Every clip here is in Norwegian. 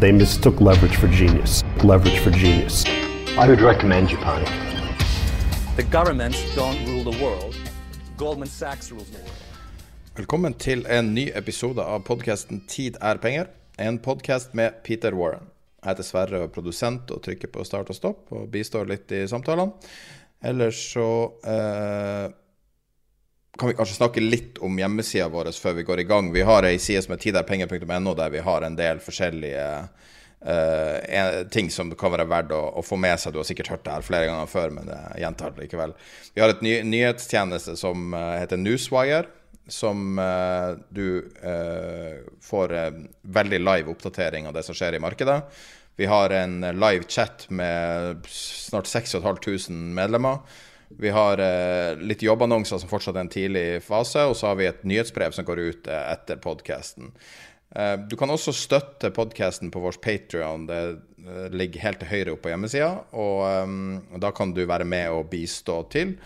They mistook leverage for genius. Leverage for genius. I would recommend Japan. The governments don't rule the world. Goldman Sachs rules the world. Velkommen til en ny episode av podkasten 'Tid er penger'. En podkast med Peter Warren. Jeg heter Sverre og er produsent og trykker på start og stopp og bistår litt i samtalene. Ellers så eh, kan vi kanskje snakke litt om hjemmesida vår før vi går i gang. Vi har ei side som er tiderpenger.no, der vi har en del forskjellige eh, ting som kan være verdt å, å, få med seg. Du har sikkert hørt det her flere ganger før, men jeg gjentar det likevel. Vi har et ny, nyhetstjeneste som uh, heter Newswire. Som uh, du uh, får veldig live oppdatering av det som skjer i markedet. Vi har en live chat med snart 6500 medlemmer. Vi har eh, litt jobbannonser som fortsatt er en tidlig fase, og så har vi et nyhetsbrev som går ut eh, etter podkasten. Eh, du kan også støtte podkasten på vår Patrion. Det eh, ligger helt til høyre oppe på hjemmesida. Og eh, da kan du være med og bistå til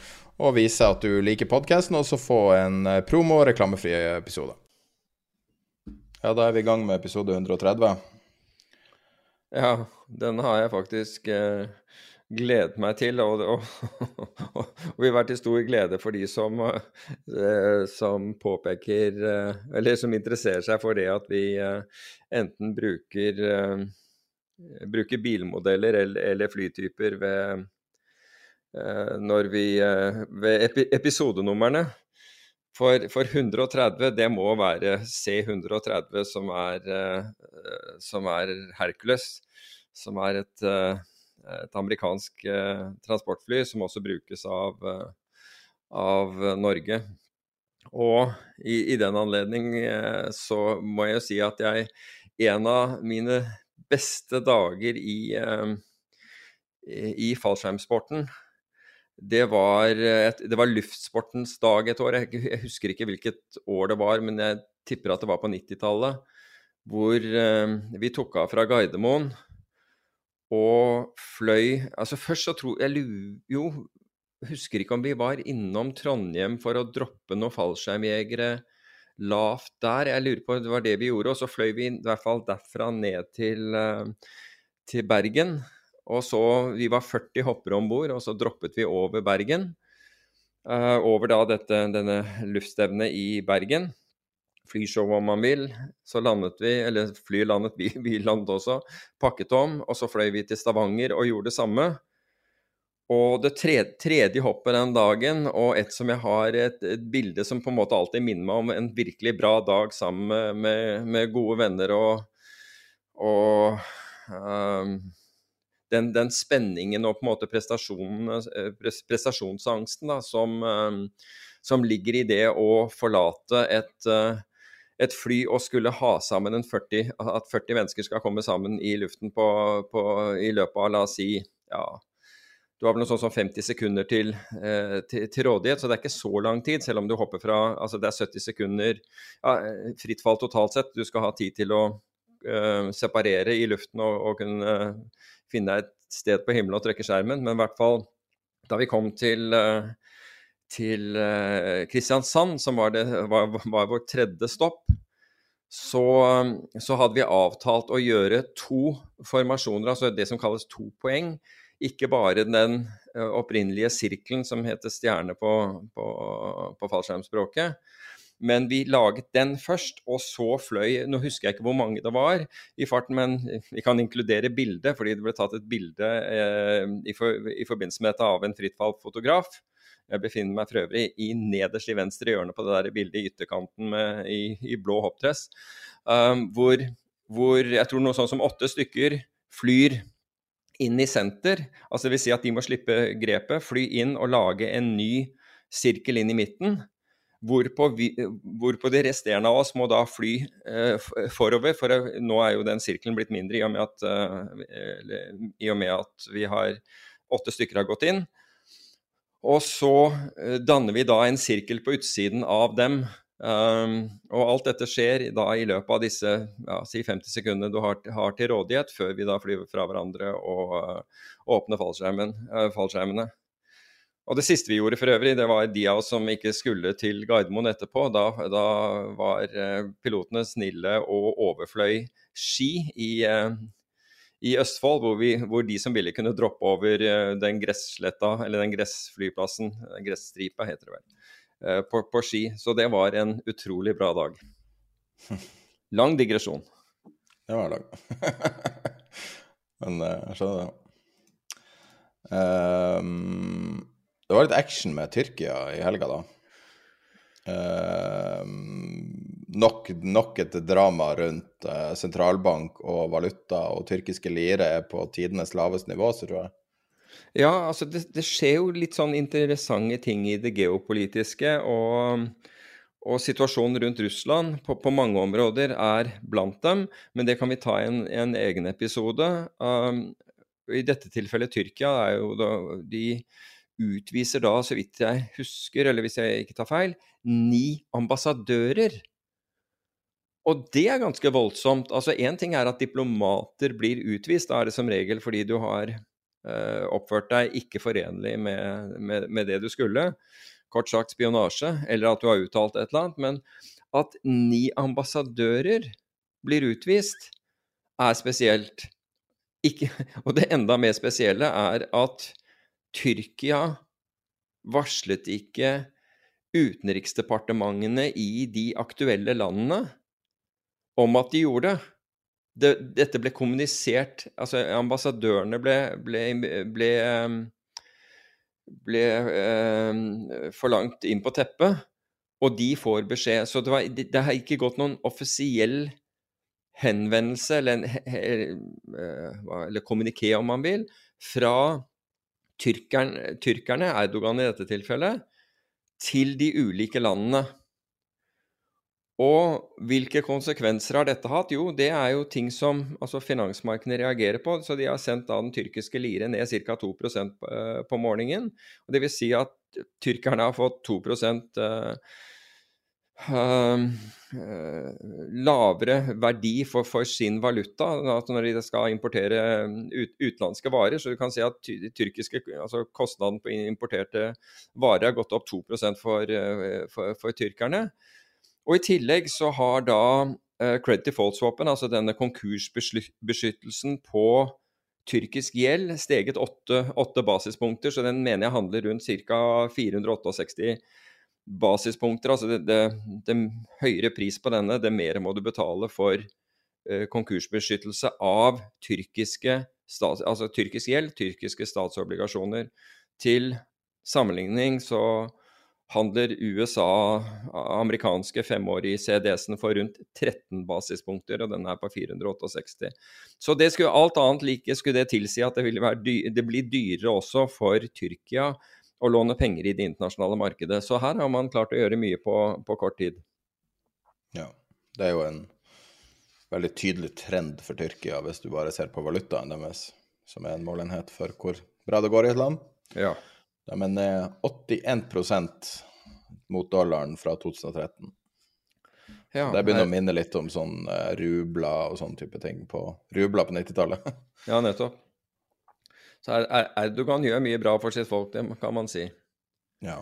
og vise at du liker podkasten, og så få en promo- og reklamefri episode. Ja, da er vi i gang med episode 130. Ja, den har jeg faktisk eh, gledet meg til. Og, og, og, og vil være til stor glede for de som, eh, som påpeker eh, Eller som interesserer seg for det at vi eh, enten bruker, bruker bilmodeller eller, flytyper ved når vi Ved episodenumrene. For, for, 130, det må være C130 som er, som er Hercules. Som er et et amerikansk eh, transportfly som også brukes av, eh, av Norge. Og i, i, den anledning eh, så må jeg jo si at jeg En av mine beste dager i, i fallskjermsporten det var, et, det var, luftsportens dag et år. Jeg, jeg, husker ikke hvilket år det var, men jeg tipper at det var på 90-tallet. Hvor vi tok av fra Gardermoen og fløy Altså først så tror jeg Jo, husker ikke om vi var innom Trondheim for å droppe noen fallskjermjegere lavt der. Jeg lurer på, Det var det vi gjorde. Og så fløy vi i hvert fall derfra ned til, eh, til Bergen. Og så, Vi var 40 hoppere om bord, og så droppet vi over Bergen. Uh, over da dette, denne luftstevnet i Bergen flyshow om man vil. Så landet vi, eller fly landet, vi, vi landet også, pakket om, og så fløy vi til Stavanger og gjorde det samme. Og det tredje, tredje hoppet den dagen, og et som jeg har et, et, bilde som på en måte alltid minner meg om en virkelig bra dag sammen med, med, med gode venner og, og um, den, den, spenningen og på en måte eh, prestasjonsangsten da, som, um, som, ligger i det å forlate et uh, et fly å skulle ha sammen en 40, at 40 mennesker skal komme sammen i luften på, på, i løpet av, la oss si, ja Du har vel noe sånt som 50 sekunder til, eh, til, til, rådighet, så det er ikke så lang tid, selv om du hopper fra Altså det er 70 sekunder ja, fritt fall totalt sett. Du skal ha tid til å eh, separere i luften og, og kunne finne deg et sted på himmelen og trykke skjermen, men i hvert fall da vi kom til eh, til eh, Kristiansand, som var, det, var, var vår tredje stopp, så, så, hadde vi avtalt å gjøre to formasjoner, altså det som kalles to poeng, ikke bare den opprinnelige sirkelen som heter stjerne på, på, på fallskjermspråket. Men vi laget den først, og så fløy Nå husker jeg ikke hvor mange det var i farten, men vi kan inkludere bildet, fordi det ble tatt et bilde eh, i, for, i, forbindelse med dette av en frittfallfotograf. Jeg befinner meg for øvrig i nederst i venstre hjørne på det der bildet i ytterkanten med, i, i, blå hoppdress, um, hvor, hvor, jeg tror noe sånn som åtte stykker flyr inn i senter. Altså det vil si at de må slippe grepet, fly inn og lage en ny sirkel inn i midten. Hvorpå, vi, hvorpå, de resterende av oss må da fly eh, forover, for nå er jo den sirkelen blitt mindre i og, med at, eh, i og med at vi har åtte stykker har gått inn. Og så eh, danner vi da en sirkel på utsiden av dem. Um, og alt dette skjer da i løpet av disse ja, si 50 sekundene du har, har, til rådighet, før vi da flyr fra hverandre og uh, åpner uh, fallskjermene. Og det siste vi gjorde for øvrig, det var de av oss som ikke skulle til Gardermoen etterpå. Da, da var uh, pilotene snille og overfløy Ski i, i Østfold, hvor, vi, hvor, de som ville kunne droppe over den gressletta, eller den gressflyplassen, gresstripa heter det vel Eh, på, på, ski. Så det var en utrolig bra dag. Lang digresjon. Det var lang. Men jeg skjønner det. Um, det var litt action med Tyrkia i helga, da. Uh, nok, nok, et drama rundt uh, sentralbank og valuta, og tyrkiske lire er på tidenes laveste nivå, så tror jeg. Ja, altså det, det, skjer jo litt sånn interessante ting i det geopolitiske. Og, og situasjonen rundt Russland på, på, mange områder er blant dem. Men det kan vi ta i en, en, egen episode. Um, I dette tilfellet Tyrkia er jo da De utviser da, så vidt jeg husker, eller hvis jeg ikke tar feil, ni ambassadører. Og det er ganske voldsomt. Altså Én ting er at diplomater blir utvist. Da er det som regel fordi du har Eh, oppført deg ikke forenlig med, med, med, det du skulle, kort sagt spionasje, eller at du har uttalt et eller annet, men at ni ambassadører blir utvist, er spesielt. Ikke, og det enda mer spesielle er at Tyrkia varslet ikke utenriksdepartementene i de aktuelle landene om at de gjorde det det, dette ble kommunisert Altså, ambassadørene ble, ble, ble, ehm, ble eh, forlangt inn på teppet, og de får beskjed. Så det, var, det, det har ikke gått noen offisiell henvendelse, eller, en, eh, eller kommuniké, om man vil, fra tyrkerne, tyrkerne, Erdogan i dette tilfellet, til de ulike landene. Og hvilke konsekvenser har dette hatt? Jo, det er jo ting som altså finansmarkedene reagerer på. Så de har sendt da den tyrkiske lire ned ca. 2 på, på morgenen. Vil si at tyrkerne har fått 2 uh, uh, lavere verdi for, for, sin valuta At når de skal importere ut, utenlandske varer. Så du kan si at tyrkiske, altså kostnaden på importerte varer har gått opp 2 for, uh, for, for tyrkerne. Og i tillegg så har da uh, credit default-swapen, altså denne konkursbeskyttelsen på tyrkisk gjeld, steget åtte basispunkter, så den mener jeg handler rundt ca. 468 basispunkter. Altså det, det, det, høyere pris på denne, det mer må du betale for uh, konkursbeskyttelse av tyrkiske stats, altså tyrkisk gjeld, tyrkiske statsobligasjoner. Til sammenligning så handler USA amerikanske femårige CDS-en for rundt 13 basispunkter, og den er på 468. Så det skulle alt annet like skulle det tilsi at det, dy det blir dyrere også for Tyrkia å låne penger i det internasjonale markedet. Så her har man klart å gjøre mye på, på kort tid. Ja, det er jo en veldig tydelig trend for Tyrkia, hvis du bare ser på valutaen deres, som er en målenhet for hvor bra det går i et land. Ja. De er ned 81% mot dollaren fra 2013. Ja, det begynner jeg... å minne litt om sånn uh, rubler og sånn type ting på rubler på 90-tallet. ja, nettopp. Så Erdogan gjør mye bra for sitt folk, det kan man si. Ja.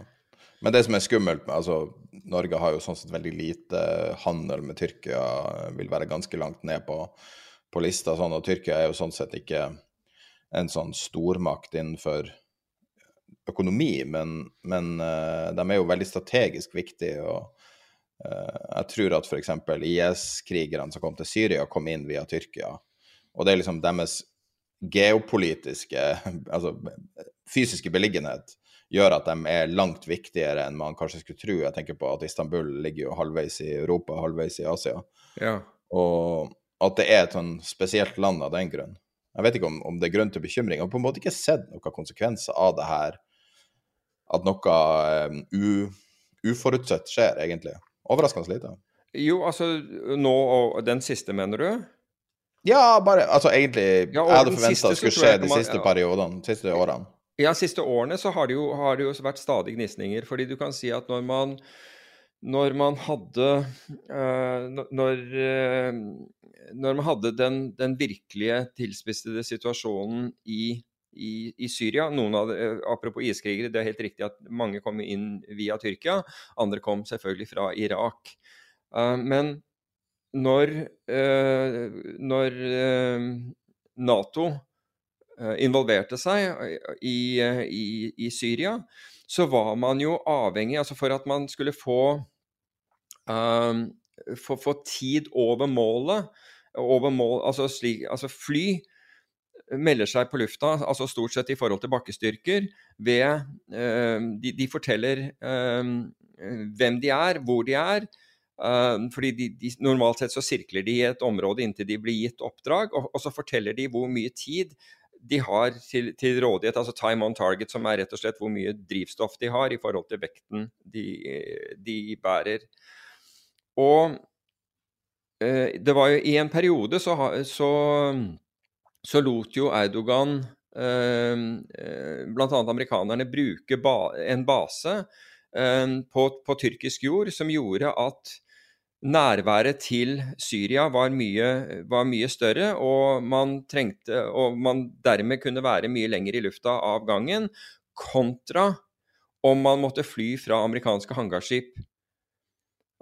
Men det som er skummelt med altså, Norge har jo sånn sett veldig lite handel med Tyrkia, vil være ganske langt ned på, på lista. Sånn, og Tyrkia er jo sånn sett ikke en sånn stormakt innenfor økonomi, men, men uh, de er jo veldig strategisk viktige. og uh, Jeg tror at f.eks. IS-krigerne som kom til Syria, kom inn via Tyrkia. Og det er liksom deres geopolitiske, altså fysiske beliggenhet, gjør at de er langt viktigere enn man kanskje skulle tro. Jeg tenker på at Istanbul ligger jo halvveis i Europa, halvveis i Asia. Ja. Og at det er et sånn spesielt land av den grunn. Jeg vet ikke om, om det er grunn til bekymring. Jeg har på en måte ikke sett noen konsekvenser av det her. At noe um, u, uforutsett skjer, egentlig. Overraskende lite. Jo, altså nå og den siste, mener du? Ja, bare Altså egentlig Ja, Jeg hadde forventa det skulle skje de siste ja. periodene, de siste årene. Ja, siste årene så har det, jo, har det jo vært stadig gnisninger. Fordi du kan si at når man, når man hadde uh, når- eh, når man hadde den, den virkelige tilspissede situasjonen i, i, i Syria noen av eh, Apropos iskrigere, det er helt riktig at mange kom inn via Tyrkia. Andre kom selvfølgelig fra Irak. Men når, eh, når eh, Nato eh, involverte seg i, i, i Syria, så var man jo avhengig altså For at man skulle få, um, få, få tid over målet over mål, altså, slik, altså Fly melder seg på lufta, altså stort sett i forhold til bakkestyrker, ved um, de, de forteller um, hvem de er, hvor de er. Eh, fordi de, de, Normalt sett så sirkler de i et område inntil de blir gitt oppdrag, og, og så forteller de hvor mye tid de har til, til rådighet, altså time on target, som er rett og slett hvor mye drivstoff de har i forhold til vekten de, de bærer. Og eh, det var jo i en periode så, så, så lot jo Erdogan eh, eh, bl.a. amerikanerne bruke en base på, på tyrkisk jord som gjorde at nærværet til Syria var mye, var mye større, og man trengte Og man dermed kunne være mye lenger i lufta av gangen, kontra om man måtte fly fra amerikanske hangarskip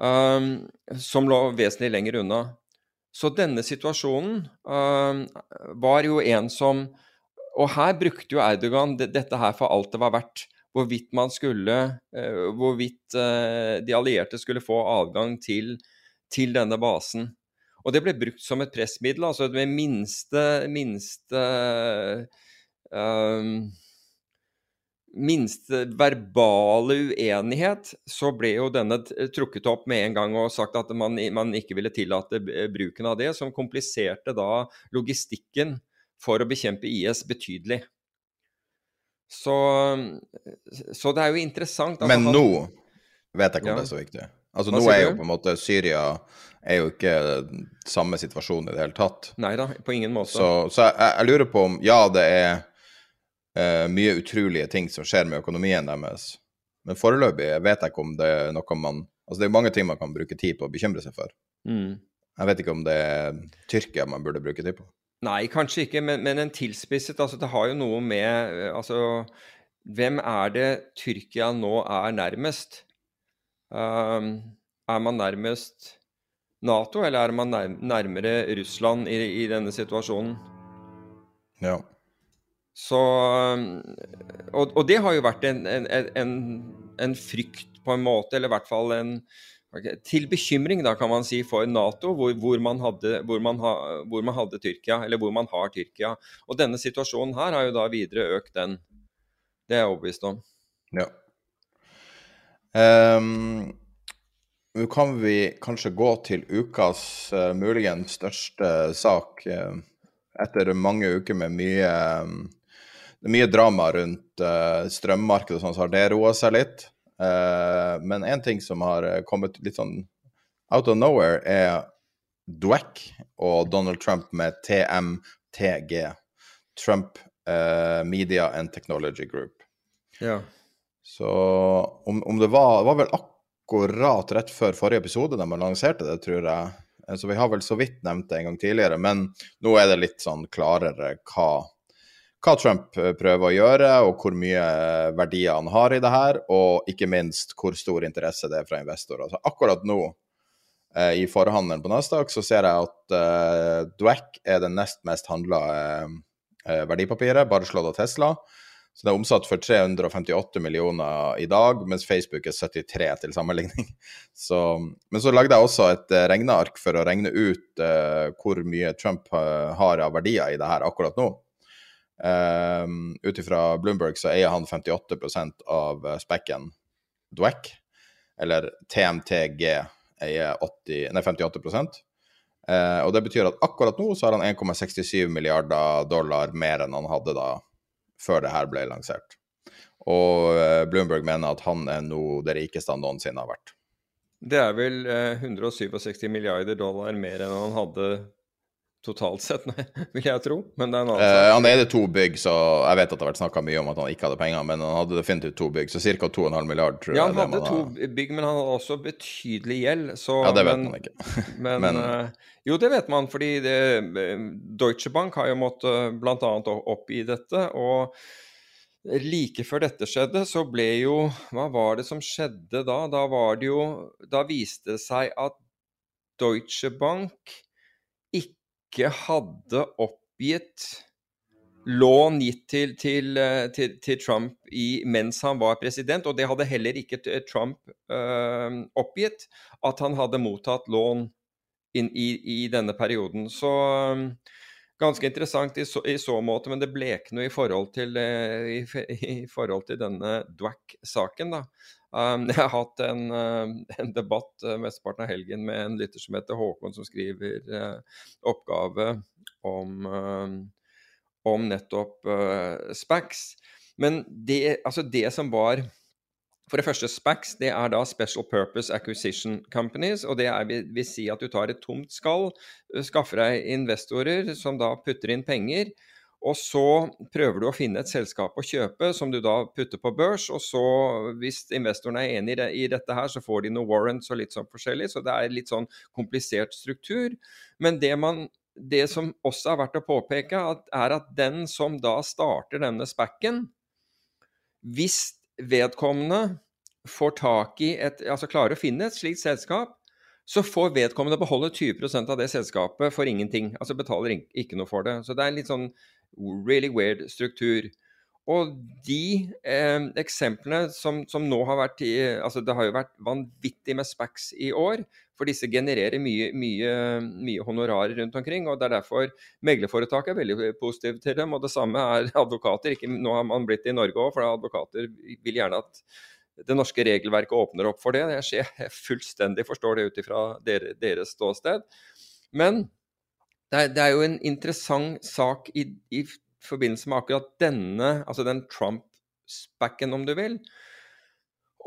um, som lå vesentlig lenger unna. Så denne situasjonen um, var jo en som Og her brukte jo Erdogan dette her for alt det var verdt. Hvorvidt man skulle eh, Hvorvidt eh, de allierte skulle få adgang til, til denne basen. Og det ble brukt som et pressmiddel, altså med minste minste um, minste verbale uenighet, så ble jo denne trukket opp med en gang og sagt at man, man ikke ville tillate bruken av det, som kompliserte da logistikken for å bekjempe IS betydelig. Så, så det er jo interessant altså, Men nå vet jeg ikke om Ja. det er så viktig. Altså Hva Nå er jo på en måte Syria er jo ikke samme situasjon i det hele tatt. Nei da, på ingen måte. Så, så jeg, jeg lurer på om Ja, det er uh, mye utrolige ting som skjer med økonomien deres, men foreløpig vet jeg ikke om det er noe man Altså det er mange ting man kan bruke tid på å bekymre seg for. Mm. Jeg vet ikke om det er Tyrkia man burde bruke tid på. Nei, kanskje ikke, men, men en tilspisset altså Det har jo noe med eh, Altså, hvem er det Tyrkia nå er nærmest? Um, er man nærmest Nato, eller er man nærmere Russland i, i denne situasjonen? Ja. Så og, og det har jo vært en, en, en, en frykt, på en måte, eller i hvert fall en ok, Til bekymring, da, kan man si, for Nato, hvor, hvor, man hadde, hvor, man ha, hvor man hadde Tyrkia, eller hvor man har Tyrkia. Og denne situasjonen her har jo da videre økt den. Det er jeg overbevist om. Ja. Ehm, Nå kan vi kanskje gå til ukas uh, muligens største sak. uh, etter mange uker med mye, um, mye drama rundt uh, strømmarkedet og sånn, så har det roa seg litt. Eh, men en ting som har eh, kommet litt sånn out of nowhere, er Dweck og Donald Trump med TMTG. Trump eh, Media and Technology Group. Ja. Så om, om det var, var vel akkurat rett før forrige episode de lanserte det, tror jeg. Så vi har vel så vidt nevnt det en gang tidligere, men nå er det litt sånn klarere hva, hva Trump eh, prøver å gjøre, og hvor mye eh, verdier han har i det her, og ikke minst hvor stor interesse det er fra investorer. Altså akkurat nå, eh, i forhandelen på Nasdaq, så ser jeg at eh, Dweck er den nest mest handla eh, verdipapiret, bare slått av Tesla. Så det er omsatt for 358 millioner i dag, mens Facebook er 73 til sammenligning. Så, men så lagde jeg også et regneark for å regne ut uh, hvor mye Trump uh, har av verdier i det her akkurat nå. Uh, Ut ifra Bloomberg så eier han 58% av spekken Dweck, eller TMTG eier 80, nei, 58 uh, Og det betyr at akkurat nå så har han 1,67 milliarder dollar mer enn han hadde da før det her ble lansert. Og uh, Bloomberg mener at han er nå det rikeste han noensinne har vært. Det er vel uh, 167 milliarder dollar mer enn han hadde totalt sett, vil jeg tro. Men det er en annen eh, Han eide to bygg, så jeg vet at det har vært snakka mye om at han ikke hadde penger, men han hadde definitivt to bygg, så ca. 2,5 milliarder, tror ja, jeg. Ja, han hadde to har... bygg, men han hadde også betydelig gjeld. Så, ja, det vet men, man ikke. men, men... Uh, jo, det vet man, fordi det, Deutsche Bank har jo måttet bl.a. oppgi dette. og Like før dette skjedde, så ble jo Hva var det som skjedde da? Da var det jo Da viste det seg at Deutsche Bank ikke hadde oppgitt lån gitt til, til, til, til Trump i, mens han var president, og det hadde heller ikke Trump øh, oppgitt, at han hadde mottatt lån inn, i, i, denne perioden. Så øh, ganske interessant i så, i så, måte, men det blekner i forhold i, i forhold til denne Dwack-saken. da. Um, jeg har hatt en, uh, en debatt uh, mesteparten av helgen med en lytter som heter Håkon, som skriver uh, oppgave om, om nettopp SPACs. Men det, altså det som var for det første, SPACs det er da Special Purpose Acquisition Companies. og Det er, vil, vil si at du tar et tomt skall, skaffer deg investorer som da putter inn penger. Og så prøver du å finne et selskap å kjøpe som du da putter på børs. Og så, hvis investorene er enig i dette her, så får de noen warrants og litt sånn forskjellig. Så det er litt sånn komplisert struktur. Men det, man, det som også er verdt å påpeke, er at den som da starter denne spacken, hvis vedkommende får tak i et Altså klarer å finne et slikt selskap, så får vedkommende beholde 20% av det selskapet for ingenting. Altså betaler ikke noe for det. Så det er litt sånn really weird struktur. Og de eh, eksemplene som, som, nå har vært i altså Det har jo vært vanvittig med SPACs i år, for disse genererer mye, mye, mye honorarer rundt omkring. og Det er derfor meglerforetaket er veldig positive til dem. Og det samme er advokater. Ikke, nå har man blitt det i Norge òg, for advokater vil gjerne at det norske regelverket åpner opp for det. Jeg, fullstendig forstår det ut ifra deres ståsted. Men det er, det er, jo en interessant sak i, i forbindelse med akkurat denne, altså den Trump-spacken, om du vil.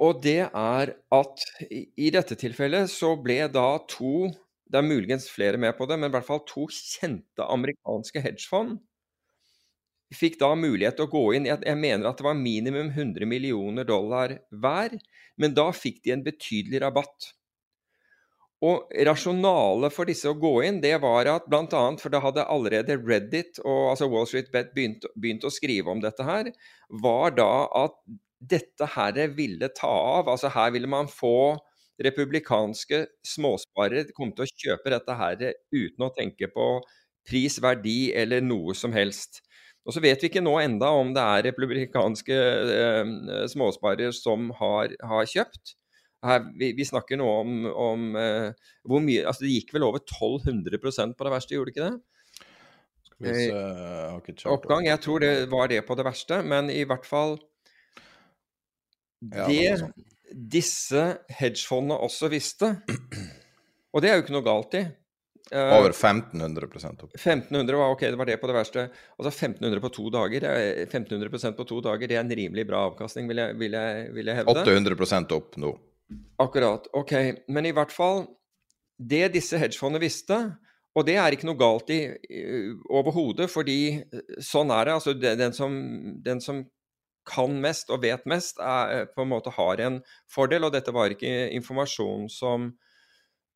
Og det er at i, i dette tilfellet så ble da to det er muligens flere med på det, men i hvert fall to kjente amerikanske hedgefond fikk da mulighet til å gå inn Jeg mener at det var minimum 100 millioner dollar hver, men da fikk de en betydelig rabatt. Og rasjonalet for disse å gå inn, det var at bl.a. for da hadde allerede Reddit og altså Wall Street Bet begynt, begynt, å skrive om dette her, var da at dette her ville ta av. Altså her ville man få republikanske småsparere kom til å kjøpe dette her uten å tenke på pris, verdi eller noe som helst. Og så vet vi ikke nå enda om det er republikanske eh, småsparere som har, har kjøpt. Her, vi, vi, snakker nå om, om uh, hvor mye Altså det gikk vel over 1200% på det verste, gjorde det ikke det? Vi se, Oppgang. Jeg tror det var det på det verste, men i hvert fall Det, ja, sånn. disse hedgefondene også visste, og det er jo ikke noe galt i Uh, Over 1500 opp. 1500 var ok, det var det på det verste. Altså 1500 på to dager, 1500% på to dager, det er en rimelig bra avkastning, vil jeg, vil jeg, vil jeg hevde. 800% opp nå. Akkurat. Ok. Men i hvert fall Det disse hedgefondene visste, og det er ikke noe galt i overhodet, fordi eh, sånn er det. Altså den som, den som kan mest og vet mest, er, på en måte har en fordel. Og dette var ikke informasjon som,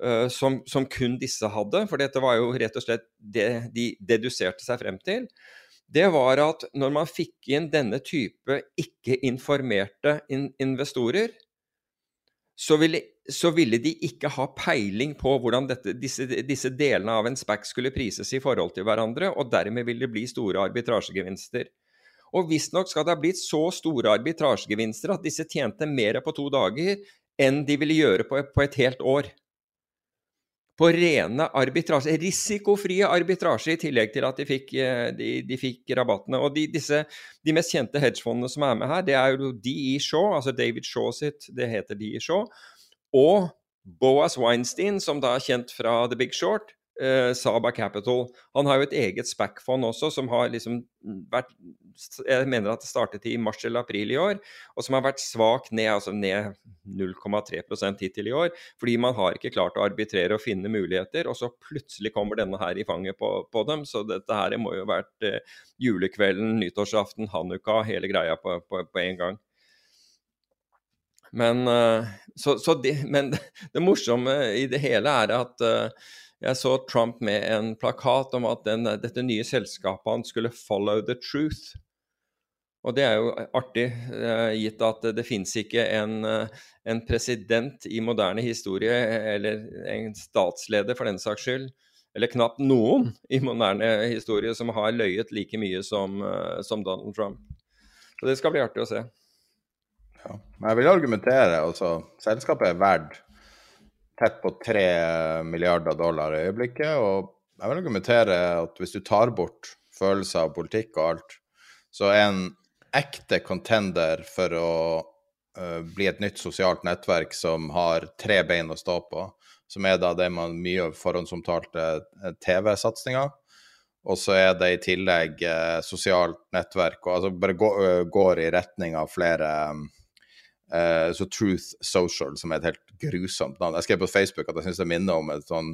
uh, som, som kun disse hadde, for dette var jo rett og slett det de deduserte seg frem til. Det var at når man fikk inn denne type ikke informerte in investorer, så ville, så ville de ikke ha peiling på hvordan dette, disse, disse, delene av en SPAC skulle prises i forhold til hverandre, og dermed vil det bli store arbitrasjegevinster. Og visstnok skal det ha blitt så store arbitrasjegevinster at disse tjente mer på to dager enn de ville gjøre på, på et helt år. På rene arbitrasje, risikofrie arbitrasje, i tillegg til at de fikk, eh, de, de fikk rabattene. Og de, disse, de mest kjente hedgefondene som er med her, det er jo DE Shaw, altså David Shaw sitt, det heter DE Shaw, og Boas Weinstein, som da er kjent fra The Big Short, eh, Saba Capital. Han har jo et eget SPAC-fond også, som har liksom vært Jeg mener at det startet i mars eller april i år, og som har vært svakt ned, altså ned 0,3% hittil i år. Fordi man har ikke klart å arbitrere og finne muligheter, og så plutselig kommer denne her i fanget på, på dem. Så dette her må jo ha vært eh, julekvelden, nyttårsaften, hanukka, hele greia på, på, på en gang. Men, uh, så, så de, men, det morsomme i det hele er at uh, jeg så Trump med en plakat om at den, dette nye selskapet han skulle 'follow the truth'. Og det er jo artig, eh, gitt at det finnes ikke en, eh, en, president i moderne historie, eller en statsleder for den saks skyld, eller knapt noen i moderne historie som har løyet like mye som, eh, som Donald Trump. Så det skal bli artig å se. Ja, men jeg vil argumentere, altså. Selskapet er verdt tett på 3 milliarder dollar i øyeblikket. Og jeg vil argumentere at hvis du tar bort følelser av politikk og alt, så er en ekte contender for å uh, bli et nytt sosialt nettverk som har tre bein å stå på, som er da det man mye forhåndsomtalte eh, TV-satsinger. Og så er det i tillegg uh, sosialt nettverk, og altså bare gå, går i retning av flere um, så Truth Social, som er et helt grusomt navn. Jeg skrev på Facebook at jeg syns det minner om et sånn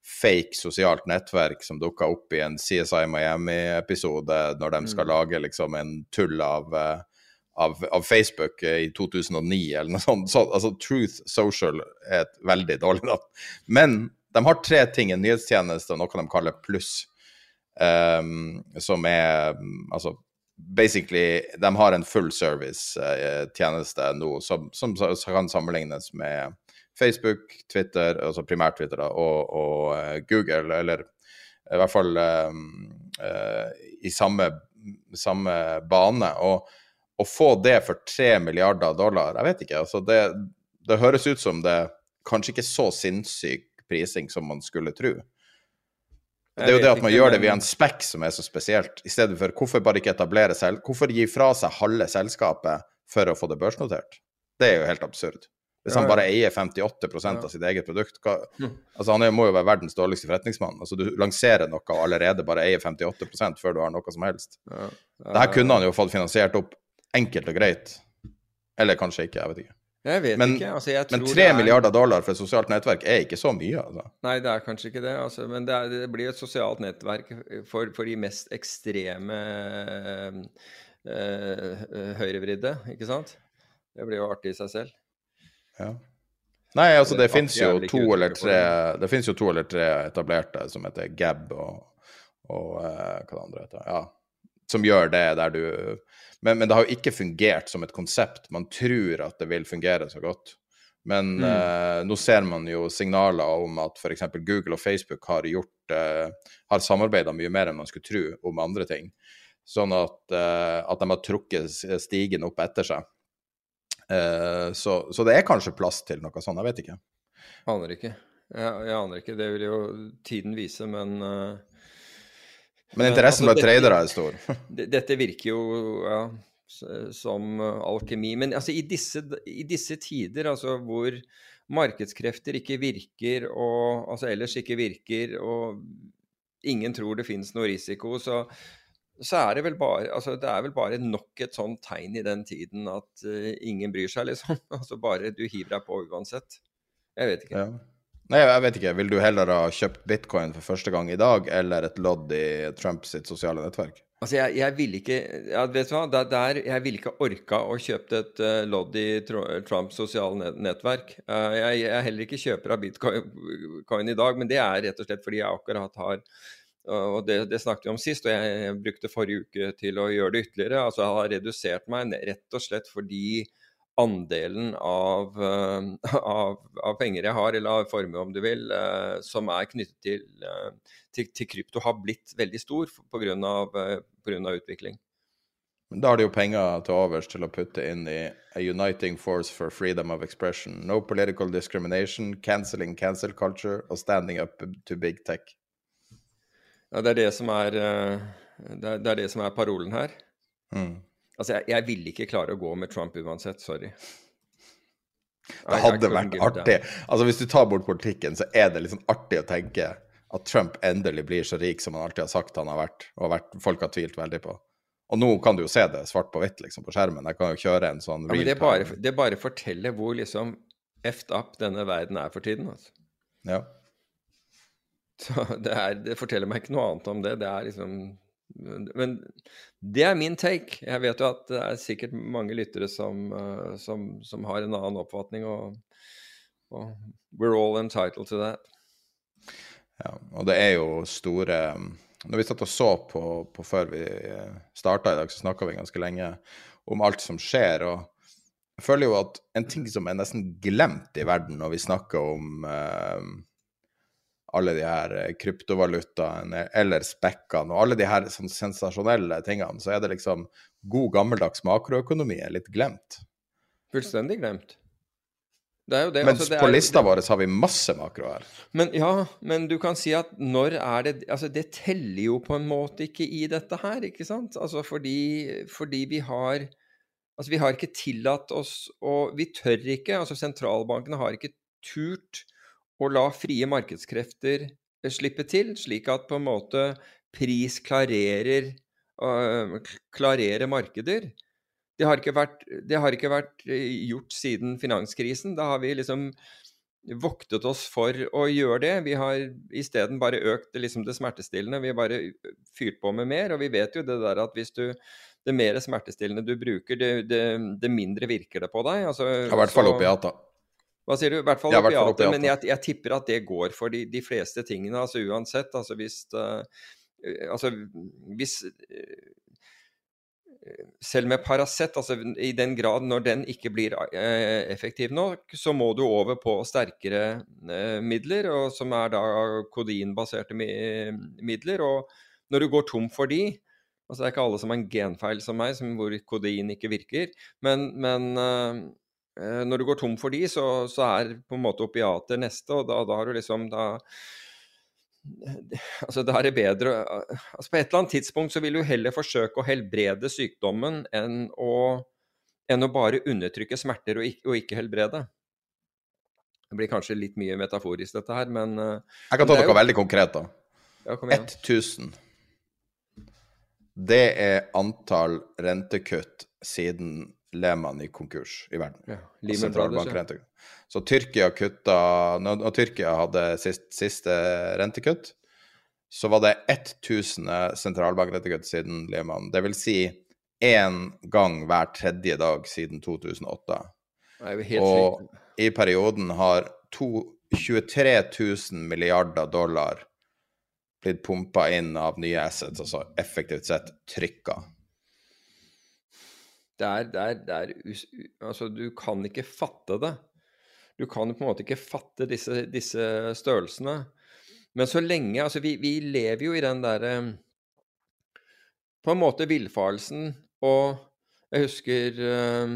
fake sosialt nettverk som dukka opp i en CSI Miami-episode når de skal mm. lage liksom en tull av, uh, av, av, Facebook i 2009 eller noe sånt. Så, altså, Truth Social er et veldig dårlig navn. Men de har tre ting. En nyhetstjeneste og noe de kaller pluss. Um, som er altså basically De har en full service-tjeneste eh, nå som, som, kan sammenlignes med Facebook, Twitter, altså primært Twitter, og, og uh, Google, eller i hvert fall um, uh, i samme, samme bane. Og å få det for tre milliarder dollar, jeg vet ikke. altså det, det høres ut som det kanskje ikke så sinnssyk prising som man skulle tro. Det er jo det at man gjør det via en spekk som er så spesielt, i stedet for hvorfor bare ikke etablere selv Hvorfor gi fra seg halve selskapet for å få det børsnotert? Det er jo helt absurd. Hvis han bare eier 58% av sitt eget produkt hva, hm. altså Han må jo være verdens dårligste forretningsmann. Altså Du lanserer noe og allerede bare eier 58% før du har noe som helst. Ja. Ja. Det her kunne han jo fått finansiert opp enkelt og greit. Eller kanskje ikke, jeg vet ikke. Jeg vet men, ikke. Altså, jeg men 3 er... milliarder dollar for et sosialt nettverk er ikke så mye, altså. Nei, det er kanskje ikke det. Altså, men det, er, det, blir et sosialt nettverk for, for de mest ekstreme øh, øh, høyrevridde, ikke sant? Det blir jo artig i seg selv. Ja. Nei, altså det, det fins jo to eller tre Det jo to eller tre etablerte som heter Gab og, og uh, hva det andre heter. Ja. Som gjør det der du men, men, det har jo ikke fungert som et konsept. Man tror at det vil fungere så godt. Men mm. eh, nå ser man jo signaler om at f.eks. Google og Facebook har gjort eh, har samarbeida mye mer enn man skulle tro om andre ting. Sånn at, eh, at de har trukket stigen opp etter seg. Så, så, det er kanskje plass til noe sånt, jeg vet ikke. Aner ikke. Jeg, jeg aner ikke. Det vil jo tiden vise, men men interessen altså, blant tradere er stor. dette virker jo ja, som alkemi. Men altså, i, disse, i disse tider altså, hvor markedskrefter ikke virker, og altså ellers ikke virker, og ingen tror det finnes noe risiko, så, så er det vel bare altså det er vel bare nok et sånt tegn i den tiden at uh, ingen bryr seg, liksom. Altså bare du hiver deg på uansett. Jeg vet ikke. Ja. Nei, jeg vet ikke. Vil du heller ha kjøpt bitcoin for første gang i dag, eller et lodd i Trumps sosiale nettverk? Altså, jeg, jeg ville ikke ja, Vet du hva, der, der, jeg ville ikke orka å kjøpe et uh, lodd i Trumps sosiale nettverk. Uh, jeg, jeg, er heller ikke kjøper av bitcoin i dag, men det er rett og slett fordi jeg akkurat har og det, det, snakket vi om sist, og jeg, jeg, brukte forrige uke til å gjøre det ytterligere. Altså jeg har redusert meg rett og slett fordi andelen av, uh, av, av, penger jeg har, eller av formue om du vil, uh, som er knyttet til, uh, til, til, krypto, har blitt veldig stor pga. Utvikling. Men da har de jo penger til overs til å putte inn i A Uniting Force for Freedom of Expression, No Political Discrimination, Cancelling Cancel Culture og Standing Up to Big Tech. Ja, det er det som er, det er, det er, det som er parolen her. Mm. Altså, jeg, jeg ville ikke klare å gå med Trump uansett. Sorry. Det hadde vært artig. Altså, Hvis du tar bort politikken, så er det liksom artig å tenke at Trump endelig blir så rik som han alltid har sagt han har vært, og vært, folk har tvilt veldig på. Og nå kan du jo se det svart på hvitt liksom, på skjermen. Jeg kan jo kjøre en sånn ja, men det bare, det bare forteller hvor liksom effed up denne verden er for tiden. altså. Ja. Så det, er, det forteller meg ikke noe annet om det. Det er liksom Men det er min take. Jeg vet jo at det er sikkert mange lyttere som, uh, som, som har en annen oppfatning, og, og, we're all entitled to that. Ja, og det er jo store når vi satt og så på, på før vi eh, starta i dag, så snakka vi ganske lenge om alt som skjer. og jeg føler jo at en ting som er nesten glemt i verden når vi snakker om eh, alle de her eh, kryptovalutaene eller spekkene og alle de her sånn sensasjonelle tingene, så er det liksom god gammeldags makroøkonomi er litt glemt. Fullstendig glemt. Det det, Mens altså, på er, lista vår har vi masse makro her. Men ja, men du kan si at når er det Altså, det teller jo på en måte ikke i dette her, ikke sant? Altså fordi, fordi vi har Altså, vi har ikke tillatt oss Og vi tør ikke, altså sentralbankene har ikke turt å la frie markedskrefter eh, slippe til, slik at på en måte pris klarerer, klarerer markeder. Det har, vært, det har ikke vært, eh, gjort siden finanskrisen. Da har vi liksom voktet oss for å gjøre det. Vi har isteden bare økt liksom det smertestillende. Vi har bare fyrt på med mer. Og vi vet jo det der at hvis du det mer smertestillende du bruker, det, det, det mindre virker det på deg. Altså, I hvert fall opiater. Hva sier du? I hvert fall ja, opiater. Men jeg, jeg, tipper at det går for de, de fleste tingene. Altså uansett. Altså hvis uh, Altså hvis uh, selv med Paracet, altså i den grad når den ikke blir uh, effektiv nok, så må du over på sterkere midler, og, som er da kodinbaserte midler. Og når du går tom for de altså Det er ikke alle som har en genfeil som meg, som hvor kodin ikke virker. Men, men når du går tom for de, så, så, er på en måte opiater neste, og da, da har du liksom da altså da er det bedre altså På et eller annet tidspunkt så vil du heller forsøke å helbrede sykdommen enn å, enn å bare undertrykke smerter og ikke, og ikke, helbrede. Det blir kanskje litt mye metaforisk, dette her, men eh, Jeg kan ta noe jo... veldig konkret, da. Ja, 1000. Det er antall rentekutt siden Lehman i konkurs i verden. Ja. Så Tyrkia kutta Når Tyrkia hadde sist, siste rentekutt, så var det 1000 sentralbankrentekkutt siden Lehman. Det vil si én gang hver tredje dag siden 2008. Og i perioden har to, 23 000 milliarder dollar blitt pumpa inn av nye assets, altså effektivt sett trykka. Det er, det er, det er Altså, du kan ikke fatte det. Du kan på en måte ikke fatte disse, disse størrelsene. Men så lenge Altså, vi, vi lever jo i den derre På en måte villfarelsen, og jeg husker uh,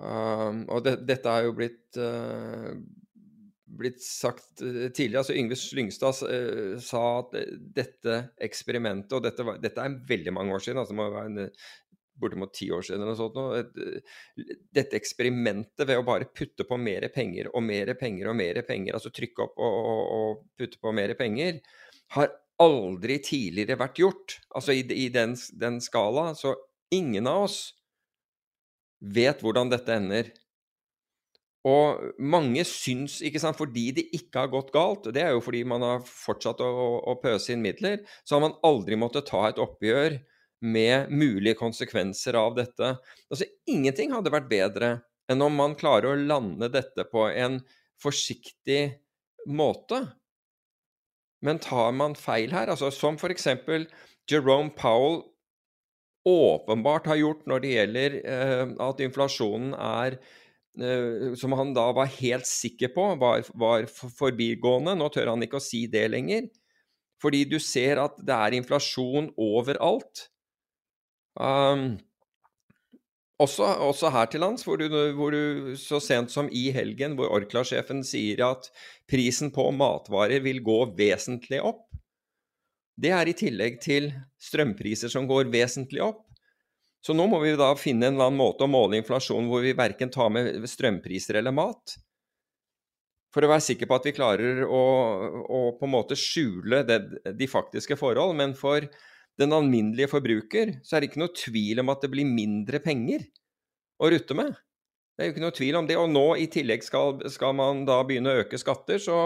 uh, Og det, dette er jo blitt uh, blitt sagt tidligere. altså Yngve Slyngstad sa at dette eksperimentet Og dette, var, dette, er veldig mange år siden, altså det må være en bortimot ti år siden eller noe sånt. Eh, dette eksperimentet ved å bare putte på mer penger og mer penger og mer penger, altså trykke opp og, og, og putte på mer penger, har aldri tidligere vært gjort. Altså i, i den, den skala. Så ingen av oss vet hvordan dette ender. Og mange syns, ikke sant, fordi det ikke har gått galt, det er jo fordi man har fortsatt å, å pøse inn midler, så har man aldri måttet ta et oppgjør med mulige konsekvenser av dette. Altså, ingenting hadde vært bedre enn om man klarer å lande dette på en forsiktig måte. Men tar man feil her, altså som f.eks. Jerome Powell åpenbart har gjort når det gjelder eh, at inflasjonen er eh, Som han da var helt sikker på var, var forbigående. Nå tør han ikke å si det lenger. Fordi du ser at det er inflasjon overalt. Um, også, også, her til lands, hvor du, hvor du, så sent som i helgen, hvor Orkla-sjefen sier at prisen på matvarer vil gå vesentlig opp. Det er i tillegg til strømpriser som går vesentlig opp. Så nå må vi da finne en eller annen måte å måle inflasjon hvor vi verken tar med strømpriser eller mat. For å være sikker på at vi klarer å, å på en måte skjule det, de faktiske forhold. Men for den alminnelige forbruker så er det ikke noe tvil om at det blir mindre penger å rutte med. Det er jo ikke noe tvil om det. Og nå i tillegg skal, skal man da begynne å øke skatter, så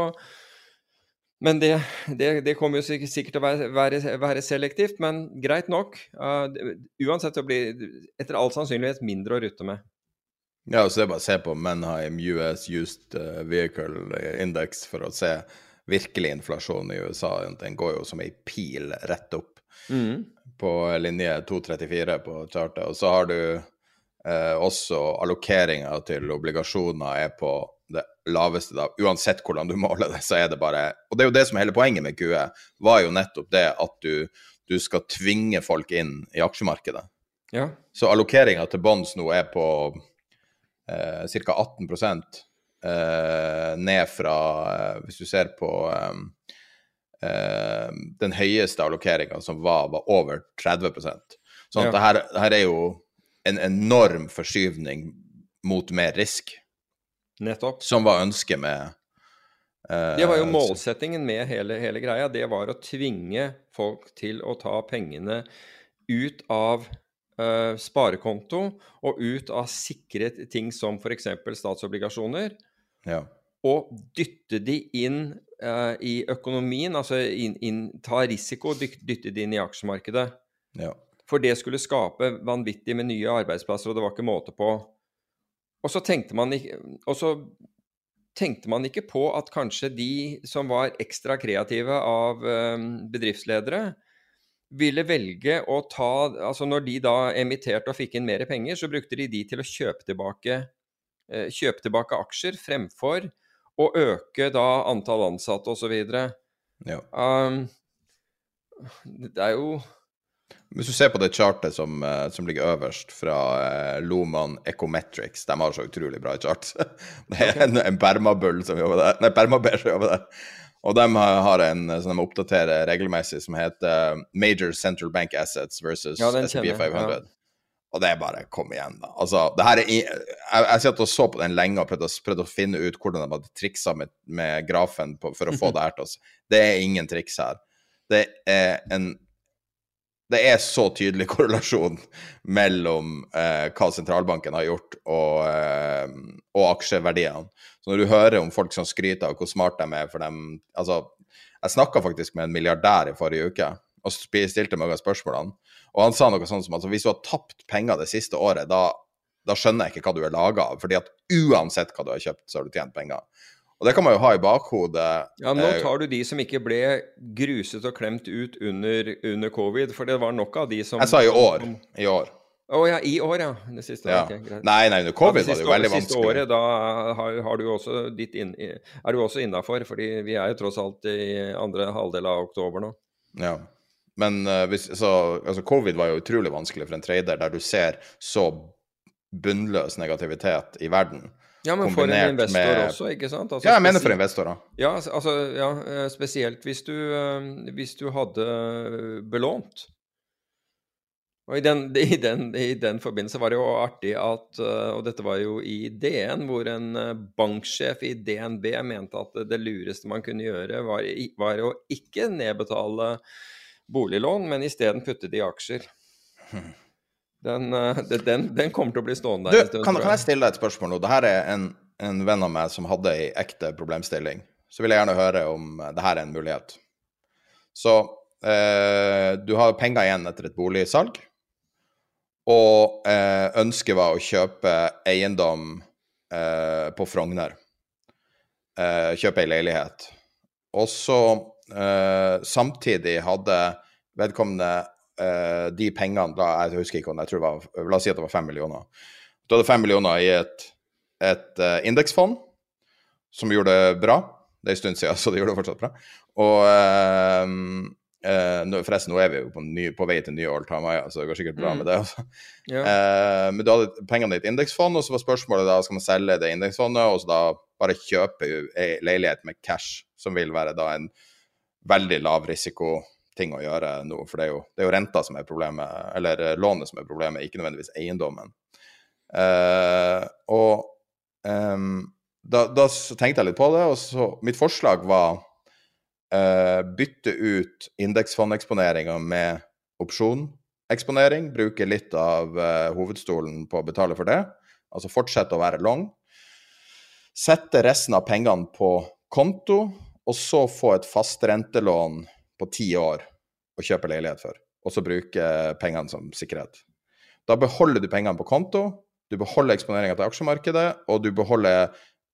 men det, det, det, kommer jo sikkert til å være, være, være selektivt, men greit nok. Uh, uansett, så blir etter all sannsynlighet mindre å rutte med. Ja, så det er bare å se på Menheim US Used eh, Vehicle Index for å se virkelig inflasjon i USA. Den går jo som ei pil rett opp mm. på linje 234 på chartet. Og så har du eh, også allokeringa til obligasjoner er på det laveste, da. Uansett hvordan du måler det, så er det bare Og det er jo det som er hele poenget med QE, var jo nettopp det at du, du skal tvinge folk inn i aksjemarkedet. Ja. Så allokeringa til bonds nå er på eh, ca. 18 eh, ned fra eh, Hvis du ser på eh, eh den høyeste allokeringa som var, var over 30 Sånn at ja. det, her, det her er jo en enorm forskyvning mot mer risk. Nettopp. Som var ønsket med uh, Det var jo målsettingen med hele, hele, greia. Det var å tvinge folk til å ta pengene ut av uh, sparekonto og ut av sikre ting som f.eks. statsobligasjoner. Ja. Og dytte de inn uh, i økonomien, altså inn, inn, ta risiko og dytte det inn i aksjemarkedet. Ja. For det skulle skape vanvittig med nye arbeidsplasser, og det var ikke måte på. Og så tenkte man ikke, tenkte man ikke på at kanskje de som var ekstra kreative av ehm, bedriftsledere, ville velge å ta Altså når de da emitterte og fikk inn mer penger, så brukte de de til å kjøpe tilbake, uh, kjøpe tilbake aksjer fremfor å øke da antall ansatte osv. Ja. Um, det er jo hvis du ser på det chartet som, uh, som ligger øverst fra uh, Loman Ecometrics, de har så utrolig bra chart. det er en, en permabull som jobber der. Nei, permabear som jobber der. Og de har en som de oppdaterer regelmessig, som heter Major Central Bank Assets versus ja, SP 500. Ja. Og det er bare Kom igjen, da. Altså, det her er Jeg, jeg satt og så på den lenge og prøvde, prøvde å finne ut hvordan de hadde triksa med, med grafen på, for å få det her til oss. Det er ingen triks her. Det er en det er så tydelig korrelasjon mellom eh, hva sentralbanken har gjort, og, eh, og, aksjeverdiene. Så når du hører om folk som skryter av hvor smart de er for dem Altså, jeg snakka faktisk med en milliardær i forrige uke og stilte mange av spørsmålene, og han sa noe sånt som at altså, hvis du har tapt penger det siste året, da, da skjønner jeg ikke hva du er laga av. fordi at uansett hva du har kjøpt, så har du tjent penger. Og det kan man jo ha i bakhodet. Ja, Nå eh, tar du de som ikke ble gruset og klemt ut under, under covid, for det var nok av de som Jeg sa i år. I år. Å oh, ja, i år, ja. Det siste ja. Greit. Nei, nei, under covid ja, var det jo veldig vanskelig. Det siste året, da har, har du også ditt inn, er du også innafor, fordi vi er jo tross alt i andre halvdel av oktober nå. Ja. Men uh, hvis, så, altså, covid var jo utrolig vanskelig for en trader, der du ser så bunnløs negativitet i verden. Ja, men for en investor med... også, ikke sant? Altså, ja, jeg mener for investorer. Ja, altså, ja, eh, spesielt hvis du, eh, hvis du hadde belånt. Og i den, i, den, i den, forbindelse var det jo artig at eh, Og dette var jo i DN, hvor en banksjef i DNB mente at det lureste man kunne gjøre, var, var å ikke nedbetale boliglån, men isteden putte det i aksjer. Den, eh, den, den, kommer til å bli stående der. Du, kan, kan, jeg stille deg et spørsmål nå? Dette er en, en venn av meg som hadde ei ekte problemstilling. Så vil jeg gjerne høre om dette er en mulighet. Så eh, du har penger igjen etter et boligsalg, og eh, ønsket var å kjøpe eiendom på Frogner. kjøpe ei leilighet. Og så samtidig hadde vedkommende eh, de pengene da, Jeg husker ikke om jeg tror det var La oss si at det var fem millioner. Du hadde fem millioner i et, et uh, indeksfond som gjorde det bra. Det er en stund siden, så det gjorde det fortsatt bra. Og uh, forresten, nå er vi jo på, ny, på vei til nye all time high, så det går sikkert bra mm. med det. Altså. Ja. men du hadde pengene i et indeksfond, og så var spørsmålet da skal man selge det indeksfondet, og så da bare kjøpe leilighet med cash, som vil være da en veldig lav risiko ting å gjøre nå. For det er, jo, det er jo renta som er problemet, eller eh, lånet som er problemet, ikke nødvendigvis eiendommen. Uh, og um, da, da, tenkte jeg litt på det, og så mitt forslag var uh, bytte ut indeksfondeksponeringa med opsjoneksponering. Bruke litt av uh, hovedstolen på å betale for det. Altså fortsette å være long. Sette resten av pengene på konto, og så få et fastrentelån på ti år å kjøpe leilighet for, og så bruke pengene som sikkerhet. Da beholder du pengene på konto, du beholder eksponeringa til aksjemarkedet, og du beholder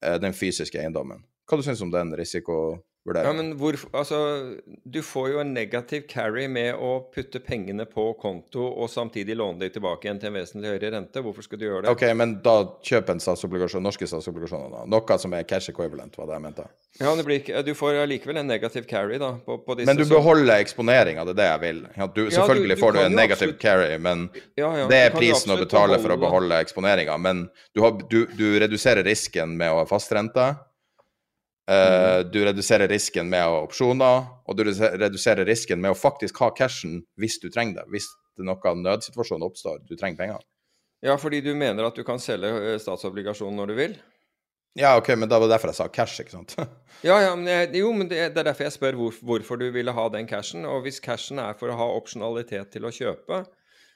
eh, den fysiske eiendommen. Hva du syns du om den risiko vurdere. Ja, men hvor, altså, du får jo en negativ carry med å putte pengene på konto og samtidig låne dem tilbake igjen til en vesentlig høyere rente. Hvorfor skal du gjøre det? Ok, Men da kjøp en statsobligasjon, norske statsobligasjoner, da. Noe som er cash equivalent, var det jeg mente. Ja, blir, du får allikevel en negativ carry, da. På, på men du beholder eksponeringa, det er det jeg vil. Du, selvfølgelig du, du får du en negativ absolutt... carry, men ja, ja, det er prisen å betale beholde... for å beholde eksponeringa. Men har, du reduserer risken med å ha fastrente. Uh, du reduserer risken med å ha opsjoner, og du reduserer risken med å faktisk ha cashen hvis du trenger det. Hvis det noen nødsituasjon oppstår, du trenger penger. Ja, fordi du mener at du kan selge eh, statsobligasjonen når du vil? Ja, ok, men det var derfor jeg sa cash, ikke sant? ja, ja, men jeg, jo, men det, det, er derfor jeg spør hvor, hvorfor du ville ha den cashen. Og hvis cashen er for å ha opsjonalitet til å kjøpe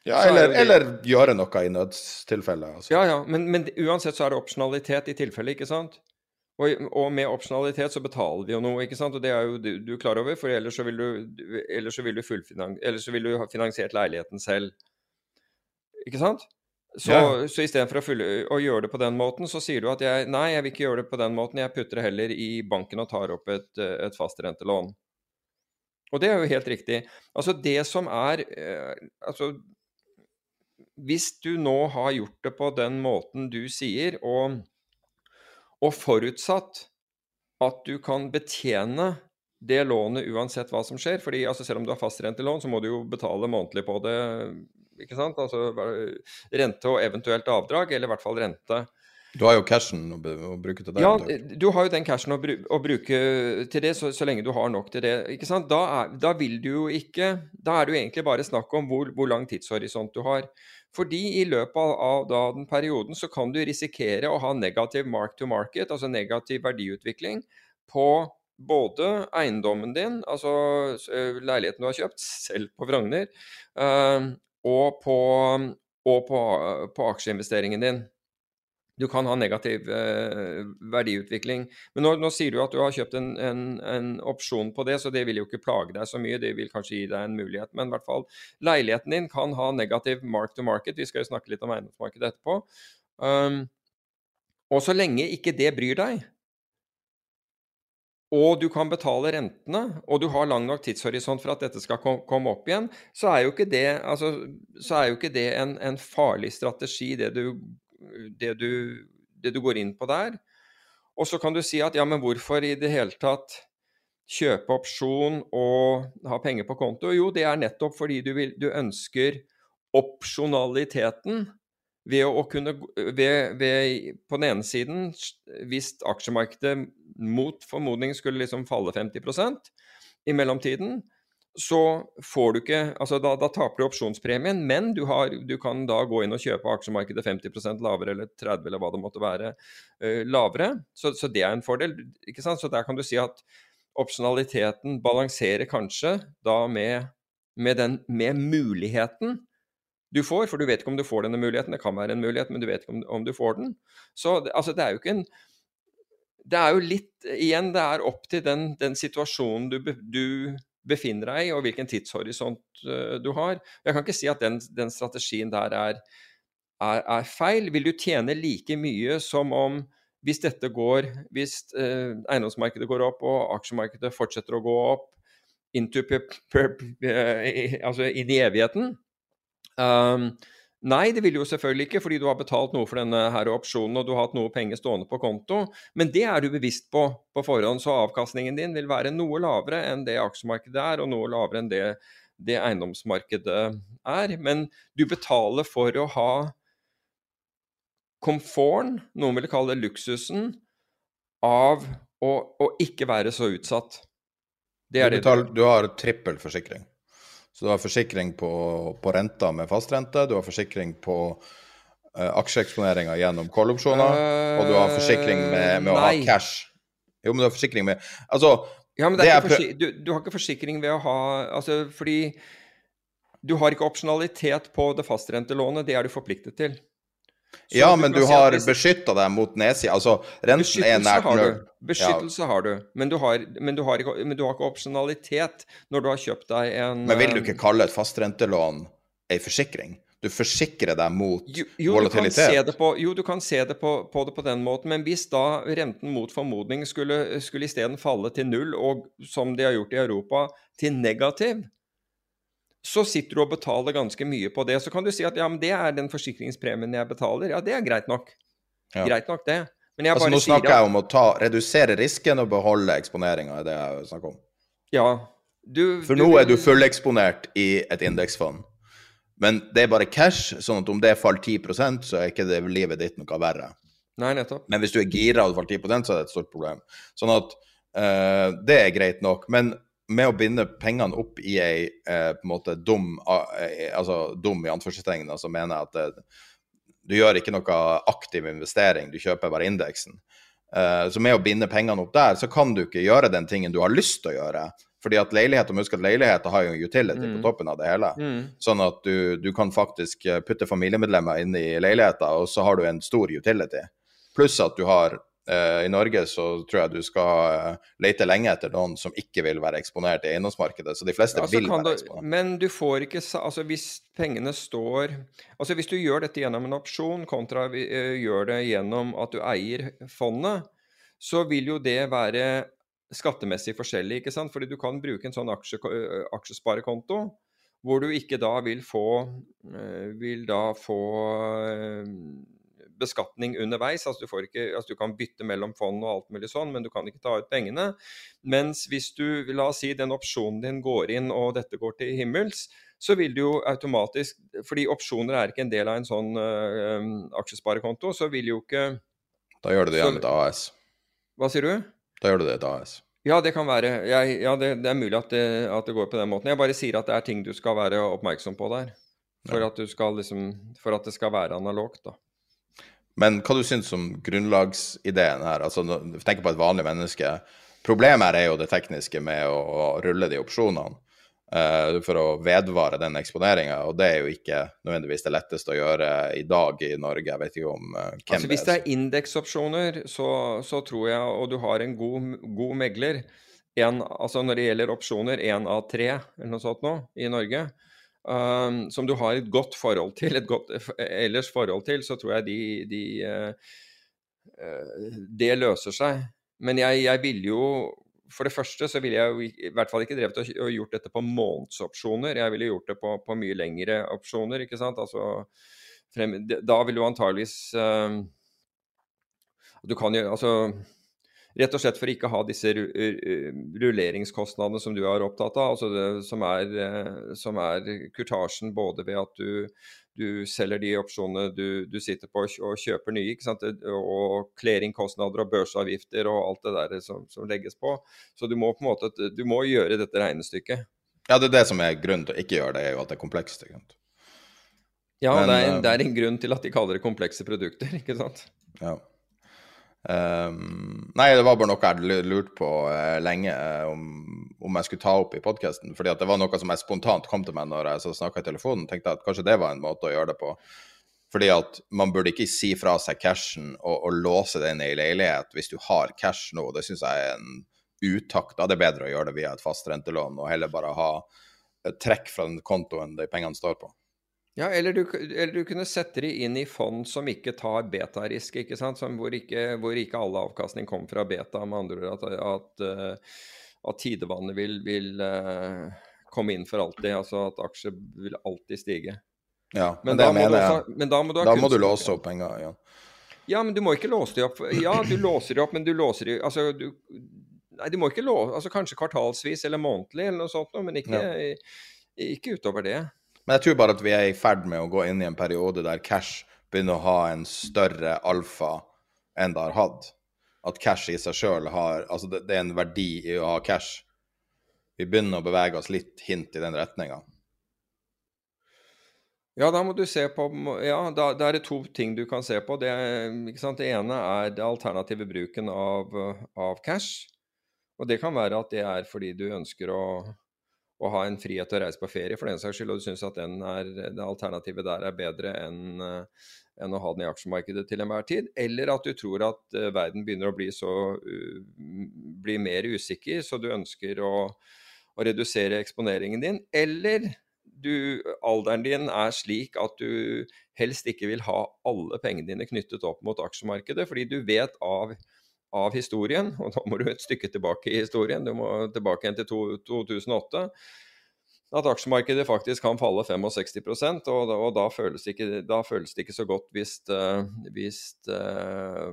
Ja, eller, det... eller gjøre noe i nødstilfelle. Altså. Ja, ja, men, men uansett så er det opsjonalitet i tilfelle, ikke sant? Og, og, med opsjonalitet så betaler vi jo noe, ikke sant? og det er jo du, du klar over, for ellers så vil du, ellers så vil du, ellers så vil du ha finansiert leiligheten selv. Ikke sant? Så, ja. så istedenfor å, å gjøre det på den måten, så sier du at jeg, nei, jeg vil ikke gjøre det på den måten, jeg putter det heller i banken og tar opp et, et fastrentelån. Og det er jo helt riktig. Altså det som er eh, Altså hvis du nå har gjort det på den måten du sier, og og forutsatt at du kan betjene det lånet uansett hva som skjer. fordi altså, Selv om du har fastrentelån, så må du jo betale månedlig på det. ikke sant? Altså Rente og eventuelt avdrag, eller i hvert fall rente. Du har jo cashen å, bruke til det? Ja, du har jo den cashen å, å bruke til det, så, så, lenge du har nok til det. ikke sant? Da, er, da, vil du jo ikke Da er det jo egentlig bare snakk om hvor, hvor lang tidshorisont du har. Fordi i løpet av, av den perioden så kan du risikere å ha negativ mark to market, altså negativ verdiutvikling, på både eiendommen din, altså leiligheten du har kjøpt, selv på Frogner, uh, og på, og på, på aksjeinvesteringen din du kan ha negativ eh, verdiutvikling. Men nå, nå, sier du at du har kjøpt en, en, en, opsjon på det, så det vil jo ikke plage deg så mye. Det vil kanskje gi deg en mulighet. Men i hvert fall, leiligheten din kan ha negativ mark to market. Vi skal jo snakke litt om eiendomsmarkedet etterpå. Um, og så lenge ikke det bryr deg, og du kan betale rentene, og du har lang nok tidshorisont for at dette skal komme opp igjen, så er jo ikke det, altså, jo ikke det en, en farlig strategi, det du det du, det du går inn på der. Og så kan du si at ja, men hvorfor i det hele tatt kjøpe opsjon og ha penger på konto? Jo, det er nettopp fordi du, vil, du ønsker opsjonaliteten ved å kunne ved, ved, På den ene siden, hvis aksjemarkedet mot formodning skulle liksom falle 50% i mellomtiden, så får du ikke altså da, da, taper du opsjonspremien, men du, har, du, kan da gå inn og kjøpe aksjemarkedet 50% lavere eller 30 eller hva det måtte være uh, lavere. Så, så, det er en fordel. ikke sant? Så der kan du si at opsjonaliteten balanserer kanskje da med, med, den, med muligheten du får, for du vet ikke om du får denne muligheten. Det kan være en mulighet, men du vet ikke om, om du får den. Så altså, det er jo ikke en Det er jo litt Igjen, det er opp til den, den situasjonen du, du befinner deg i, og hvilken tidshorisont uh, du har. Jeg kan ikke si at den, den strategien der er, er, er, feil. Vil du tjene like mye som om hvis dette går, hvis uh, eiendomsmarkedet går opp og aksjemarkedet fortsetter å gå opp into per, per, per, altså inn i evigheten? Um, nei, det vil jo selvfølgelig ikke, fordi du har betalt noe for denne her opsjonen og du har hatt noe penger stående på konto. Men det er du bevisst på på forhånd, så avkastningen din vil være noe lavere enn det aksjemarkedet er, og noe lavere enn det, det eiendomsmarkedet er. Men du betaler for å ha komforten, noen ville kalle det luksusen, av å, å ikke være så utsatt. Det er du, betaler, du har trippel forsikring. Så du har forsikring på, på renta med fastrente, du har forsikring på uh, aksjeeksponeringa gjennom call-opsjoner, uh, og du har forsikring med, med å ha cash. Jo, men du har forsikring med Altså Ja, men du, du, har ikke forsikring ved å ha Altså, fordi du har ikke opsjonalitet på det fastrentelånet, det er du forpliktet til. Så ja, men du har beskytta deg mot nedsida. Altså, renten er nært null. Beskyttelse ja. har du, men du har, men, du har ikke, men du har, ikke, opsjonalitet når du har kjøpt deg en Men vil du ikke kalle et fastrentelån ei forsikring? Du forsikrer deg mot jo, jo, volatilitet? Du på, jo, du kan se det på, på, det på den måten, men hvis da renten mot formodning skulle, skulle isteden falle til null, og som de har gjort i Europa, til negativ, så sitter du og betaler ganske mye på det. Så kan du si at ja, men det er den forsikringspremien jeg betaler. Ja, det er greit nok. Ja. Greit nok, det. Men jeg altså, bare nå snakker jeg om å ta, redusere risken og beholde eksponeringa, er det jeg snakker om. Ja. Du, For nå er du fulleksponert i et indeksfond. Men det er bare cash, sånn at om det faller 10% så er ikke det livet ditt noe verre. Nei, nettopp. Men hvis du er gira og faller 10 så er det et stort problem. Sånn at uh, det er greit nok. Men med å binde pengene opp i ei eh, på en måte dum eh, altså dum i anførselstegn, altså mener jeg at det, eh, du gjør ikke noe aktiv investering, du kjøper bare indeksen. Eh, så med å binde pengene opp der, så kan du ikke gjøre den tingen du har lyst til å gjøre. Fordi at leilighet, og husk at leiligheter har jo utility mm. på toppen av det hele. Mm. Sånn at du, du, kan faktisk eh, putte familiemedlemmer inn i leiligheter, og så har du en stor utility. Pluss at du har I Norge så tror jeg du skal uh, lete lenge etter noen som ikke vil være eksponert i eiendomsmarkedet. Så de fleste ja, vil være du, eksponert. Men du får ikke Altså hvis pengene står Altså hvis du gjør dette gjennom en opsjon kontra uh, gjør det gjennom at du eier fondet, så vil jo det være skattemessig forskjellig, ikke sant. Fordi du kan bruke en sånn aksje, aksjesparekonto hvor du ikke da vil få Vil da få beskatning underveis. altså Du, ikke, altså du kan bytte mellom fond og alt mulig sånn, men du kan ikke ta ut pengene. Mens hvis du, la oss si den opsjonen din går inn og dette går til himmels, så vil du jo automatisk Fordi opsjoner er ikke en del av en sånn uh, aksjesparekonto, så vil jo ikke Da gjør du det gjennom et AS. Hva sier du? Da gjør du det et AS. Ja, det kan være. Jeg, ja, det, det, er mulig at det, at det, går på den måten. Jeg bare sier at det er ting du skal være oppmerksom på der. For, ja. at, liksom, for at det skal være analogt, da. Men hva du syns om grunnlagsideen her? Altså, Tenk på et vanlig menneske. Problemet her er jo det tekniske med å, å rulle de opsjonene uh, for å vedvare den eksponeringa, og det er jo ikke nødvendigvis det letteste å gjøre i dag i Norge. Jeg vet ikke om uh, hvem altså, Hvis det er indeksopsjoner, så, så, tror jeg, og du har en god, god megler en, altså Når det gjelder opsjoner, én av tre eller noe sånt nå i Norge, um, som du har et godt forhold til, et godt ellers forhold til, så tror jeg de, de uh, Det løser seg. Men jeg, jeg ville jo For det første så ville jeg jo i hvert fall ikke drevet og gjort dette på månedsopsjoner. Jeg ville gjort det på, på mye lengre opsjoner, ikke sant. Altså, frem, da vil du antageligvis uh, Du kan jo Altså Rett og slett for ikke å ha disse rulleringskostnadene som du er opptatt av, altså det, som, er, eh, som er kurtasjen både ved at du, du selger de opsjonene du, du, sitter på og kjøper nye, ikke sant? og clearingkostnader og børsavgifter og alt det der som, som, legges på. Så du må på en måte, du må gjøre dette regnestykket. Ja, det er det som er grunnen til å ikke gjøre det, er jo at det er komplekst. ikke sant? Ja, Men, det, er, en, det er en grunn til at de kaller det komplekse produkter, ikke sant? Ja. Um, nei, det var bare noe jeg hadde lurt på uh, lenge uh, om, om, jeg skulle ta opp i podkasten. fordi det var noe som jeg spontant kom til meg når jeg snakka i telefonen. tenkte at kanskje det var en måte å gjøre det på. Fordi at man burde ikke si fra seg cashen og, og låse den i leilighet hvis du har cash nå. Det syns jeg er en utakt. Da det er bedre å gjøre det via et fast rentelån og heller bare ha trekk fra den kontoen de pengene står på. Ja, eller du, eller du, kunne sette de inn i fond som ikke tar betarisk, ikke sant? Som hvor, ikke, hvor ikke alle avkastning kommer fra beta. Med andre ord at, at, at tidevannet vil, vil uh, komme inn for alltid. Altså at aksjer vil alltid stige. Ja, men, men det mener jeg. Også, men da må du, da må du låse opp en gang. Ja. ja, men du må ikke låse de opp. Ja, du låser de opp, men du låser de Altså, du, Nei, du må ikke låse altså Kanskje kvartalsvis eller månedlig eller noe sånt, men ikke, ja. ikke utover det. Men jeg tror bare at vi er i ferd med å gå inn i en periode der cash begynner å ha en større alfa enn det har hatt. At cash i seg sjøl har Altså, det, det, er en verdi i å ha cash. Vi begynner å bevege oss litt hint i den retninga. Ja, da må du se på Ja, da, da, er det to ting du kan se på. Det, det ene er det alternative bruken av, av cash. Og det kan være at det er fordi du ønsker å, å ha en frihet til å reise på ferie for den saks skyld, og du syns at er, det alternativet der er bedre enn enn å ha den i aksjemarkedet til enhver tid. Eller at du tror at uh, verden begynner å bli, så, bli mer usikker, så du ønsker å, å, redusere eksponeringen din. Eller du, alderen din er slik at du helst ikke vil ha alle pengene dine knyttet opp mot aksjemarkedet, fordi du vet av av historien, og da må du et stykke tilbake i historien, du må tilbake igjen til to, 2008, at aksjemarkedet faktisk kan falle 65 og, da, og da, føles ikke, da, føles det ikke så godt hvis, uh, hvis uh,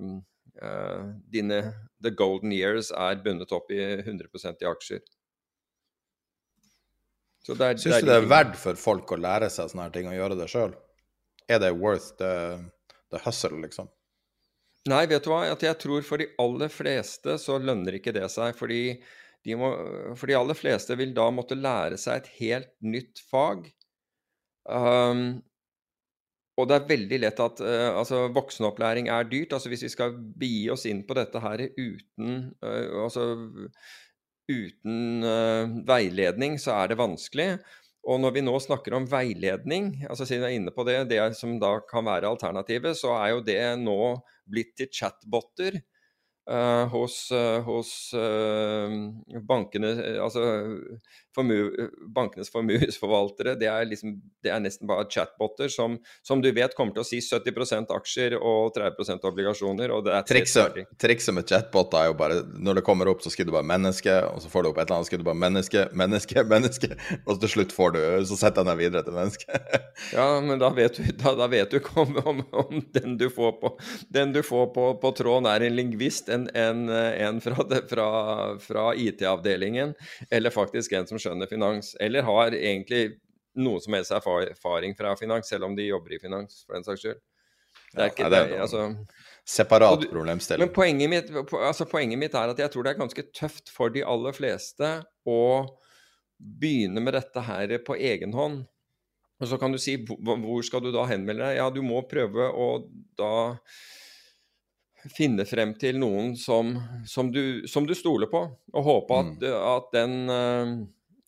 uh, dine the golden years er bundet opp i 100% i aksjer. Så det Syns du det er verdt for folk å lære seg sånne her ting og gjøre det sjøl? Er det worth the, the hustle, liksom? Nei, vet du hva. At jeg tror for de aller fleste så lønner ikke det seg. Fordi de, må, for de aller fleste vil da måtte lære seg et helt nytt fag. Um, og det er veldig lett at uh, altså, voksenopplæring er dyrt. altså Hvis vi skal begi oss inn på dette her uten, uh, altså, uten uh, veiledning, så er det vanskelig. Og når vi nå snakker om veiledning, altså siden jeg er inne på det, det som da kan være alternativet, så er jo det nå blitt til chatboter uh, hos, uh, hos uh, bankene, altså formu, bankenes formuesforvaltere. Det liksom, det er nesten bare chatboter som, som, du vet kommer til å si 70% aksjer og 30% obligasjoner. og det Trikset, trikset med chatboter er jo bare når det kommer opp, så skriver du bare 'menneske', og så får du opp et eller annet, så skriver du bare 'menneske', 'menneske', 'menneske', og til slutt får du, så setter den deg videre til 'menneske'. ja, men da vet du, da, da vet du om, om, om, den du får på, den du får på, på tråden er en lingvist, en, en, en fra, fra, fra IT-avdelingen, eller faktisk en som skjønner finans, eller har egentlig noe som helst erfaring fra finans, selv om de jobber i finans, for den saks skyld. Det er ikke ja, det, altså, Separat problemstilling. Men poenget mitt, altså poenget mitt er at jeg tror det er ganske tøft for de aller fleste å begynne med dette her på egen hånd. Og så kan du si hvor skal du da henmelde deg? Ja, du må prøve å da finne frem til noen som, som, du, som du, stoler på, og håpe at, mm. at den eh,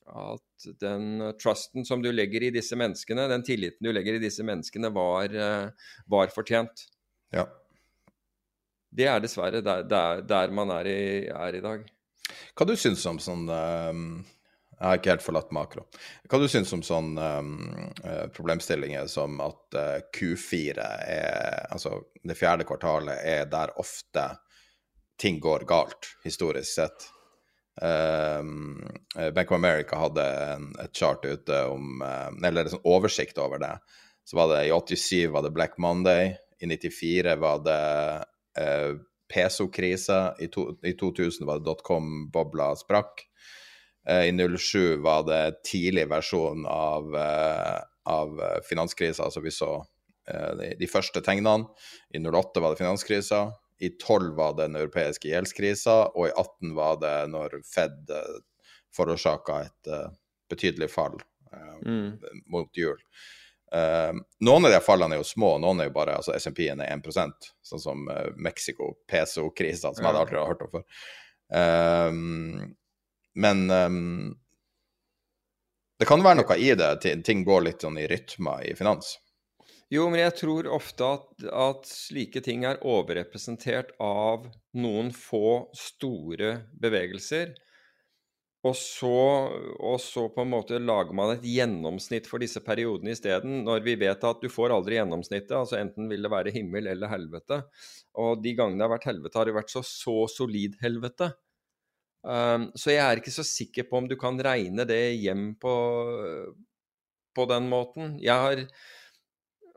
at den trusten som du legger i disse menneskene, den tilliten du legger i disse menneskene, var, eh, var fortjent. Ja. Det er dessverre der, der, der man er i, er i, dag. Hva du syns om sånn um, Jeg har ikke helt forlatt makro. Hva du syns om sånn um, problemstillinger som at uh, Q4 er Altså det fjerde kvartalet er der ofte ting går galt, historisk sett. Um, Bank of America hadde en, et chart ute om uh, Eller en sånn oversikt over det. Så var det i 87 var det Black Monday. I 94 var det uh, peso-krise. I, I, 2000 var det dotcom-bobla sprakk. Uh, I 07 var det tidlig versjon av, av finanskrisa, altså vi så de, de, første tegnene. I 08 var det finanskrisa. I 12 var det den europeiske gjeldskrisa, og i 18 var det når Fed eh, forårsaka et betydelig fall mm. mot jul. Noen av de fallene er jo små, noen er jo bare altså SMP-en er 1 sånn som Mexico, peso-krisa, som jeg aldri har hørt om før. Uh, men um, det kan være noe i det, ting går litt sånn i rytmer i finans. Jo, men jeg tror ofte at, at, slike ting er overrepresentert av noen få store bevegelser. Og så, og så på en måte lager man et gjennomsnitt for disse periodene isteden, når vi vet at du får aldri gjennomsnittet. altså Enten vil det være himmel eller helvete. Og de gangene det har vært helvete, har det vært så, så solid helvete Um, så jeg er ikke så sikker på om du kan regne det hjem på, på den måten. Jeg har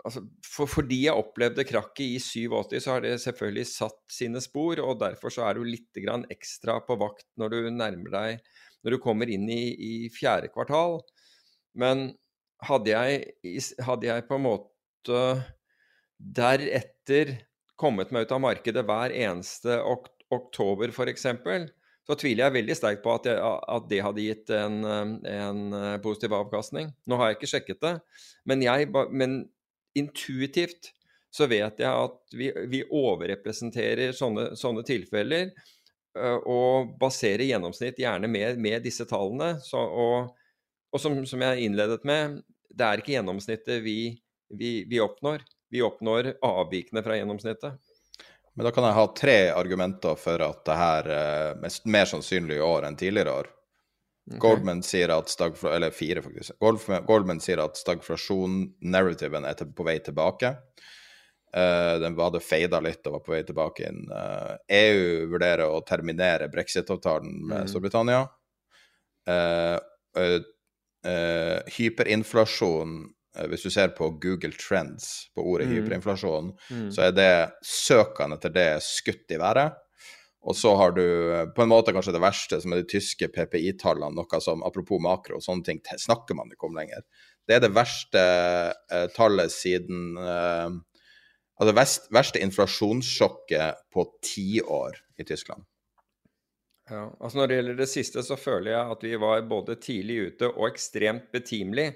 altså, for, Fordi jeg opplevde krakket i 87, så har det selvfølgelig satt sine spor, og derfor så er du litt ekstra på vakt når du nærmer deg Når du kommer inn i, i fjerde kvartal. Men hadde jeg, hadde jeg på en måte deretter kommet meg ut av markedet hver eneste ok oktober f.eks., så tviler jeg veldig sterkt på at det, at det hadde gitt en, en, positiv avkastning. Nå har jeg ikke sjekket det, men, jeg, men intuitivt så vet jeg at vi, vi overrepresenterer sånne, sånne, tilfeller, og baserer gjennomsnitt gjerne med, med disse tallene. Så, og, og som, som, jeg innledet med, det er ikke gjennomsnittet vi, vi, vi oppnår. Vi oppnår avvikene fra gjennomsnittet. Men da kan jeg ha tre argumenter for at det her er eh, mer sannsynlig i år enn tidligere år. Okay. Goldman sier at stagfla, eller fire faktisk, Goldman sier at stagflasjon-narrativen er på vei tilbake. Uh, den hadde fada litt og var på vei tilbake inn. Uh, EU vurderer å terminere brexit-avtalen med mm. Storbritannia. Uh, hyperinflasjon Eh, hvis du ser på Google Trends på ordet mm. hyperinflasjon, mm. så er det søkene etter det skutt i været. Og så har du eh, på en måte kanskje det verste, som er de tyske PPI-tallene, noe som apropos makro, og sånne ting snakker man ikke om lenger. Det er det verste eh, tallet siden eh, Altså vest, verste inflasjonssjokket på tiår i Tyskland. Ja, altså Når det gjelder det siste, så føler jeg at vi var både tidlig ute og ekstremt betimelig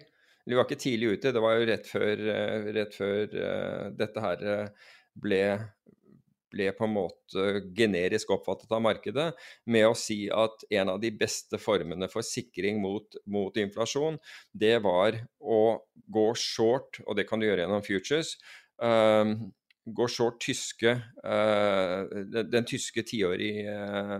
vi var ikke tidlig ute, det var jo rett før, eh, rett før uh, dette her eh, ble, ble på en måte generisk oppfattet av markedet, med å si at en av de beste formene for sikring mot, mot inflasjon, det var å gå short, og det kan du gjøre gjennom futures. Um, gå short tyske, uh, den, den, tyske tiårige uh,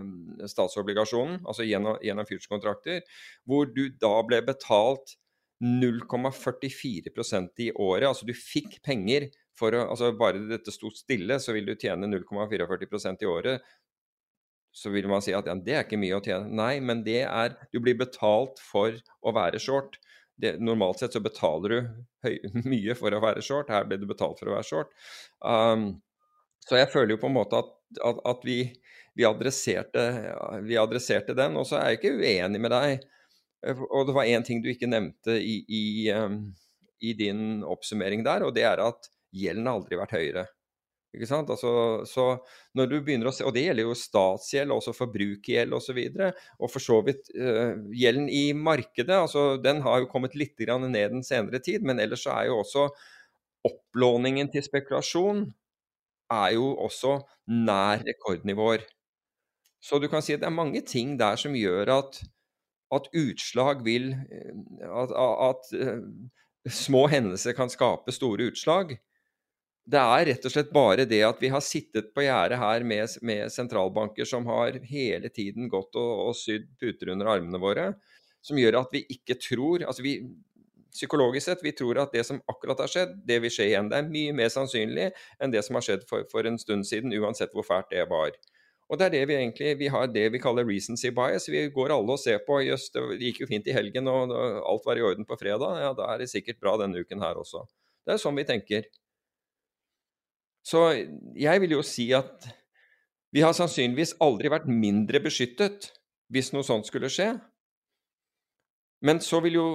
statsobligasjonen, altså gjennom, gjennom future-kontrakter, hvor du da ble betalt 0,44% i året. Altså du fikk penger for å altså Bare dette sto stille, så vil du tjene 0,44% i året. Så vil man si at ja, det er ikke mye å tjene. Nei, men det er Du blir betalt for å være short. Det, normalt sett så betaler du høy, mye for å være short. Her ble du betalt for å være short. Um, så jeg føler jo på en måte at, at, at vi, vi, adresserte, vi adresserte den. Og så er jeg ikke uenig med deg og det var én ting du ikke nevnte i, i, i, din oppsummering der, og det er at gjelden har aldri vært høyere. Ikke sant? Altså, så når du begynner å se, Og det gjelder jo statsgjeld, også forbrukergjeld osv. Og, så og for så vidt uh, gjelden i markedet. altså Den har jo kommet litt ned den senere tid, men ellers er jo også opplåningen til spekulasjon er jo også nær rekordnivåer. Så du kan si at det er mange ting der som gjør at at utslag vil eh, At, at uh, små hendelser kan skape store utslag. Det er rett og slett bare det at vi har sittet på gjerdet her med, med, sentralbanker som har hele tiden gått og, og sydd puter under armene våre, som gjør at vi ikke tror altså vi, Psykologisk sett vi tror at det som akkurat har skjedd, det vil skje igjen. Det er mye mer sannsynlig enn det som har skjedd for, for en stund siden, uansett hvor fælt det var. Og det er det vi egentlig Vi har det vi kaller recency bias. Vi går alle og ser på Jøss, det gikk jo fint i helgen, og alt var i orden på fredag. Ja, da er det sikkert bra denne uken her også. Det er sånn vi tenker. Så jeg vil jo si at vi har sannsynligvis aldri vært mindre beskyttet hvis noe sånt skulle skje. Men så vil jo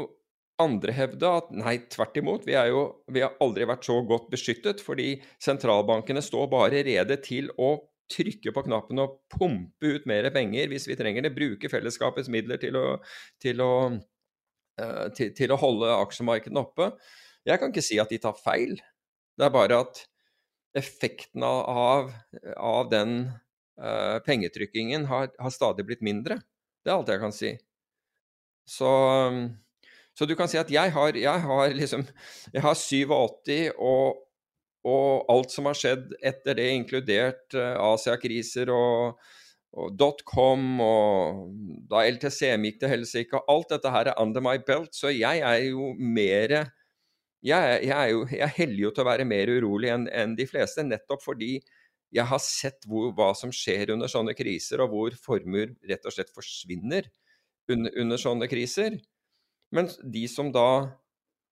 andre hevde at nei, tvert imot, vi, jo, vi har aldri vært så godt beskyttet, fordi sentralbankene står bare rede til å trykke på knappen og pumpe ut mer penger hvis vi trenger det. Bruke fellesskapets midler til å, til å, uh, til, til å holde aksjemarkedene oppe. Jeg kan ikke si at de tar feil. Det er bare at effekten av, av den uh, pengetrykkingen har, har, stadig blitt mindre. Det er alt jeg kan si. Så, så du kan si at jeg har, jeg har liksom Jeg har 87 og og alt som har skjedd etter det, inkludert uh, Asia-kriser og, og dotcom og da LTCM gikk til helsike. Alt dette her er under my belt, så jeg er jo mer jeg, jeg, jo, jeg heller jo til å være mer urolig enn en de fleste, nettopp fordi Jeg har sett hvor, hva som skjer under sånne kriser, og hvor formuer rett og slett forsvinner under, under sånne kriser. Men de som da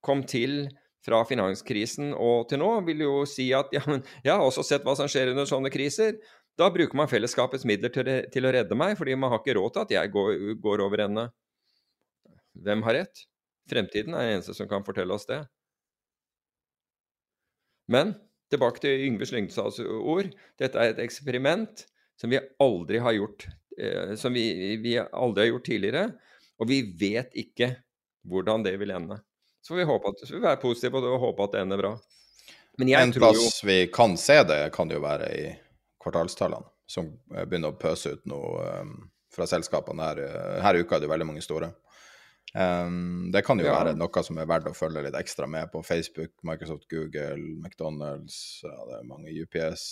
kom til fra finanskrisen og til nå, vil jo si at ja, men jeg har også sett hva som skjer under sånne kriser. Da bruker man fellesskapets midler til, til å redde meg, fordi man har ikke råd til at jeg går, går over ende. Hvem har rett? Fremtiden er den eneste som kan fortelle oss det. Men tilbake til Yngve Slyngstads ord. Dette er et eksperiment som vi aldri har gjort, eh, som vi, vi aldri har gjort tidligere. Og vi vet ikke hvordan det vil ende. Så får vi, håpe at, vi være positive og håpe at det ender bra. Men en plass jo... vi kan se det, kan jo være i kvartalstallene, som begynner å pøse ut noe um, fra selskapene. Her, her uka er det veldig mange store. Um, det kan jo ja. være noe som er verdt å følge litt ekstra med på Facebook, Microsoft, Google, McDonald's, ja, det er mange UPS,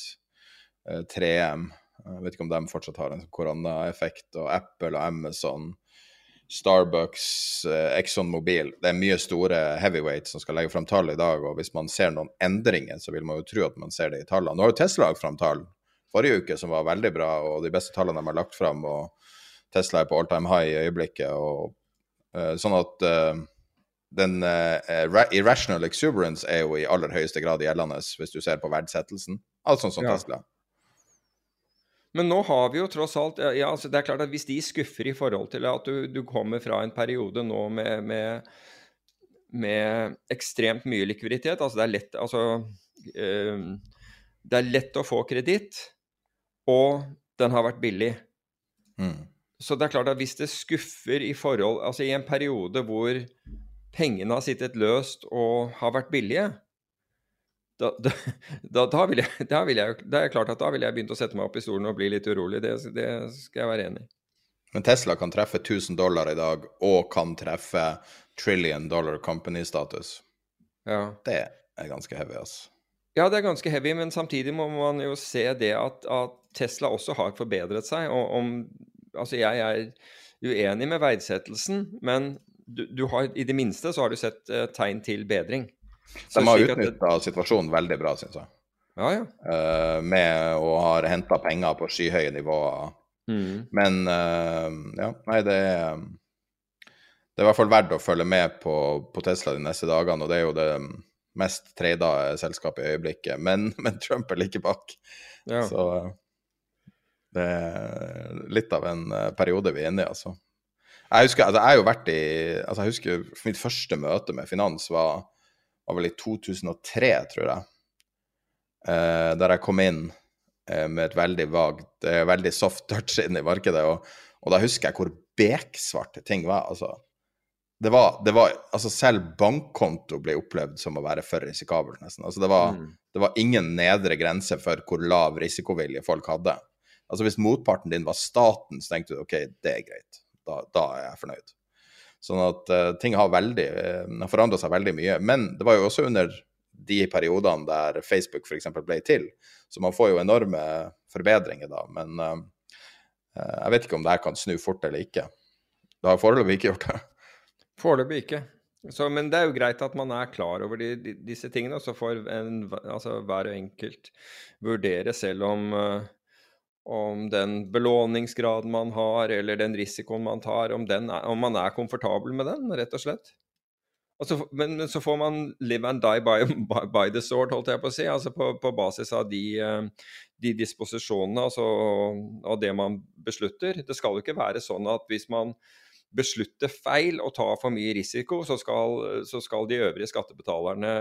uh, 3M. Jeg vet ikke om de fortsatt har en koronaeffekt, og Apple og Amazon. Starbucks, eh, Exxon Mobil. Det er mye store heavyweights som skal legge fram tall i dag. og Hvis man ser noen endringer, så vil man jo tro at man ser det i tallene. Nå har jo Tesla lagt fram tall forrige uke som var veldig bra, og de beste tallene de har lagt fram. og Tesla er på all time high i øyeblikket. og uh, Sånn at uh, den uh, irrational exuberance er jo i aller høyeste grad gjeldende hvis du ser på verdsettelsen. alt sånn som ja. Tesla. Men nå har vi jo tross alt ja, altså Det er klart at hvis de skuffer i forhold til at du, du kommer fra en periode nå med, med, med, ekstremt mye likviditet altså Det er lett, altså, øh, det er lett å få kreditt, og den har vært billig. Mm. Så det er klart at hvis det skuffer i forhold Altså i en periode hvor pengene har sittet løst og har vært billige, da, da, da, da, jeg, da vil jeg, det er klart at da ville jeg begynt å sette meg opp i stolen og bli litt urolig. Det, det, skal jeg være enig i. Men Tesla kan treffe 1000 dollar i dag, og kan treffe trillion dollar company-status. Ja. Det er ganske heavy, altså. Ja, det er ganske heavy, men samtidig må man jo se det at, at Tesla også har forbedret seg. Og om, altså jeg er uenig med verdsettelsen, men du, du har, i det minste så har du sett uh, tegn til bedring. De har utnytta situasjonen veldig bra, syns jeg. Ja, ja. Uh, med å ha henta penger på skyhøye nivåer. Mm. Men uh, ja, nei, det er Det er i hvert fall verdt å følge med på, på Tesla de neste dagene, og det er jo det mest trada selskapet i øyeblikket. Men, men, Trump er like bak. Ja. Så det er litt av en eh, periode vi er inne i, altså. Jeg husker, altså, jeg har jo vært i altså, jeg husker Mitt første møte med finans var var vel i 2003, tror jeg. Eh, der jeg kom inn eh, med et veldig vagt, eh, veldig soft touch inn i markedet. Og, og, da husker jeg hvor beksvarte ting var. Altså, det var, det var, altså selv bankkonto ble opplevd som å være for risikabel, nesten. Altså det, var, mm. det var ingen nedre grense for hvor lav risikovilje folk hadde. Altså Hvis motparten din var staten, så tenkte du OK, det er greit. Da, da er jeg fornøyd. Sånn at uh, ting har veldig uh, eh, forandra seg veldig mye. Men det var jo også under de periodene der Facebook f.eks. ble til. Så man får jo enorme forbedringer da. Men uh, jeg vet ikke om det her kan snu fort eller ikke. Det har foreløpig ikke gjort det. Foreløpig ikke. Så, men det er jo greit at man er klar over de, de, disse tingene, så får en, altså, hver enkelt vurdere selv om uh, om den belåningsgraden man har, eller den risikoen man tar, om, er, om, man er komfortabel med den, rett og slett. Altså, men, men, så får man live and die by, by, by, the sword, holdt jeg på å si. Altså på, på basis av de, eh, de disposisjonene altså, og det man beslutter. Det skal jo ikke være sånn at hvis man beslutter feil og tar for mye risiko, så skal, så skal de øvrige skattebetalerne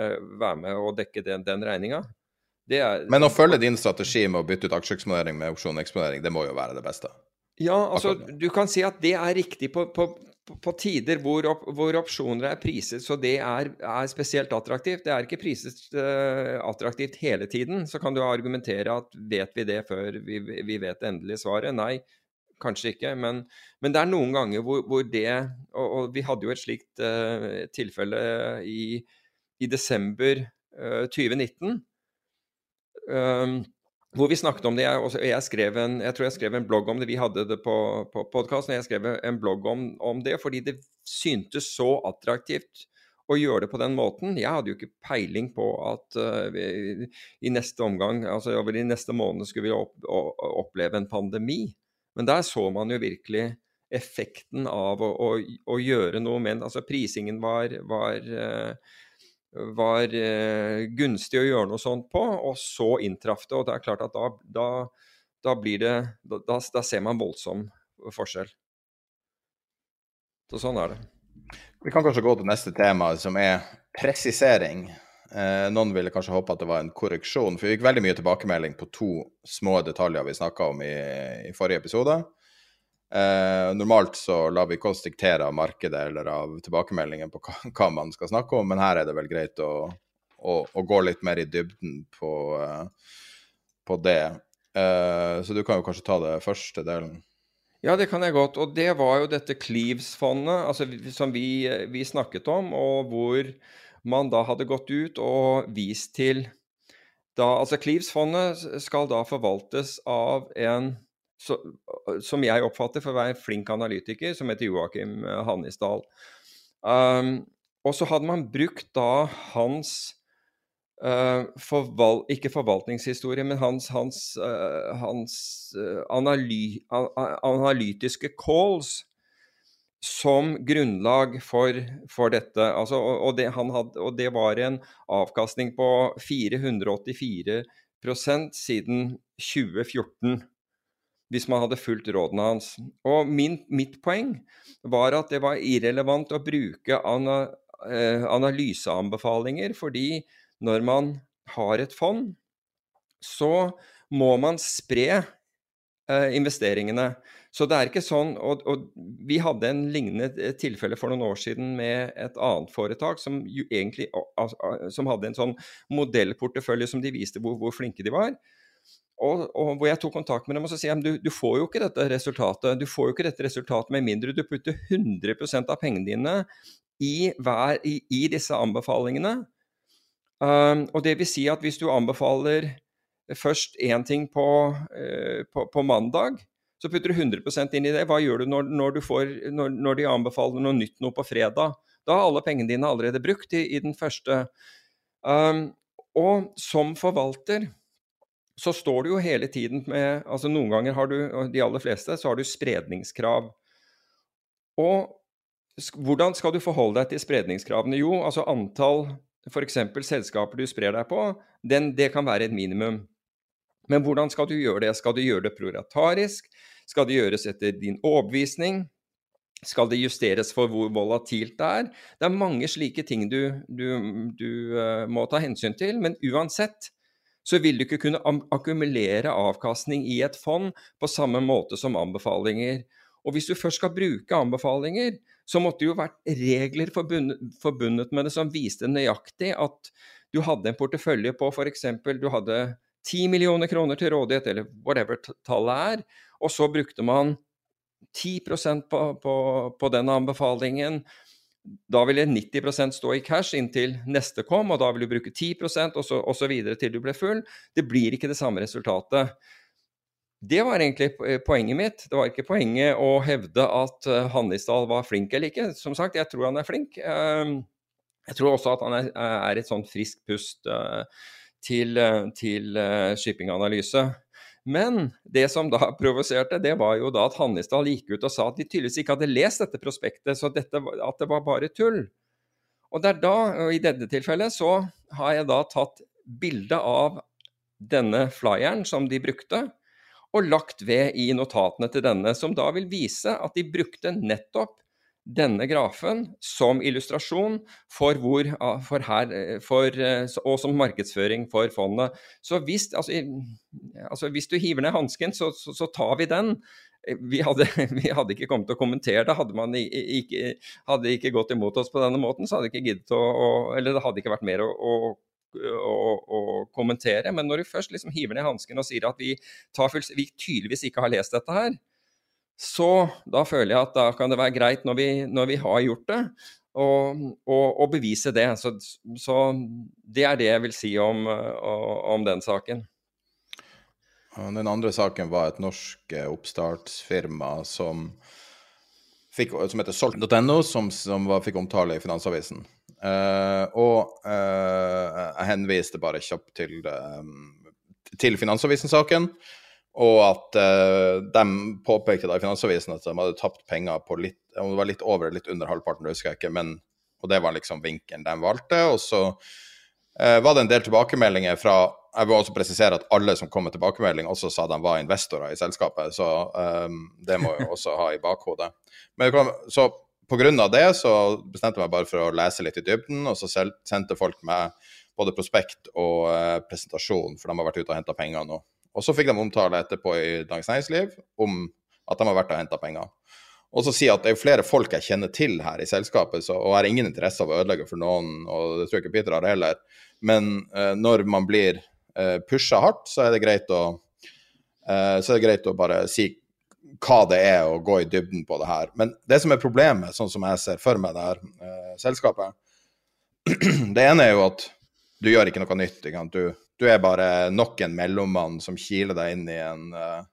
være med og dekke den, den regninga. Er, Men å følge din strategi med å bytte ut aksjeeksponering med opsjoneksponering, det må jo være det beste? Ja, altså du kan si at det er riktig på, på, på tider hvor, hvor, opsjoner er priset så det er, er, spesielt attraktivt. Det er ikke priset uh, attraktivt hele tiden. Så kan du argumentere at vet vi det før vi, vi vet det endelige svaret? Nei, kanskje ikke. Men, men, det er noen ganger hvor, hvor det og, og, vi hadde jo et slikt uh, tilfelle i, i desember uh, 2019 Um, hvor vi snakket om det. Jeg, jeg, skrev en, jeg tror jeg skrev en blogg om det. Vi hadde det på, på podkasten. Jeg skrev en blogg om, om, det fordi det syntes så attraktivt å gjøre det på den måten. Jeg hadde jo ikke peiling på at uh, vi, i neste omgang, altså over i neste måned, skulle vi opp, oppleve en pandemi. Men der så man jo virkelig effekten av å, å, å gjøre noe med Altså prisingen var, var, uh, var uh, gunstig å gjøre noe sånt på, og så inntraff det. Og det er klart at da, da, da blir det da, da ser man voldsom forskjell. Så sånn er det. Vi kan kanskje gå til neste tema, som er presisering. Eh, noen ville kanskje håpe at det var en korreksjon, for vi fikk veldig mye tilbakemelding på to små detaljer vi snakka om i, i, forrige episode. Eh, normalt så lar vi oss diktere av markedet eller av tilbakemeldingen på hva, man skal snakke om, men her er det vel greit å, å, å gå litt mer i dybden på, uh, på det. Eh, så du kan jo kanskje ta det første delen. Ja, det kan jeg godt. Og det var jo dette Cleaves-fondet altså, som vi, vi, snakket om, og hvor man da hadde gått ut og vist til da, Altså Cleaves-fondet skal da forvaltes av en så, som jeg oppfatter for å være en flink analytiker, som heter Joakim Hannisdal. Um, og så hadde man brukt da hans Uh, forval ikke forvaltningshistorie, men hans, hans, uh, hans uh, analy analytiske calls som grunnlag for, for dette. Altså, og, og, det hadde, og, det var en avkastning på 484% siden 2014. Hvis man hadde fulgt rådene hans. Og min, mitt poeng var at det var irrelevant å bruke ana, analyseanbefalinger, fordi når man har et fond, så må man spre eh, investeringene. Så det er ikke sånn og, og, vi hadde en lignende eh, tilfelle for noen år siden med et annet foretak som egentlig som hadde en sånn modellportefølje som de viste hvor, hvor flinke de var. Og, og, hvor jeg tok kontakt med dem og så sier du, du får jo ikke dette resultatet. Du får jo ikke dette resultatet med mindre du putter 100 av pengene dine i, hver, i, i disse anbefalingene. Um, og det vil si at hvis du anbefaler først én ting på, uh, på, på, mandag, så putter du 100 inn i det. Hva gjør du når, når, du får, når, når, de anbefaler noe nytt noe på fredag? Da har alle pengene dine allerede brukt i, i den første. Um, og som forvalter så står du jo hele tiden med altså Noen ganger har du, de aller fleste, så har du spredningskrav. Og hvordan skal du forholde deg til spredningskravene? Jo, altså antall f.eks. selskaper du sprer deg på, den, det kan være et minimum. Men hvordan skal du gjøre det? Skal du gjøre det proratarisk? Skal det gjøres etter din overbevisning? Skal det justeres for hvor volatilt det er? Det er mange slike ting du, du, du uh, må ta hensyn til, men uansett så vil du ikke kunne akkumulere avkastning i et fond på samme måte som anbefalinger. Og hvis du først skal bruke anbefalinger, så måtte det jo vært regler forbundet, med det som viste nøyaktig at du hadde en portefølje på f.eks. du hadde 10 millioner kroner til rådighet, eller whatever tallet er, og så brukte man 10% på, på, på den anbefalingen. Da ville 90% stå i cash inntil neste kom, og da vil du bruke 10% og så, og så videre til du ble full. Det blir ikke det samme resultatet. Det var egentlig eh, poenget mitt. Det var ikke poenget å hevde at eh, Hannisdal var flink eller ikke. Som sagt, jeg tror han er flink. Ehm, jeg tror også at han er et sånn friskt pust eh, til, til shippinganalyse. Men det som da provoserte, det var jo da at Hannisdal gikk ut og sa at de tydeligvis ikke hadde lest dette prospektet, så dette, at det var bare tull. Og det er da, og i dette tilfellet, så har jeg da tatt bilde av denne flyeren som de brukte, og lagt ved i notatene til denne, som da vil vise at de brukte nettopp denne grafen som illustrasjon for hvor, for her, for, og som markedsføring for fondet. Så hvis, altså, altså hvis du hiver ned hansken, så, så, så, tar vi den. Vi hadde, vi hadde, ikke kommet til å kommentere det. Hadde man ikke, hadde ikke gått imot oss på denne måten, så hadde ikke giddet å, å Eller det hadde ikke vært mer å, å å, å, kommentere. Men når du først liksom hiver ned hansken og sier at vi, vi, tydeligvis ikke har lest dette her, så da føler jeg at da kan det være greit, når vi, når vi har gjort det, å bevise det. Så, så, det er det jeg vil si om, om den saken. Den andre saken var et norsk eh, oppstartsfirma som, fikk, som heter Solgt.no, som, som var, fikk omtale i Finansavisen. Uh, og uh, jeg henviste bare kjapt til, um, til Finansavisen-saken. Og at uh, de påpekte da i Finansavisen at de hadde tapt penger på litt om det var litt over eller litt under halvparten, det husker jeg ikke. men Og det var liksom vinkelen de valgte. Og så var det en del tilbakemeldinger fra Jeg vil også presisere at alle som kom med tilbakemelding, også sa de var investorer i selskapet. Så um, det må vi også ha i bakhodet. Men så pga. det så bestemte jeg meg bare for å lese litt i dybden, og så sendte folk meg både prospekt og uh, presentasjon, for de har vært ute og henta penger nå. Og så fikk de omtale etterpå i Dagens Næringsliv om at de har vært og henta penger. Og så si at det er flere folk jeg kjenner til her i selskapet, så, og har ingen interesse av å ødelegge for noen, og det tror jeg ikke Peter har heller. Men uh, når man blir uh, pusha hardt, så er å uh, så er det greit å bare si hva det er å gå i dybden på det her. Men det som er problemet, sånn som jeg ser for meg det her eh, selskapet, det ene er jo at du gjør ikke noe nytt. Ikke du, du, er bare nok en mellommann som kiler deg inn i en uh,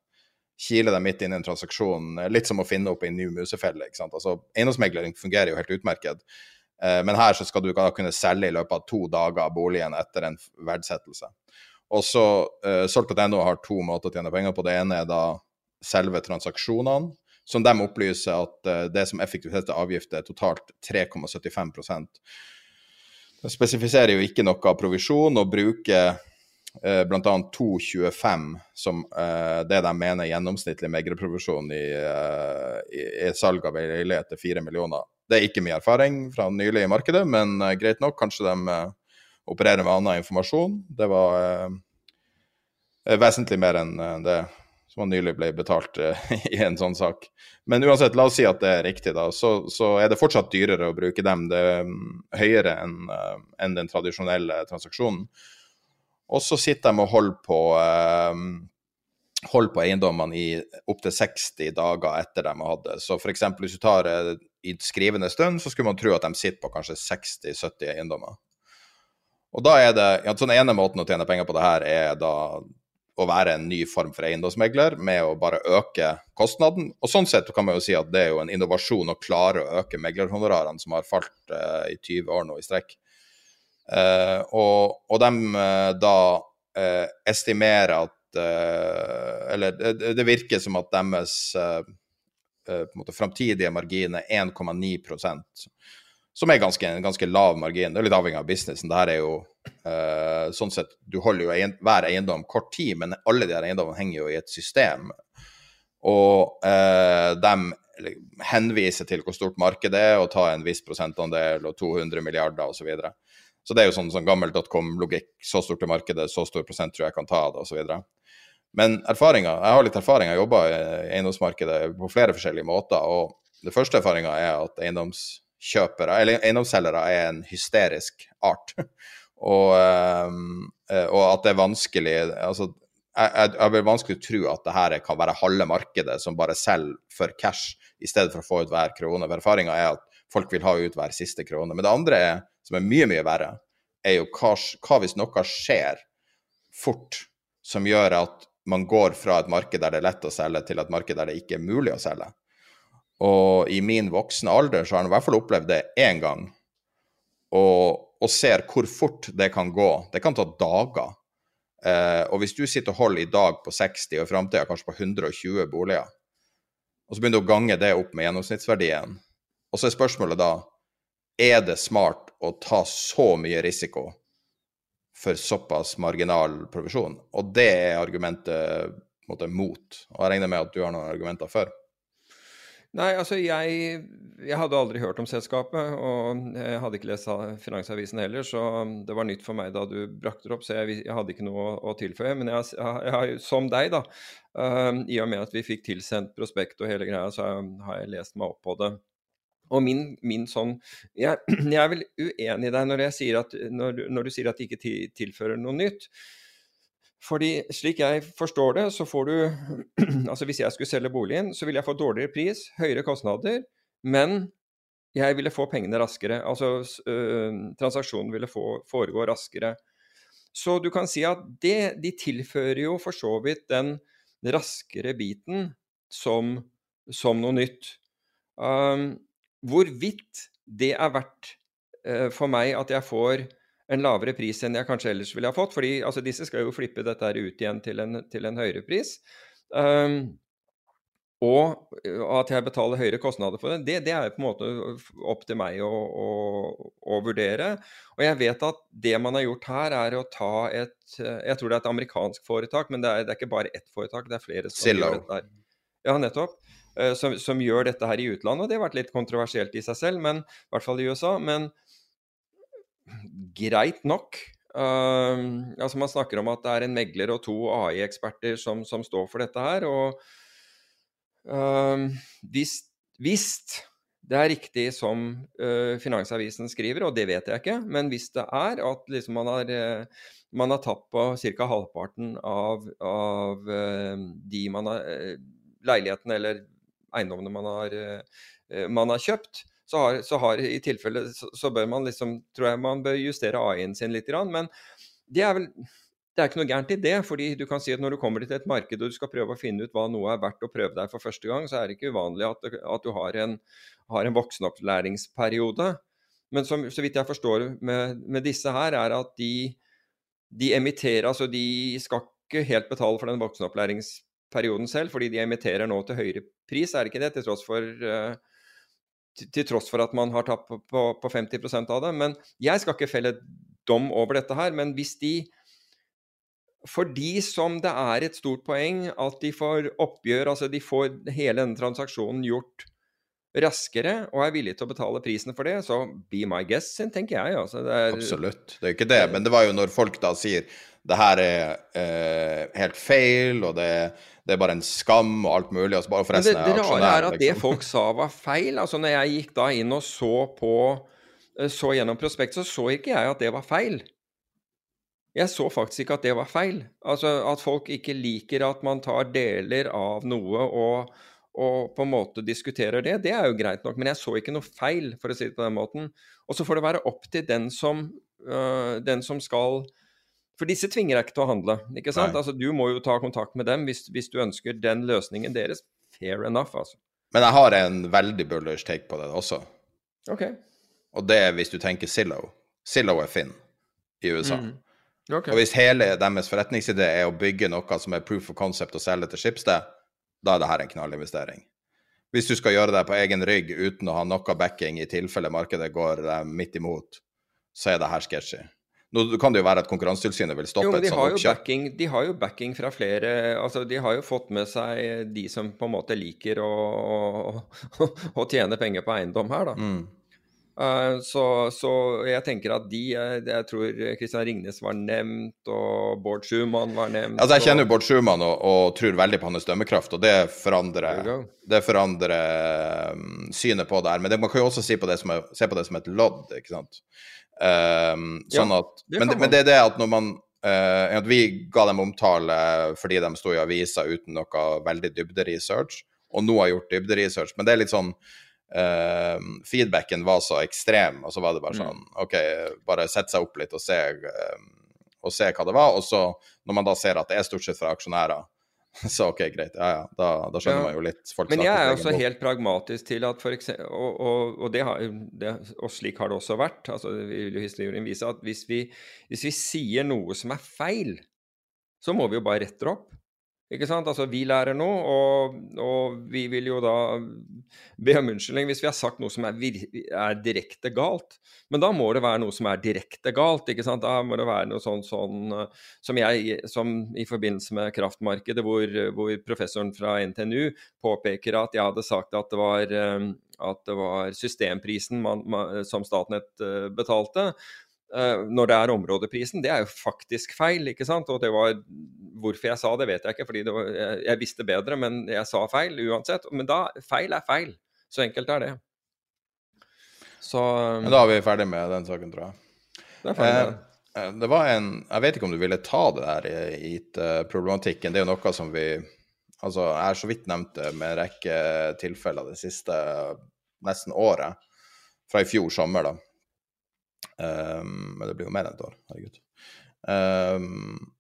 kiler deg midt inn i en transaksjon. Litt som å finne opp i en ny musefelle. ikke sant? Altså, Eiendomsmegling fungerer jo helt utmerket. Uh, men her så skal du kunne selge i løpet av to dager boligen etter en verdsettelse. Og så uh, Solgt.no har to måter å tjene penger på. Det ene er da selve transaksjonene, som de opplyser at uh, det som effektivitet heter avgift, er totalt 3,75% De spesifiserer jo ikke noe av provisjon, og bruker uh, bl.a. 2,25 som uh, det de mener gjennomsnittlig meglerprovisjon i, uh, i, i salg av leilighet til 4 millioner. Det er ikke mye erfaring fra nylig i markedet, men uh, greit nok. Kanskje de opererer med annen informasjon. Det var vesentlig mer enn det som nylig ble betalt i en sånn sak. Men uansett, la oss si at det er riktig, da. Så, så er det fortsatt dyrere å bruke dem. Det er um, høyere enn en den tradisjonelle transaksjonen. Og så sitter de og holder på eh, holder på eiendommene i opptil 60 dager etter de har hatt det. Så f.eks. hvis du tar i skrivende stund, så skulle man tro at de sitter på kanskje 60-70 eiendommer. Og da er det, ja, sånn ene måten å tjene penger på det her, er da å være en ny form for eiendomsmegler med å bare øke kostnaden. Og sånn sett kan man jo si at det er jo en innovasjon å klare å øke meglerhonorarene, som har falt eh, i 20 år nå i strekk. Uh, og, og de uh, da estimerer at Eller det, det, virker som at deres uh, framtidige margin er 1,9% som er ganske, en ganske lav margin. Det er litt avhengig av businessen. Det her er jo eh, sånn sett Du holder jo eiend hver eiendom kort tid, men alle de her eiendommene henger jo i et system. Og eh, de henviser til hvor stort markedet er, og tar en viss prosentandel og 200 milliarder osv. Så, videre. Så det er jo sånn, sånn gammel dotcom-logikk. Så stort er markedet, så stor prosent tror jeg kan ta det, osv. Men erfaringa Jeg har litt erfaring, jeg har jobba i eiendomsmarkedet på flere forskjellige måter. og det første erfaringa er at eiendomskjøpere, eller eiendomsselgere, er en hysterisk art. og, um, og, at det er vanskelig altså, jeg, jeg vil vanskelig tro at det her kan være halve markedet som bare selger for cash i stedet for å få ut hver krone. For erfaringa er at folk vil ha ut hver siste krone. Men det andre, er, som er mye, mye verre, er jo hva, hva hvis noe skjer fort som gjør at man går fra et marked der det er lett å selge, til et marked der det ikke er mulig å selge. Og i min voksne alder så har han i hvert fall opplevd det én gang. Og, og, ser hvor fort det kan gå. Det kan ta dager. Eh, og hvis du sitter og holder i dag på 60, og i framtida kanskje på 120 boliger, og så begynner du å gange det opp med gjennomsnittsverdien, og så er spørsmålet da er det smart å ta så mye risiko for såpass marginal provisjon? Og det er argumentet måte, mot. Og jeg regner med at du har noen argumenter for. Nei, altså jeg, jeg, hadde aldri hørt om selskapet, og jeg hadde ikke lest Finansavisen heller, så det var nytt for meg da du brakte det opp, så jeg, jeg hadde ikke noe å, å tilføye. Men jeg, jeg, som deg, da, uh, i og med at vi fikk tilsendt prospekt og hele greia, så har jeg lest meg opp på det. Og min, min sånn jeg, jeg, er vel uenig i deg når, at, når, når, du sier at det ikke tilfører noe nytt. Fordi slik jeg forstår det, så får du Altså hvis jeg skulle selge boligen, så ville jeg få dårligere pris, høyere kostnader, men jeg ville få pengene raskere. Altså øh, transaksjonen ville få, foregå raskere. Så du kan si at det, de tilfører jo for så vidt den raskere biten som, som noe nytt. Um, hvorvidt det er verdt eh, for meg at jeg får en lavere pris enn jeg kanskje ellers ville ha fått. fordi altså, disse skal jo flippe dette her ut igjen til en, til en høyere pris. Um, og at jeg betaler høyere kostnader for det, det, det er på en måte opp til meg å, å, å, vurdere. Og jeg vet at det man har gjort her, er å ta et Jeg tror det er et amerikansk foretak, men det er, det er ikke bare ett foretak, det er flere som Zillow. gjør dette her. Ja, nettopp. Eh, som, som, gjør dette her i utlandet. og Det har vært litt kontroversielt i seg selv, men i hvert fall i USA. Men greit nok. Uh, altså Man snakker om at det er en megler og to AI-eksperter som, som, står for dette her. og uh, hvis, hvis, det er riktig som uh, Finansavisen skriver, og det vet jeg ikke, men hvis det er at liksom man, har, uh, man har tatt på ca. halvparten av, av de man har, leilighetene eller eiendommene man har, man har kjøpt, så har, så har i tilfelle så, så, bør man liksom Tror jeg man bør justere AI-en sin litt. Men det er vel det er ikke noe gærent i det. fordi du kan si at når du kommer til et marked og du skal prøve å finne ut hva noe er verdt å prøve deg for første gang, så er det ikke uvanlig at, at du har en, har en voksenopplæringsperiode. Men som, så vidt jeg forstår med, med disse her, er at de, de emitterer Altså de skal ikke helt betale for den voksenopplæringsperioden selv, fordi de emitterer nå til høyere pris, er det ikke det? Til tross for uh, til tross for at man har tapt på, på, på 50% av det. Men jeg skal ikke felle dom over dette her. Men hvis de For de som det er et stort poeng at de får oppgjør, altså de får hele denne transaksjonen gjort raskere og er villige til å betale prisen for det, så be my guest tenker jeg. Altså, det er, Absolutt. Det er ikke det. Men det var jo når folk da sier det her er eh, helt feil, og det, det, er bare en skam og alt mulig. Altså bare Men det, det rare er at liksom. det folk sa var feil. Altså når jeg gikk da inn og så på eh, så gjennom prospekt, så så ikke jeg at det var feil. Jeg så faktisk ikke at det var feil. Altså At folk ikke liker at man tar deler av noe og, og på en måte diskuterer det, det er jo greit nok. Men jeg så ikke noe feil, for å si det på den måten. Og så får det være opp til den som, øh, den som skal for disse tvinger deg ikke til å handle. ikke sant? Altså, Du må jo ta kontakt med dem hvis, hvis, du ønsker den løsningen deres. Fair enough, altså. Men jeg har en veldig bullish take på det også. Ok. Og det er hvis du tenker Zillow. Zillow er Finn i USA. Mm. Okay. Og hvis hele deres forretningsidé er å bygge noe som er proof of concept og selge til Schibsted, da er dette en knallinvestering. Hvis du skal gjøre det på egen rygg uten å ha noe backing i tilfelle markedet går midt imot, så er det her sketchy. Nå kan det jo være at Konkurransetilsynet vil stoppe jo, et sånt oppkjøp. de har jo backing fra flere altså De har jo fått med seg de som på en måte liker å, å, å tjene penger på eiendom her, da. Mm. Uh, så, så, jeg tenker at de Jeg tror Kristian Ringnes var nevnt, og Bård Schumann var nevnt. Altså Jeg kjenner jo Bård Schumann og, og, tror veldig på hans dømmekraft, og det forandrer, det forandrer um, synet på det her. Men det, man kan jo også si på, er, se på det som et lodd, ikke sant. Um, sånn ja, at, men, men, det er det at når man uh, At vi ga dem omtale fordi de sto i avisa uten noe veldig dybderesearch, og nå har gjort dybderesearch, men det er litt sånn uh, Feedbacken var så ekstrem, og så var det bare mm. sånn OK, bare sette seg opp litt og se, uh, og se hva det var. Og så, når man da ser at det er stort sett fra aksjonærer, Så ok, greit. Ja, ja. Da, da skjønner ja. man jo litt. Men jeg er også helt pragmatisk til at for eksempel, og, og, og, det har, det, og, slik har det også vært. altså vil jo Historien vise at hvis vi, hvis vi sier noe som er feil, så må vi jo bare rette det opp. Ikke sant? Altså, Vi lærer noe, og, og, vi vil jo da be om unnskyldning hvis vi har sagt noe som er, er, direkte galt. Men da må det være noe som er direkte galt. ikke sant? Da må det være noe sånn, sånn som jeg, som i forbindelse med kraftmarkedet, hvor, hvor, professoren fra NTNU påpeker at jeg hadde sagt at det var, at det var systemprisen man, man, som Statnett eh, betalte. Uh, når det er områdeprisen. Det er jo faktisk feil, ikke sant. Og det var Hvorfor jeg sa det, vet jeg ikke, fordi var, jeg, jeg, visste bedre, men jeg sa feil uansett. Men da Feil er feil. Så enkelt er det. Så Men Da er vi ferdig med den saken, tror jeg. Det er ferdig. Eh, det var en Jeg vet ikke om du ville ta det der IT-problematikken. Det er jo noe som vi Altså, jeg har så vidt nevnt det med en rekke tilfeller det siste nesten året. Fra i fjor sommer, da Um, men det blir jo mer enn et år. Herregud. Um,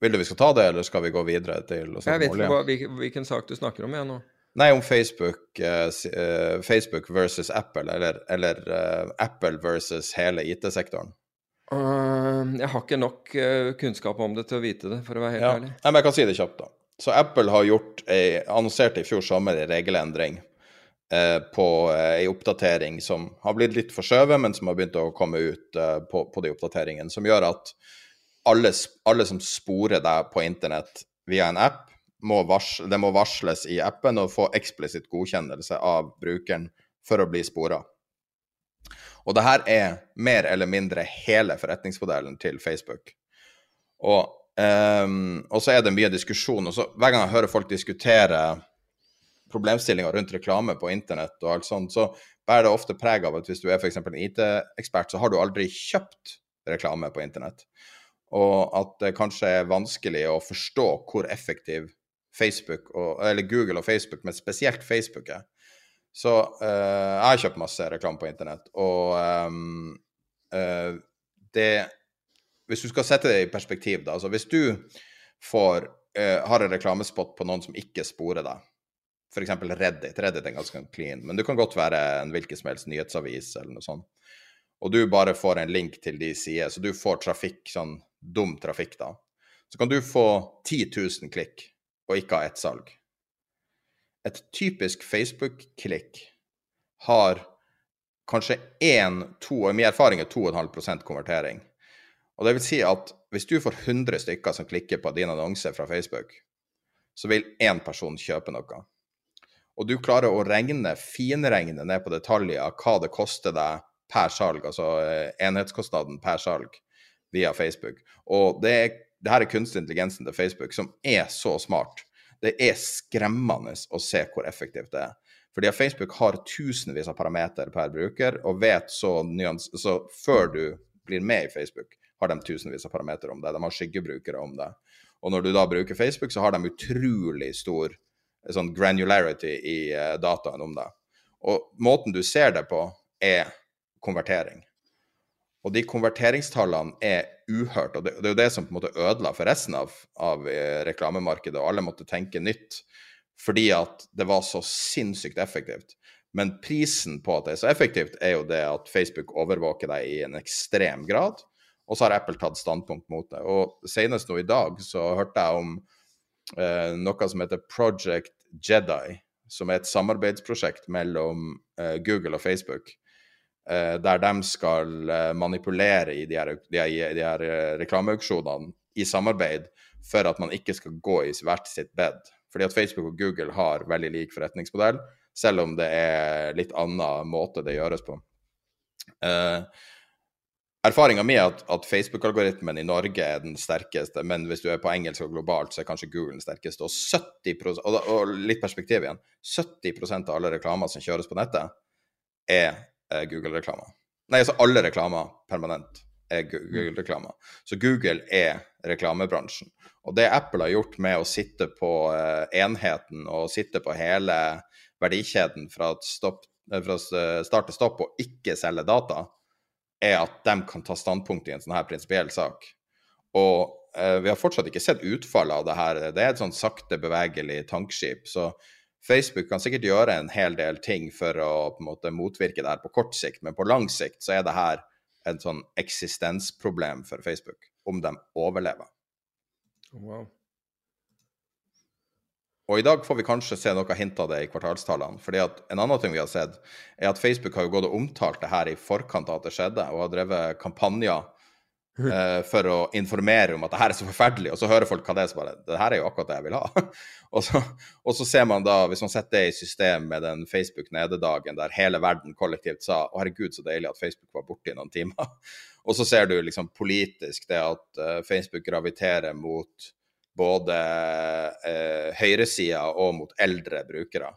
vil du vi skal ta det, eller skal vi gå videre til Jeg vet ikke hva, hvilken sak du snakker om, jeg nå. Nei, om Facebook uh, Facebook versus Apple, eller, eller uh, Apple versus hele IT-sektoren? jeg har ikke nok kunnskap om det til å vite det, for å være helt ja. ærlig. Nei, men jeg kan si det kjapt, da. Så Apple har gjort ei, annonserte i fjor sommer en regelendring på ei oppdatering som har blitt litt forskjøvet, men som har begynt å komme ut eh, på, på, de oppdateringene. Som gjør at alle, alle, som sporer deg på internett via en app, må varsle, det må varsles i appen og få eksplisitt godkjennelse av brukeren for å bli spora. Og det her er mer eller mindre hele forretningsmodellen til Facebook. Og, um, så er det mye diskusjon. og så Hver gang jeg hører folk diskutere problemstillinger rundt reklame på internett og alt sånt, så bærer det ofte preg av at hvis du er f.eks. en IT-ekspert, så har du aldri kjøpt reklame på internett. Og at det kanskje er vanskelig å forstå hvor effektiv Facebook, og, eller Google og Facebook, men spesielt Facebook er. Så uh, jeg har kjøpt masse reklame på internett, og um, uh, det Hvis du skal sette det i perspektiv, da, altså hvis du får uh, har en reklamespot på noen som ikke sporer deg, f.eks. Reddit. Reddit er ganske clean, men du kan godt være en hvilken som helst nyhetsavis eller noe sånt. Og du bare får en link til de sider, så du får trafikk, sånn dum trafikk, da. Så kan du få 10 000 klikk og ikke ha ett salg. Et typisk Facebook-klikk har kanskje én, to, og i min erfaring er 2,5% konvertering. Og det vil si at hvis du får 100 stykker som klikker på din annonse fra Facebook, så vil én person kjøpe noe. Og du klarer å regne, finregne ned på detaljer hva det koster deg per salg, altså eh, enhetskostnaden per salg via Facebook. Og det, er, det her er kunstig intelligensen til Facebook som er så smart det er skremmende å se hvor effektivt det er. Fordi Facebook har tusenvis av parametere per bruker, og vet så nyans... Så før du blir med i Facebook, har de tusenvis av parametere om det. De har skyggebrukere om det. Og når du da bruker Facebook, så har de utrolig stor sånn granularity i uh, dataen om det. Og måten du ser det på, er konvertering. Og de konverteringstallene er uhørt. Og det, det er jo det som på en måte ødela for resten av, av eh, reklamemarkedet, og alle måtte tenke nytt fordi at det var så sinnssykt effektivt. Men prisen på at det er så effektivt, er jo det at Facebook overvåker deg i en ekstrem grad. Og så har Apple tatt standpunkt mot det. Og senest nå i dag så hørte jeg om eh, noe som heter Project Jedi, som er et samarbeidsprosjekt mellom eh, Google og Facebook Eh, der de skal eh, manipulere i de her, de her, de her reklameauksjonene i samarbeid for at man ikke skal gå i hvert sitt bed. Fordi at Facebook og Google har veldig lik forretningsmodell, selv om det er litt annen måte det gjøres på. Uh, Erfaringa mi er at, at Facebook-algoritmen i Norge er den sterkeste, men hvis du er på engelsk og globalt, så er kanskje Google den sterkeste. Og 70 og, og litt perspektiv igjen, 70% av alle reklamer som kjøres på nettet, er Eh, Google-reklamer. Nei, altså alle reklamer permanent er. Google-reklamer. Så Google er reklamebransjen. Og det Apple har gjort med å sitte på uh, enheten og sitte på hele verdikjeden fra, stopp, eh, fra start til stopp og ikke selge data, er at de kan ta standpunkt i en sånn her prinsipiell sak. Og eh, vi har fortsatt ikke sett utfallet av det her. Det er et sånn sakte bevegelig tankskip. Så Facebook kan sikkert gjøre en hel del ting for å på en måte motvirke det her på kort sikt, men på lang sikt så er det her et sånn eksistensproblem for Facebook, om de overlever. Wow. Og i dag får vi kanskje se noe hint av det i kvartalstallene. fordi at En annen ting vi har sett, er at Facebook har jo gått og omtalt det her i forkant av at det skjedde, og har drevet kampanjer eh, for å informere om at det her er så forferdelig, og så hører folk hva det er, så bare Det her er jo akkurat det jeg vil ha. og, så, og, så, ser man da, hvis man setter det i system med den Facebook-nededagen der hele verden kollektivt sa å herregud, så deilig at Facebook var borte i noen timer. og så ser du liksom politisk det at uh, Facebook graviterer mot både eh, høyresida og mot eldre brukere.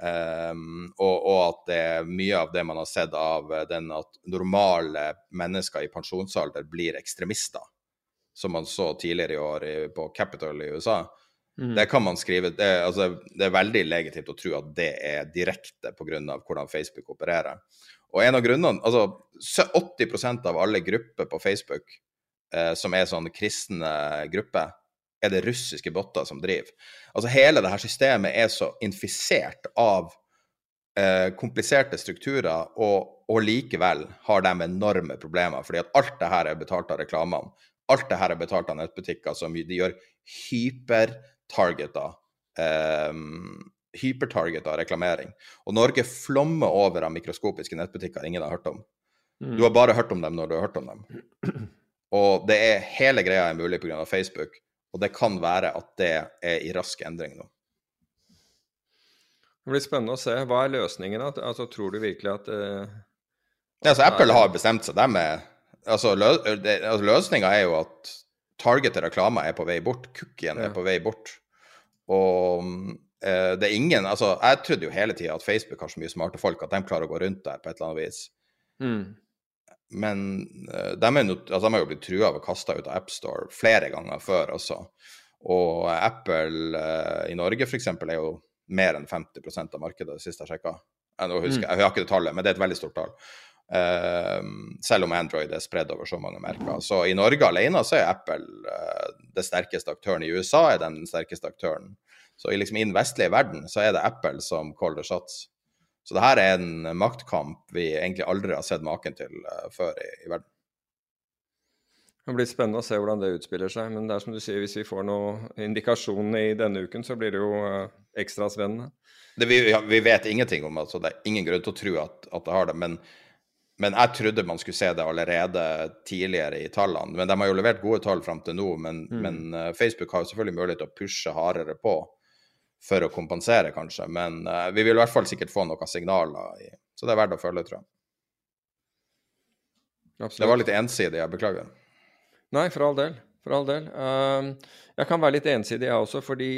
Um, og, og, at det er mye av det man har sett av eh, den at normale mennesker i pensjonsalder blir ekstremister, som man så tidligere i år i, på Capitol i USA. Mm. Det kan man skrive det, altså, det, er veldig legitimt å tro at det er direkte pga. hvordan Facebook opererer. Og en av grunnene Altså 80% av alle grupper på Facebook eh, som er sånn kristne grupper, er det russiske botter som driver. Altså Hele det her systemet er så infisert av eh, kompliserte strukturer, og, og, likevel har de enorme problemer. fordi at alt det her er betalt av reklamene. Alt det her er betalt av nettbutikker som de gjør hypertargeta eh, hypertargeta reklamering. Og Norge flommer over av mikroskopiske nettbutikker ingen har hørt om. Mm. Du har bare hørt om dem når du har hørt om dem. Og det er hele greia er mulig pga. Facebook, og det kan være at det er i rask endring nå. Det blir spennende å se. Hva er løsningen? Altså, tror du virkelig at uh, ja, altså, Apple har bestemt seg. Dem er, altså, lø, altså, Løsninga er jo at targetet reklame er på vei bort. Cookien ja. er på vei bort. Og uh, det er ingen Altså, jeg trodde jo hele tida at Facebook har så mye smarte folk at de klarer å gå rundt der på et eller annet vis. Mm. Men uh, de, er jo, altså, de jo blitt trua av å kaste ut av AppStore flere ganger før også. Og Apple i Norge f.eks. er jo mer enn 50% av markedet, det siste jeg sjekka. Jeg, husker, mm. jeg har ikke det tallet, men det er et veldig stort tall. Uh, selv om Android er spredd over så mange merker. Så i Norge alene så er Apple uh, det sterkeste aktøren. I USA er den sterkeste aktøren. Så i, liksom, i den vestlige verden så er det Apple som caller shots. Så det her er en maktkamp vi egentlig aldri har sett maken til uh, før i, i verden. Det blir spennende å se hvordan det utspiller seg. Men det er som du sier, hvis vi får noen indikasjon i denne uken, så blir det jo ekstra spennende. Det, vi, vi, vet ingenting om det, så det er ingen grunn til å tro at, at det har det. Men, men, jeg trodde man skulle se det allerede tidligere i tallene. Men de har jo levert gode tall fram til nå. Men, mm. men uh, Facebook har jo selvfølgelig mulighet til å pushe hardere på for å kompensere, kanskje. Men uh, vi vil i hvert fall sikkert få noen signaler. I, så det er verdt å følge, tror jeg. Absolutt. Det var litt ensidig, jeg beklager. Nei, for all del. For all del. Uh, jeg kan være litt ensidig, jeg også, fordi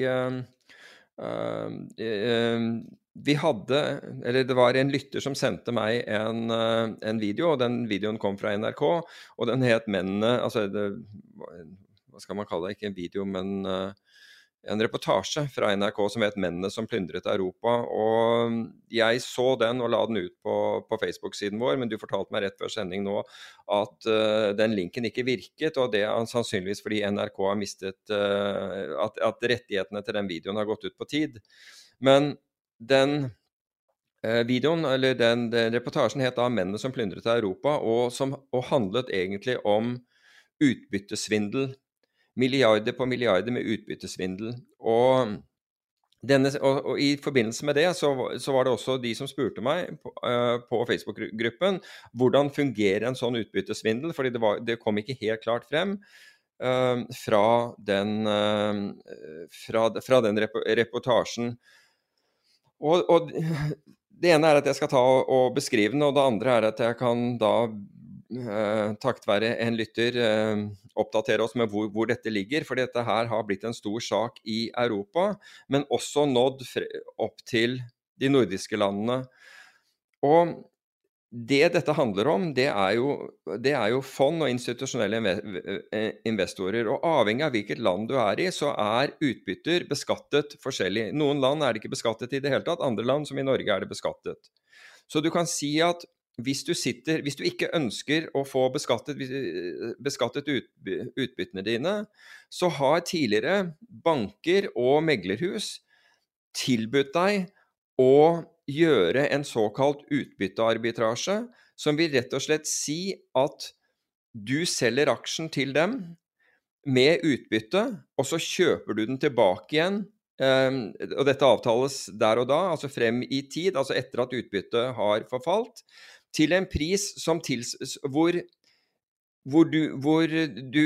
Ehm, ehm, vi hadde Eller det var en lytter som sendte meg en, eh, en, video, og den videoen kom fra NRK. Og den het 'Mennene' Altså, det, hva skal man kalle det? Ikke en video, men uh, en reportasje fra NRK som het 'Mennene som plyndret Europa'. og Jeg så den og la den ut på, på Facebook-siden vår, men du fortalte meg rett før sending nå at uh, den linken ikke virket. og Det er sannsynligvis fordi NRK har mistet uh, at, at, rettighetene til den videoen har gått ut på tid. Men den uh, videoen, eller den, den, reportasjen het da 'Mennene som plyndret Europa', og, som, og handlet egentlig om utbyttesvindel milliarder på milliarder med utbyttesvindel. Og, denne, og, og, I forbindelse med det så, så, var det også de som spurte meg på, uh, på Facebook-gruppen hvordan fungerer en sånn utbyttesvindel, fordi det, var, det kom ikke helt klart frem uh, fra den, uh, fra, fra, den rep reportasjen. Og, og, det ene er at jeg skal ta og, beskrive den, og det andre er at jeg kan da eh, takket være en lytter, eh, oppdatere oss med hvor, hvor, dette ligger. For dette her har blitt en stor sak i Europa, men også nådd opp til de nordiske landene. Og det dette handler om, det er, jo, det er jo fond og institusjonelle eh, investorer. Og avhengig av hvilket land du er i, så er utbytter beskattet forskjellig. Noen land er det ikke beskattet i det hele tatt, andre land, som i Norge, er det beskattet. Så du kan si at hvis du, sitter, hvis du ikke ønsker å få beskattet, beskattet ut, utbyttene dine, så har tidligere banker og meglerhus tilbudt deg å gjøre en såkalt utbyttearbitrasje, som vil rett og slett si at du selger aksjen til dem med utbytte, og så kjøper du den tilbake igjen. Um, og dette avtales der og da, altså frem i tid, altså etter at utbyttet har forfalt til en pris som tils, hvor, hvor, du, hvor du,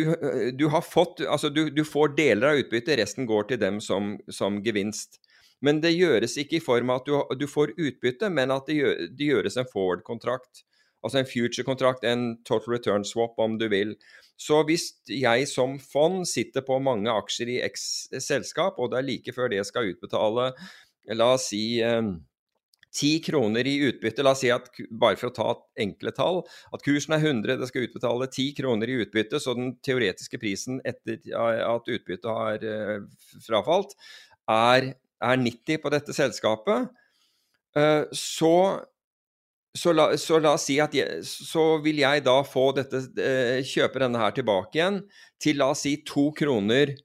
du, har fått Altså, du, du, får deler av utbyttet, resten går til dem som, som gevinst. Men det gjøres ikke i form av at du, får utbytte, men at det, gjør, det gjøres en forward-kontrakt. Altså en future-kontrakt, en total return swap, om du vil. Så hvis jeg som fond sitter på mange aksjer i X selskap, og det er like før det skal utbetale, la oss si eh, 10 kroner i utbytte, la oss si at bare for å ta enkle tall, at kursen er 100, det skal utbetale 10 kroner i utbytte, så den teoretiske prisen etter at utbyttet har eh, frafalt, er, er 90 på dette selskapet, eh, så, så, la, så la, oss si at jeg, så vil jeg da få dette, eh, kjøpe denne her tilbake igjen til la oss si to kroner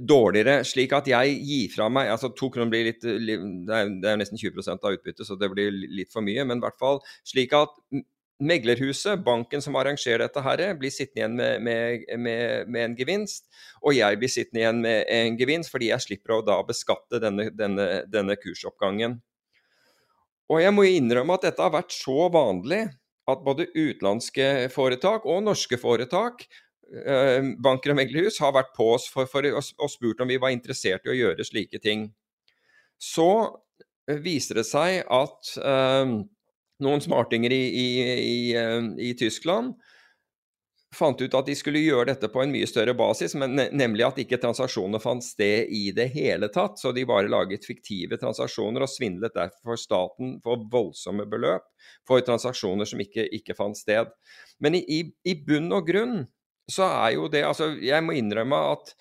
dårligere, slik at jeg gir fra meg altså To kroner blir litt Det er, det er nesten 20% av utbyttet, så det blir litt for mye. Men i hvert fall slik at meglerhuset, banken som arrangerer dette, her, blir sittende igjen med, med, med, med, en gevinst. Og jeg blir sittende igjen med en gevinst fordi jeg slipper å da beskatte denne, denne, denne kursoppgangen. Og jeg må innrømme at dette har vært så vanlig at både utenlandske foretak og norske foretak Eh, banker og meglerhus har vært på oss for, for, og spurt om vi var interessert i å gjøre slike ting. Så eh, viser det seg at eh, noen smartinger i, i, i, i, Tyskland fant ut at de skulle gjøre dette på en mye større basis, men nemlig at ikke transaksjoner fant sted i det hele tatt. Så de bare laget fiktive transaksjoner og svindlet derfor staten for voldsomme beløp for transaksjoner som ikke, ikke fant sted. Men i bunn og grunn så er jo det Altså, jeg må innrømme at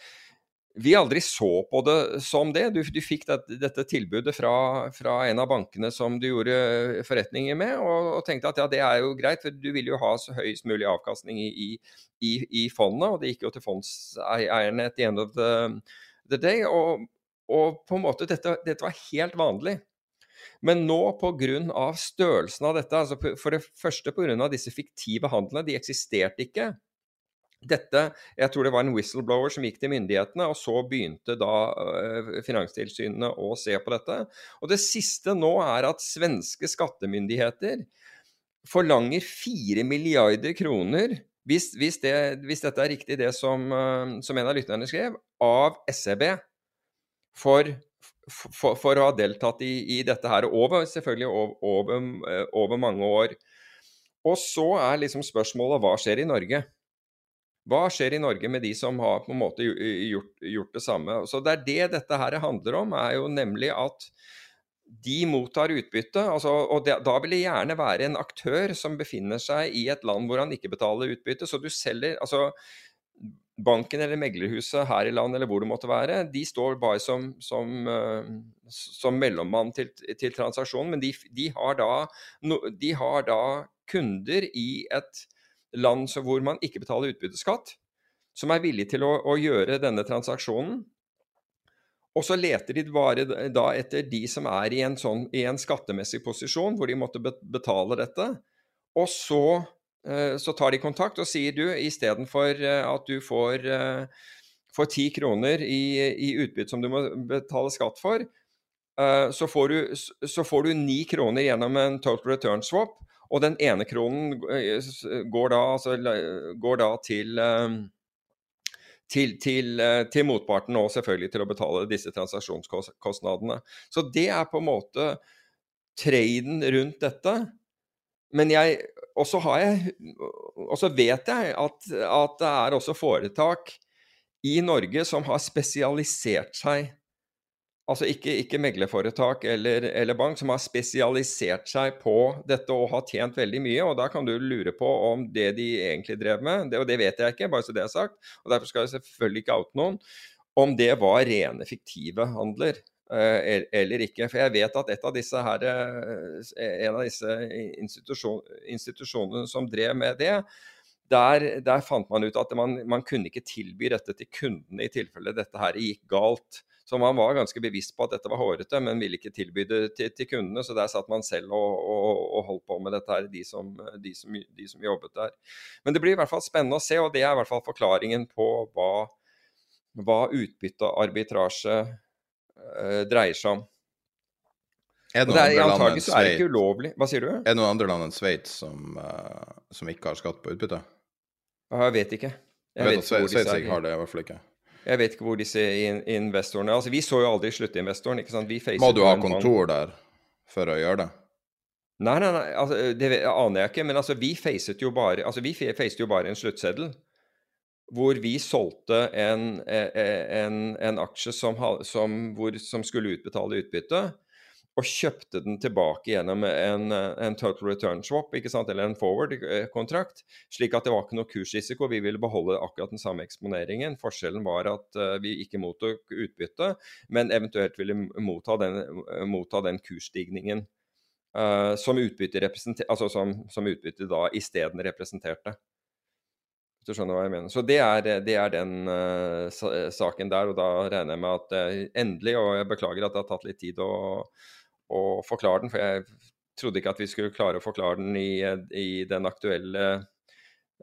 vi aldri så på det som det. Du, du fikk det, dette tilbudet fra, fra, en av bankene som du gjorde forretninger med, og, og, tenkte at ja, det er jo greit, for du vil jo ha så høyest mulig avkastning i, i, i fondet. Og det gikk jo til fondseierne at the end of the, the day. Og, og, på en måte, dette, dette var helt vanlig. Men nå pga. størrelsen av dette, altså for det første pga. disse fiktive handlene, de eksisterte ikke dette, Jeg tror det var en whistleblower som gikk til myndighetene, og så begynte da uh, Finanstilsynet å se på dette. Og Det siste nå er at svenske skattemyndigheter forlanger 4 milliarder kroner, hvis, hvis, det, hvis dette er riktig det som, uh, som, en av lytterne skrev, av SEB for, for, for å ha deltatt i, i, dette her over, selvfølgelig over, over, eh, over mange år. Og så er liksom spørsmålet hva skjer i Norge? Hva skjer i Norge med de som har på en måte gjort, gjort, det samme? Så Det er det dette her handler om, er jo nemlig at de mottar utbytte. Altså, og det, Da vil det gjerne være en aktør som befinner seg i et land hvor han ikke betaler utbytte. Så du selger altså Banken eller meglerhuset her i landet eller hvor det måtte være, de står bare som, som, uh, som mellommann til, til, transaksjonen. Men de, de, har da, de har da kunder i et land hvor man ikke betaler utbytteskatt, som er villig til å, å gjøre denne transaksjonen. Og så leter de bare da etter de som er i en, sånn, i en skattemessig posisjon hvor de måtte betale dette. Og så, eh, så tar de kontakt og sier du, istedenfor eh, at du får, eh, får 10 kroner i, i utbytte som du må betale skatt for, så så får du 9 kroner gjennom en total return swap. Og den ene kronen eh, går da, altså, går da til, eh, til, til, eh, til, motparten og selvfølgelig til å betale disse transaksjonskostnadene. Så det er på en måte traden rundt dette. Men jeg Og så vet jeg at, at det er også foretak i Norge som har spesialisert seg altså ikke, ikke meglerforetak eller, eller, bank, som har spesialisert seg på dette og har tjent veldig mye. og Da kan du lure på om det de egentlig drev med, det, og det vet jeg ikke, bare så det er sagt, og derfor skal jeg selvfølgelig ikke oute noen, om det var rene fiktive handler. Eh, eller ikke. For jeg vet at et av disse her, eh, en av disse institusjon, institusjonene som drev med det, der, der, fant man ut at man, man kunne ikke tilby dette til kundene i tilfelle dette her gikk galt. Så man var ganske bevisst på at dette var hårete, men ville ikke tilby det til, til kundene. Så der satt man selv og, og, og, holdt på med dette her, de som, de, som, de som, jobbet der. Men det blir i hvert fall spennende å se, og det er i hvert fall forklaringen på hva, hva utbyttearbitrasje uh, dreier seg om. Er det noen andre land enn ikke ulovlig. Hva sier du? Er det noen andre land enn Sveits som, uh, som, ikke har skatt på utbytte? Jeg vet ikke. Jeg, jeg vet, vet at Sveits ikke har det, i hvert fall ikke. Jeg vet ikke hvor disse investorene altså Vi så jo aldri sluttinvestoren. ikke sant? Må du ha kontor der for å gjøre det? Nei, nei, nei, altså, det aner jeg ikke. Men altså, vi facet jo bare, altså, vi facet jo bare en sluttseddel. Hvor vi solgte en, e, e, en, en aksje som, som, hvor, som, skulle utbetale utbytte og kjøpte den tilbake gjennom en, en total return swap, eller en forward-kontrakt. slik at det var ikke noe kursrisiko. Vi ville beholde akkurat den samme eksponeringen. Forskjellen var at uh, vi ikke mottok utbytte, men eventuelt ville motta den, motta den kursstigningen uh, som utbytte altså som, som utbytte da isteden representerte. Du skjønner hva jeg mener. Så det er, det er den uh, saken der. Og da regner jeg med at uh, endelig, og jeg beklager at det har tatt litt tid å, å, forklare den, for jeg trodde ikke at vi skulle klare å forklare den i, i den aktuelle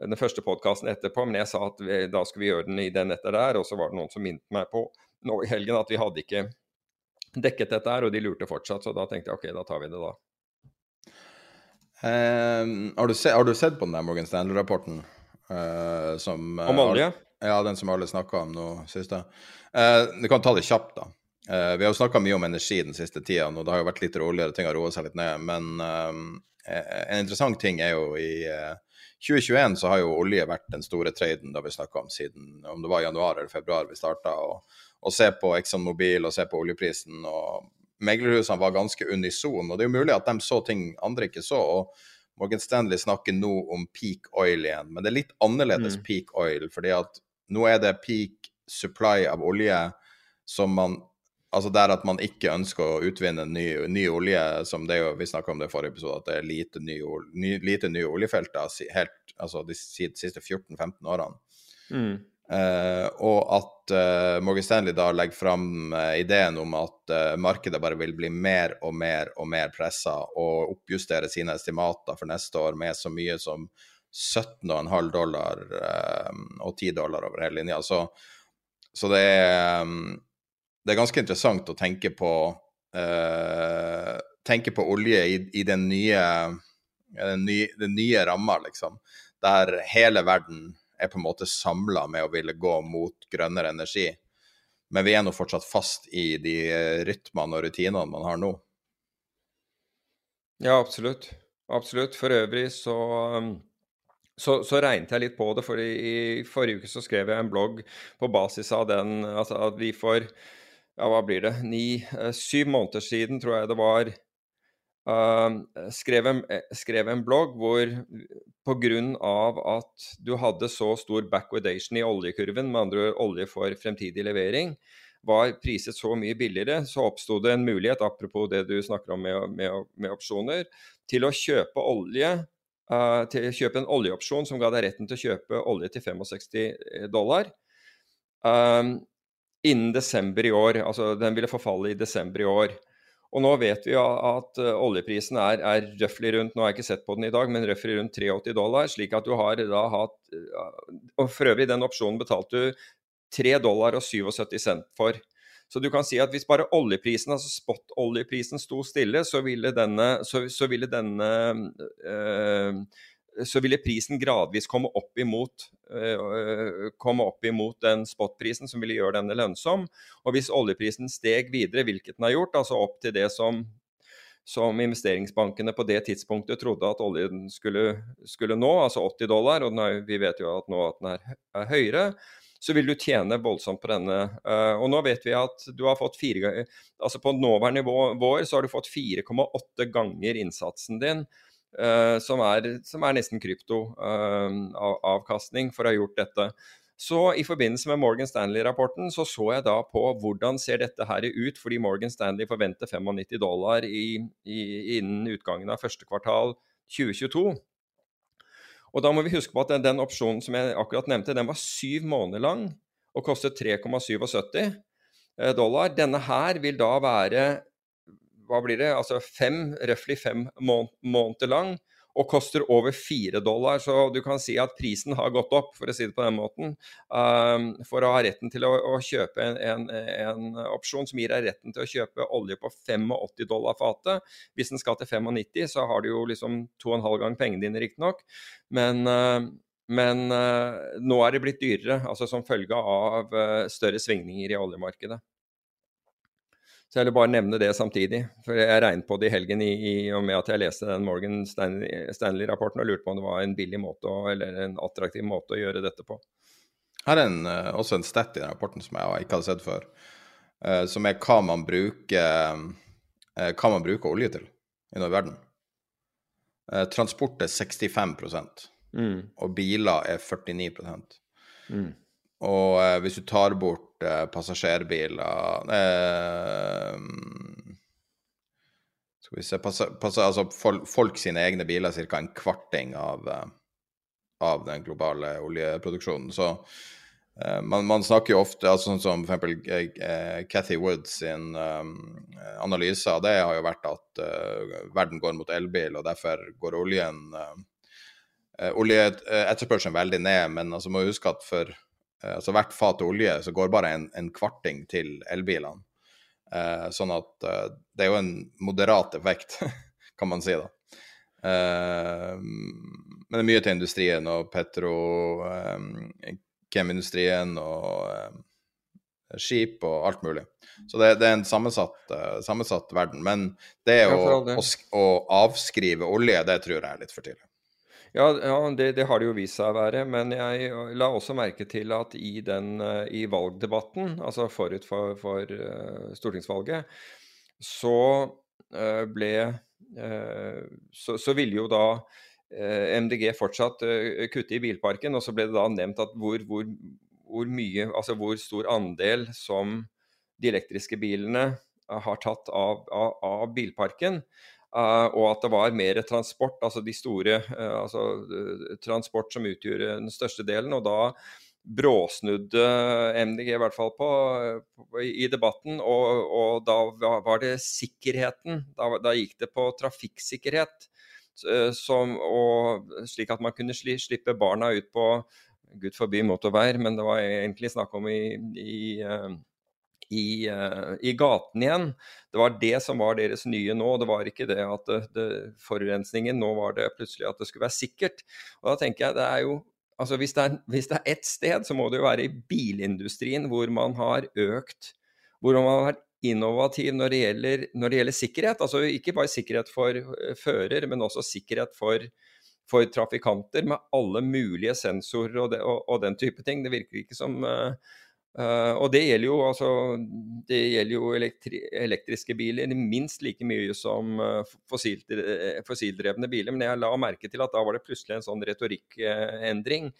den første podkasten etterpå, men jeg sa at vi, da skulle vi gjøre den i den etter der, og så var det noen som minnet meg på nå i helgen at vi hadde ikke dekket dette her, og de lurte fortsatt, så da tenkte jeg OK, da tar vi det da. Uh, har, du se, har, du sett på den der Morgan Stanley-rapporten? Uh, om olje? ja, den som alle snakka om nå siste. Uh, du kan ta det kjapt, da. Uh, vi har jo snakka mye om energi den siste tida, og det har jo vært litt roligere, ting har roa seg litt ned. Men en interessant ting er jo i 2021 så har jo olje vært den store traden da vi snakka om siden om det var januar eller februar vi starta. og se på Exxon Mobil og se på oljeprisen. og Meglerhusene var ganske unison, og det er jo mulig at de så ting andre ikke så. og Morgan Stanley snakker nå om peak oil igjen, men det er litt annerledes mm. peak oil. fordi at nå er det peak supply av olje som man Altså der at man ikke ønsker å utvinne ny, ny olje, som det jo, vi snakka om det i forrige episode, at det er lite nye, ny, lite nye oljefelter helt, altså de siste 14-15 årene. Mm. Uh, og at uh, Morgan Stanley da legger fram uh, ideen om at markedet bare vil bli mer og mer og mer pressa, og oppjustere sine estimater for neste år med så mye som 17,5 dollar og 10 dollar over hele linja. Så, så det, er, um, det, er, ganske interessant å tenke på tenke på olje i, i den nye, den nye, den nye ramma, liksom, der hele verden er på en måte samla med å ville gå mot grønnere energi. Men vi er nå fortsatt fast i de rytmene og rutinene man har nå. Ja, absolutt. Absolutt. For øvrig så, så, så regnet jeg litt på det, for i, forrige uke så skrev jeg en blogg på basis av den altså at vi for ja, hva blir det, ni, eh, syv måneder siden, tror jeg det var, Uh, skrev, en, eh, skrev, en, blogg hvor pga. at du hadde så stor backwardation i oljekurven, med andre ord olje for fremtidig levering, var priset så mye billigere, så oppsto det en mulighet, apropos det du snakker om med, med, med opsjoner, til å kjøpe olje uh, til å kjøpe en oljeopsjon som ga deg retten til å kjøpe olje til 65 dollar. Um, innen desember i år. Altså den ville forfalle i desember i år. Og nå vet vi at uh, oljeprisen er, er røftlig rundt, nå har jeg ikke sett på den i dag, men røftlig rundt 83 dollar. Slik at du har da hatt uh, Og for øvrig, den opsjonen betalte du 3 dollar og 77 cent for. Så du kan si at hvis bare oljeprisen, altså spot-oljeprisen sto stille, så ville denne, så, så ville denne uh, så ville prisen gradvis komme opp imot, uh, komme opp imot den spotprisen som ville gjøre denne lønnsom. Og hvis oljeprisen steg videre, hvilket den har gjort, altså opp til det som, som investeringsbankene på det tidspunktet trodde at oljen skulle, skulle nå, altså 80 dollar, og er, vi vet jo at nå at den er, er, høyere, så vil du tjene voldsomt på denne. Uh, og nå vet vi at du har fått fire Altså på nåværende nivå så har du fått 4,8 ganger innsatsen din som, er, som, er, nesten kryptoavkastning uh, for å ha gjort dette. Så i forbindelse med Morgan Stanley-rapporten så så jeg da på hvordan ser dette her ut, fordi Morgan Stanley forventer 95 dollar i, i, innen utgangen av første kvartal 2022. Og da må vi huske på at den, den opsjonen som jeg akkurat nevnte, den var syv måneder lang og kostet 3,77 eh, dollar. Denne her vil da være hva blir det, altså fem, røftlig fem måneder lang og koster over fire dollar. Så du kan si at prisen har gått opp, for å si det på den måten, um, for å ha retten til å, å kjøpe en, en, en, opsjon som gir deg retten til å kjøpe olje på 85 dollar fatet. Hvis den skal til 95, så har du jo liksom to og en halv gang pengene dine, riktignok. Men, uh, men uh, nå er det blitt dyrere, altså som følge av uh, større svingninger i oljemarkedet. Så jeg vil bare nevne det samtidig. For jeg regnet på det i helgen i, i, og med at jeg leste den Morgan Stanley-rapporten og lurte på om det var en billig måte å, eller en attraktiv måte å gjøre dette på. Her er en, eh, også en stat i den rapporten som jeg ikke hadde sett før, uh, som er hva man bruker uh, hva man bruker olje til i noe i verden. Uh, transport er 65 mm. og biler er 49 mm. Og hvis du tar bort Eh, passasjerbiler eh, Skal vi se passa, passa, Altså folk, folk, sine egne biler ca. en kvarting av, eh, av den globale oljeproduksjonen. Så uh, man, man, snakker jo ofte altså sånn som f.eks. eksempel Cathy Woods sin um, analyse av det har jo vært at verden går mot elbil, og derfor går oljen Oljeetterspørselen veldig ned, men altså må huske at for altså hvert fat olje så går bare en, en kvarting til elbilene. sånn at det er jo en moderat effekt, kan man si da. Eh, men det er mye til industrien og petrokemindustrien um, og um, skip og alt mulig. Så det, det er en sammensatt, sammensatt, verden. Men det å, å, å, avskrive olje, det tror jeg er litt for tidlig. Ja, ja det, det, har det jo vist seg å være. Men jeg la også merke til at i, den, i valgdebatten, altså forut for, for stortingsvalget, så ble så, så ville jo da MDG fortsatt kutte i bilparken. Og så ble det da nevnt at hvor, hvor, hvor, mye, altså hvor stor andel som de elektriske bilene har tatt av, av, av bilparken. Uh, og at det var mer transport, altså de store uh, altså, uh, transport som utgjør den største delen. Og da bråsnudde MDG i hvert fall på, på i debatten. Og, og, da var det sikkerheten. Da, da gikk det på trafikksikkerhet. Som, og, slik at man kunne sli, slippe barna ut på Gud forby motorveier, men det var egentlig snakk om i, i, eh, i, eh, i, gaten igjen. Det var det som var deres nye nå. Det var ikke det at det, det, forurensningen Nå var det plutselig at det skulle være sikkert. Og da tenker jeg det er jo altså hvis det, er, hvis det sted, så må det jo være i bilindustrien hvor man har økt Hvor man har vært innovativ når det gjelder, når det gjelder sikkerhet. Altså ikke bare sikkerhet for eh, fører, men også sikkerhet for, for trafikanter med alle mulige sensorer og, det, og, og, den type ting. Det virker ikke som uh, Uh, og det gjelder jo, altså, det gjelder jo elektri elektriske biler minst like mye som uh, fossildrevne biler. Men jeg la merke til at da var det plutselig en sånn retorikkendring.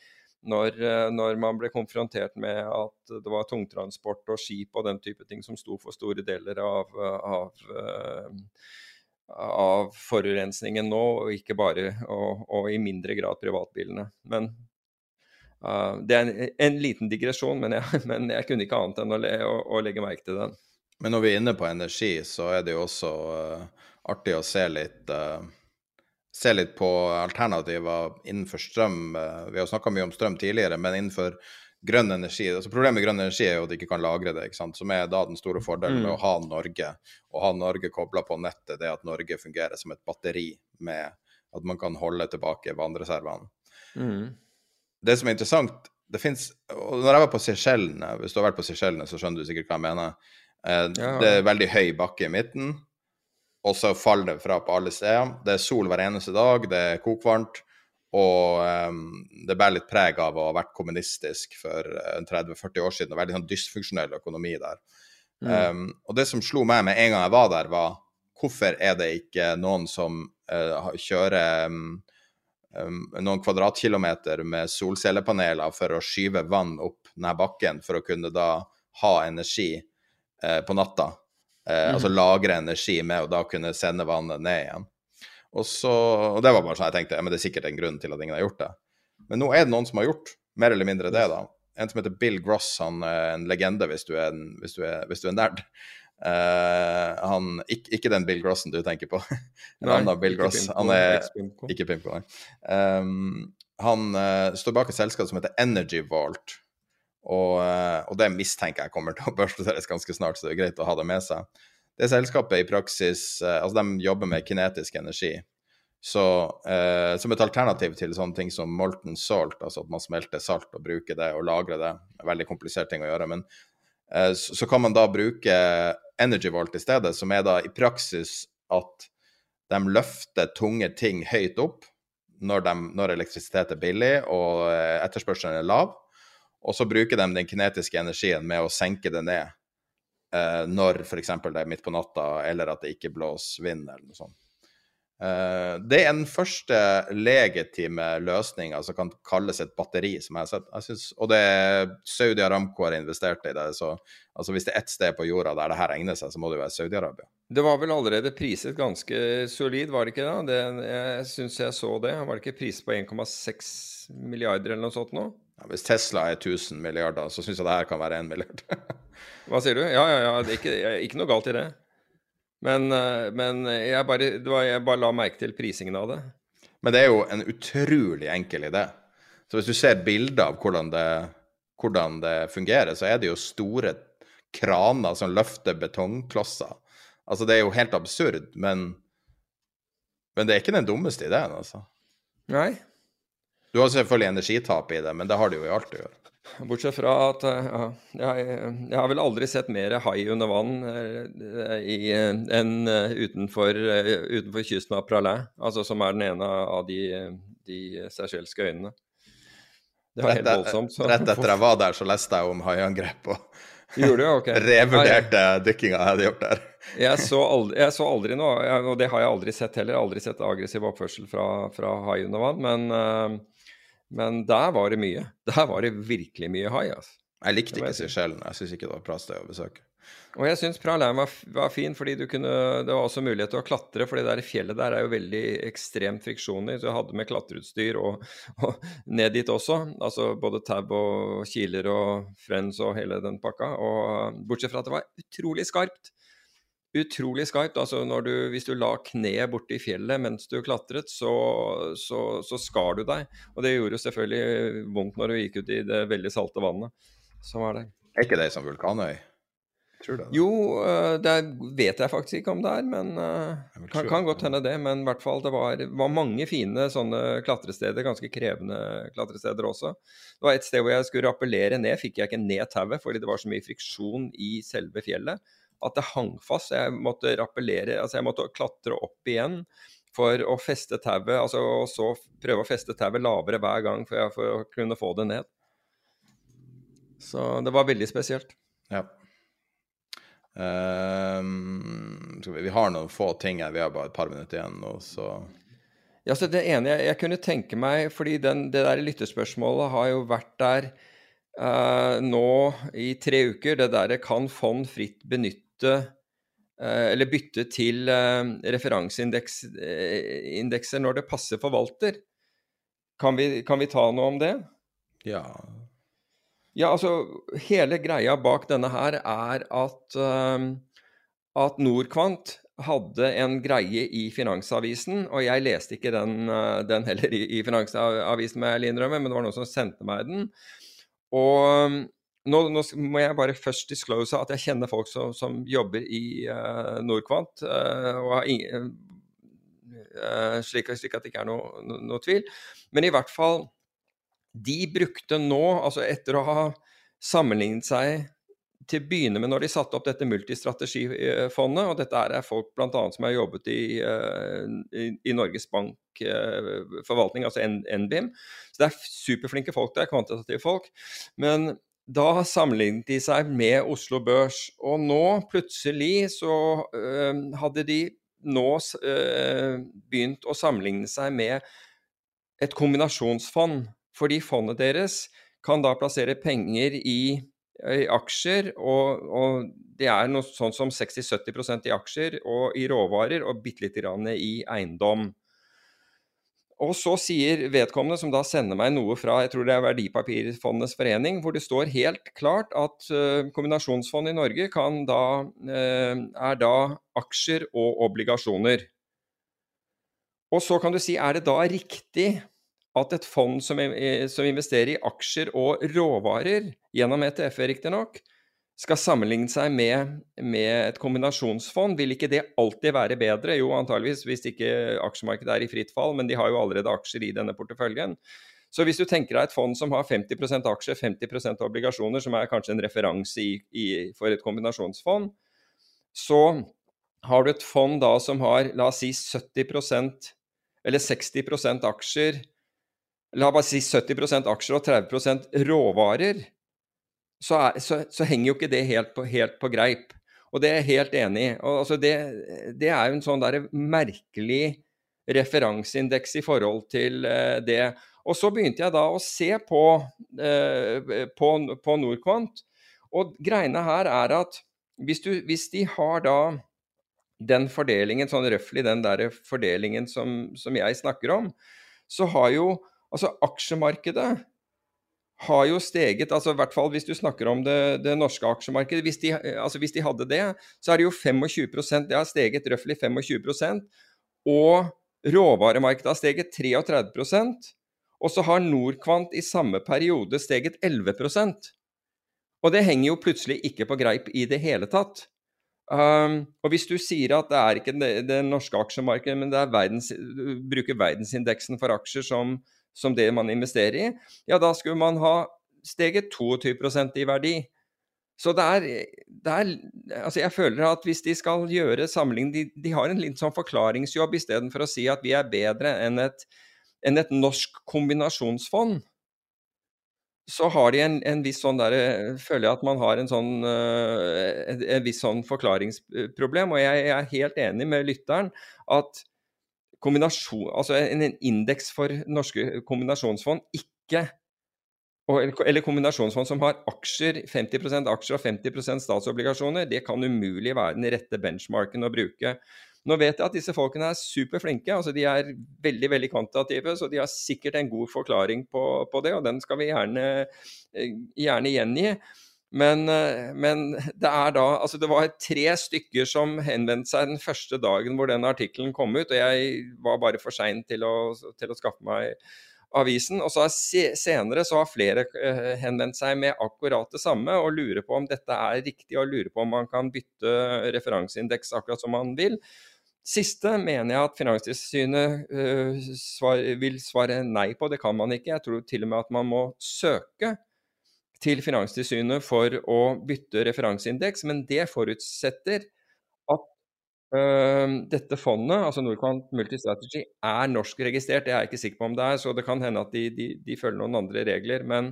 Når, uh, når, man ble konfrontert med at det var tungtransport og skip og den type ting som sto for store deler av, av, av forurensningen nå, og ikke bare og, og i mindre grad privatbilene. Men Uh, det er en, en, liten digresjon, men jeg, men jeg, kunne ikke annet enn å, le, å, å, legge merke til den. Men når vi er inne på energi, så er det jo også uh, artig å se litt, uh, se litt på alternativer innenfor strøm. vi har snakka mye om strøm tidligere, men innenfor grønn energi altså Problemet med grønn energi er jo at de ikke kan lagre det, ikke sant? som er da den store fordelen mm. med å ha Norge. Å ha Norge kobla på nettet, det at Norge fungerer som et batteri med at man kan holde tilbake vannreservene. Mm det som er interessant det finnes, og Når jeg var på Seychellene, hvis du har vært på Seychellene, så skjønner du sikkert hva jeg mener. Eh, ja. Det er veldig høy bakke i midten, og så faller det fra på alle steder. Det er sol hver eneste dag, det er kokvarmt, og eh, det bærer litt preg av å ha vært kommunistisk for 30-40 eh, år siden, og veldig sånn dysfunksjonell økonomi der. Mm. Um, og det som slo meg med en gang jeg var der, var hvorfor er det ikke noen som uh, kjører um, Um, noen kvadratkilometer med solcellepaneler for å skyve vann opp denne bakken for å kunne da ha energi eh, på natta. Eh, mm. Altså lagre energi med å da kunne sende vannet ned igjen. Og, så, og det var bare sånn jeg tenkte, ja, men det er sikkert en grunn til at ingen har gjort det. Men nå er det noen som har gjort mer eller mindre det, da. En som heter Bill Gross, han er en legende hvis du er, en, hvis du er, hvis du er nerd. Uh, han, ikke, ikke, den Bill Grossen du tenker på. en nei, annen Bill Gross. Han er ikke Pimco. Um, han uh, står bak et selskap som heter Energy Vault. Og, uh, og, det mistenker jeg kommer til å børsnoteres ganske snart, så det er greit å ha det med seg. Det selskapet i praksis Altså, de jobber med kinetisk energi. Så som et alternativ til sånne ting som molten salt, altså at man smelter salt og bruker det og lagrer det, veldig komplisert ting å gjøre. Men så kan man da bruke Energy Vault i stedet, som er da i praksis at de løfter tunge ting høyt opp når, de, når elektrisitet er billig og eh, etterspørselen er lav. Og så bruker de den kinetiske energien med å senke det ned eh, når f.eks. det er midt på natta, eller at det ikke blåser vind, eller noe sånt. Uh, det er den første legitime løsninga som kan kalles et batteri, som jeg har sett. Jeg synes, og det er Saudi Aramco har investert i det. Så altså, hvis det er ett sted på jorda der det her egner seg, så må det være Saudi-Arabia. Det var vel allerede priset ganske solid, var det ikke det? det jeg syns jeg så det. Var det ikke priset på 1,6 milliarder eller noe sånt nå? Ja, hvis Tesla er 1000 milliarder, så syns jeg det her kan være 1 milliard. Hva sier du? Ja, ja, ja. Det er ikke, ikke noe galt i det. Men, eh, men jeg, bare, var, jeg, bare, la merke til prisingen av det. Men det er jo en utrolig enkel idé. Så hvis du ser bilder av hvordan det, hvordan det fungerer, så er det jo store kraner som løfter betongklosser. Altså, det er jo helt absurd, men, men det er ikke den dummeste ideen, altså. Nei. Du har selvfølgelig energitap i det, men det har det jo i alt å gjøre. Bortsett fra at eh, ja, jeg, jeg, har vel aldri sett mer hai under vann eh, enn eh, utenfor, utenfor kysten av Pralais, altså som er den ene av de, de seychelske øyene. Det var helt voldsomt. Så. Rett etter jeg var der, så leste jeg om haiangrep og Gjorde du? Ok. revurderte dykkinga jeg hadde gjort der. jeg, så aldri, jeg så aldri noe, og det har jeg aldri sett heller, aldri sett aggressiv oppførsel fra, fra hai under vann. men men der var det mye. Der var det virkelig mye hai. Altså. Jeg likte ikke Seychellen. Jeg syns ikke det var et bra sted å besøke. Og jeg syns Pralheim var, var, fin, fordi du kunne, det var også mulighet til å klatre. For det der fjellet der er jo veldig ekstremt friksjoner. Så jeg hadde med klatreutstyr og, og, ned dit også. Altså både tab og kiler og friends og hele den pakka. Og bortsett fra at det var utrolig skarpt utrolig skarpt. Altså du, hvis du la kneet borti fjellet mens du klatret, så, så, så, skar du deg. Og det gjorde selvfølgelig vondt når du gikk ut i det veldig salte vannet som er der. Er ikke det som vulkanøy? Tror det, jo, eh, det vet jeg faktisk ikke om det er, men det kan, kan, godt hende det. Men i hvert fall, det var, var, mange fine sånne klatresteder, ganske krevende klatresteder også. Det var et sted hvor jeg skulle rappellere ned, fikk jeg ikke ned tauet fordi det var så mye friksjon i selve fjellet at det hang fast. Jeg måtte rappellere, altså jeg måtte klatre opp igjen for å feste tauet, altså, og så prøve å feste tauet lavere hver gang for, jeg, for, å kunne få det ned. Så det var veldig spesielt. Ja. Um, vi har noen få ting her, vi har bare et par minutter igjen nå, så Ja, så Det ene jeg, jeg kunne tenke meg, fordi den, det der lyttespørsmålet har jo vært der uh, nå i tre uker, det der kan fond fritt benytte bytte eh, eller bytte til eh, referanseindekser når det passer forvalter. Kan vi, kan vi ta noe om det? Ja. Ja, altså Hele greia bak denne her er at, uh, at Norquant hadde en greie i Finansavisen, og jeg leste ikke den, den heller i, i Finansavisen, må jeg innrømme, men det var noen som sendte meg den. Og nå, nå, må jeg bare først disclose at jeg kjenner folk som, som jobber i uh, Norquant. Uh, ingen, uh, slik, slik, at det ikke er noe, no, no tvil. Men i hvert fall, de brukte nå, altså etter å ha sammenlignet seg til å begynne med når de satte opp dette multistrategifondet, og dette er folk bl.a. som har jobbet i, i, i Norges Bank forvaltning, altså NBIM. Så det er superflinke folk der, kvantitative folk. Men da sammenlignet de seg med Oslo Børs. Og nå plutselig så øh, hadde de nå øh, begynt å sammenligne seg med et kombinasjonsfond. Fordi fondet deres kan da plassere penger i, i aksjer, og, og, det er noe sånn som 60-70% i aksjer og i råvarer og bitte lite grann i eiendom. Og så sier vedkommende, som da sender meg noe fra jeg tror det er Verdipapirfondenes forening, hvor det står helt klart at uh, kombinasjonsfond i Norge da, uh, er da aksjer og obligasjoner. Og så kan du si, er det da riktig at et fond som, som investerer i aksjer og råvarer, gjennom ETF-er riktignok, skal sammenligne seg med, med, et kombinasjonsfond, vil ikke det alltid være bedre? Jo, antageligvis hvis ikke aksjemarkedet er i fritt fall, men de har jo allerede aksjer i denne porteføljen. Så hvis du tenker deg et fond som har 50% aksjer, 50% obligasjoner, som er kanskje en referanse for et kombinasjonsfond, så har du et fond da som har, la oss si 70% eller 60% aksjer, la oss si 70% aksjer og 30% råvarer, så, er, så, så, henger jo ikke det helt på, helt på, greip. Og det er jeg helt enig i. Altså det, det, er jo en sånn der merkelig referanseindeks i forhold til eh, det. Og så begynte jeg da å se på, eh, på, på Norquant. Og greiene her er at hvis, du, hvis de har da den fordelingen, sånn røftlig den der fordelingen som, som, jeg snakker om, så har jo altså aksjemarkedet har jo steget, altså i hvert fall hvis du snakker om det, det norske aksjemarkedet. Hvis de, altså hvis de, hadde det, så er det jo 25% Det har steget røftlig 25 Og råvaremarkedet har steget 33% Og så har Norquant i samme periode steget 11 Og det henger jo plutselig ikke på greip i det hele tatt. Um, og hvis du sier at det er ikke det, det norske aksjemarkedet, men det er verdens, du bruker verdensindeksen for aksjer som, som, det man investerer i, ja da skulle man ha steget 22% i verdi. Så det er, det er, Altså, jeg føler at hvis de skal gjøre sammenligning de, de, har en litt sånn forklaringsjobb istedenfor å si at vi er bedre enn et, enn et norsk kombinasjonsfond så har de en, en viss sånn der, føler jeg at man har en sånn en, en, viss sånn forklaringsproblem. Og jeg, jeg, er helt enig med lytteren at kombinasjon, altså en, en indeks for norske kombinasjonsfond ikke eller kombinasjonsfond som har aksjer, 50% aksjer og 50% statsobligasjoner, det kan umulig være den rette benchmarken å bruke. Nå vet jeg at disse folkene er superflinke. altså De er veldig veldig kvantitative, så de har sikkert en god forklaring på, på det, og den skal vi gjerne, eh, gjerne gjengi. Men, eh, men, det er da Altså, det var tre stykker som henvendte seg den første dagen hvor den artikkelen kom ut, og jeg var bare for sein til, til, å skaffe meg avisen. Og så har senere så har flere uh, henvendt seg med akkurat det samme og lurer på om dette er riktig, og lurer på om man kan bytte referanseindeks akkurat som man vil. Siste mener jeg at Finanstilsynet uh, vil svare nei på. Det kan man ikke. Jeg tror til og med at man må søke til Finanstilsynet for å bytte referanseindeks, men det forutsetter at øh, dette fondet, altså Norquant Multistrategy, er norskregistrert. Det er jeg ikke sikker på om det er, så det kan hende at de, de, de følger noen andre regler. Men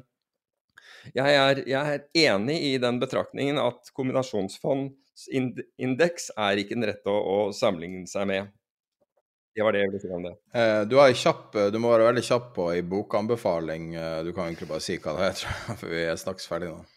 jeg er, jeg er, enig i den betraktningen at kombinasjonsfondsindeks er ikke den rette å, å, sammenligne seg med. Det var det jeg ville si om det. Eh, du, kjapp, du, må være veldig kjapp på ei bokanbefaling. Eh, du kan egentlig bare si hva det heter, for vi er straks ferdige nå.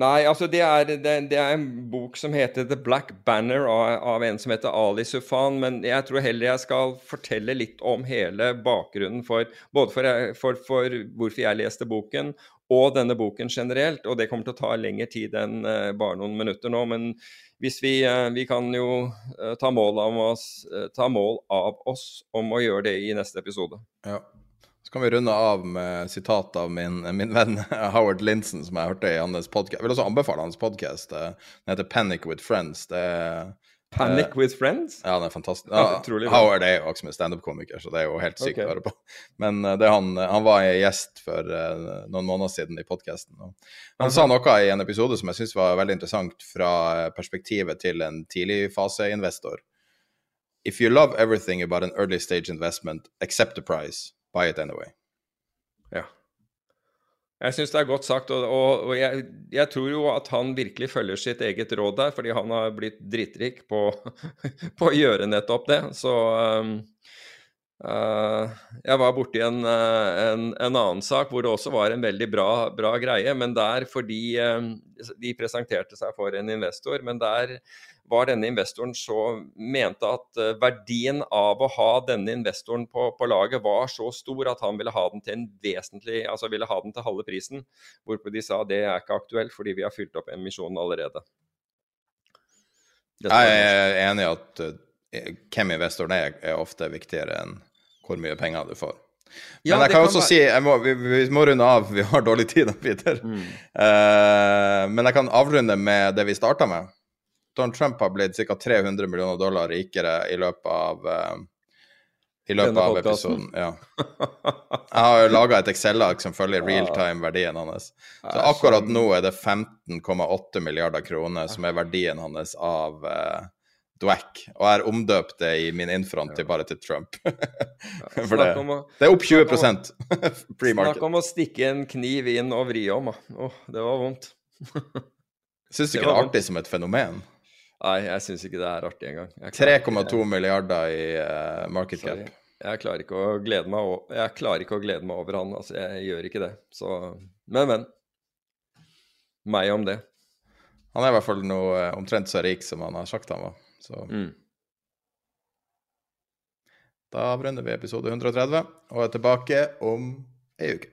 Nei, altså det er, det, det er, en bok som heter The Black Banner av, av, en som heter Ali Sufan. Men jeg tror heller jeg skal fortelle litt om hele bakgrunnen for både for, for, for hvorfor jeg leste boken, og denne boken generelt. Og det kommer til å ta lengre tid enn bare noen minutter nå. Men hvis vi, uh, vi kan jo uh, ta, mål oss, ta, mål av oss om å gjøre det i neste episode. Ja. Så kan vi runde av med sitat av min, min venn Howard Linson, som jeg hørte i hans podkast. Jeg vil også anbefale hans podkast. Den heter 'Panic with Friends'. Det er Panic uh, with Friends? Ja, den er fantastisk. Ja, Howard er jo også med standup-komiker, så det er jo helt sykt okay. å høre på. Men uh, han, han, var gjest for noen måneder siden i podkasten. Han sa noe i en episode som jeg syns var veldig interessant fra perspektivet til en tidligfaseinvestor. If you love everything about an early stage investment, accept the price, buy it anyway. Jeg syns det er godt sagt, og, og, og jeg, jeg, tror jo at han virkelig følger sitt eget råd der, fordi han har blitt drittrik på, på å gjøre nettopp det. Så um, uh, Jeg var borti en, en, en, annen sak hvor det også var en veldig bra, bra greie, men der fordi um, de presenterte seg for en investor, men der var denne investoren så mente at eh, verdien av å ha denne investoren på, på, laget var så stor at han ville ha den til en vesentlig, altså ville ha den til halve prisen. Hvorpå de sa det er ikke aktuelt fordi vi har fylt opp emisjonen allerede. Jeg er enig i at uh, hvem investoren er, er ofte viktigere enn hvor mye penger du får. Ja, men jeg kan, kan også være... si må, vi, vi, må runde av, vi har dårlig tid, Peter. Mm. Uh, men jeg kan avrunde med det vi starta med. Donald Trump har blitt ca. 300 millioner dollar rikere i løpet av uh, i løpet av episoden. Ja. Jeg har jo laga et Excel-ark som følger realtime-verdien hans. Så akkurat nå er det 15,8 milliarder kroner som er verdien hans av uh, Dwack. Og jeg har omdøpt det i min infront til bare til Trump. For det, det, er opp 20 pre-market. Snakk om å stikke en kniv inn og vri om. Oh, det var vondt. Syns du ikke det er artig som et fenomen? Nei, jeg syns ikke det er artig engang. 3,2 milliarder i uh, market cap. Jeg klarer ikke å glede meg, over, jeg klarer ikke å glede meg over han. Altså, jeg gjør ikke det. Så Men, men. Meg om det. Han er i hvert fall noe eh, omtrent så rik som han har sagt han var. Så Mm. da avrunder vi episode 130 og er tilbake om ei uke.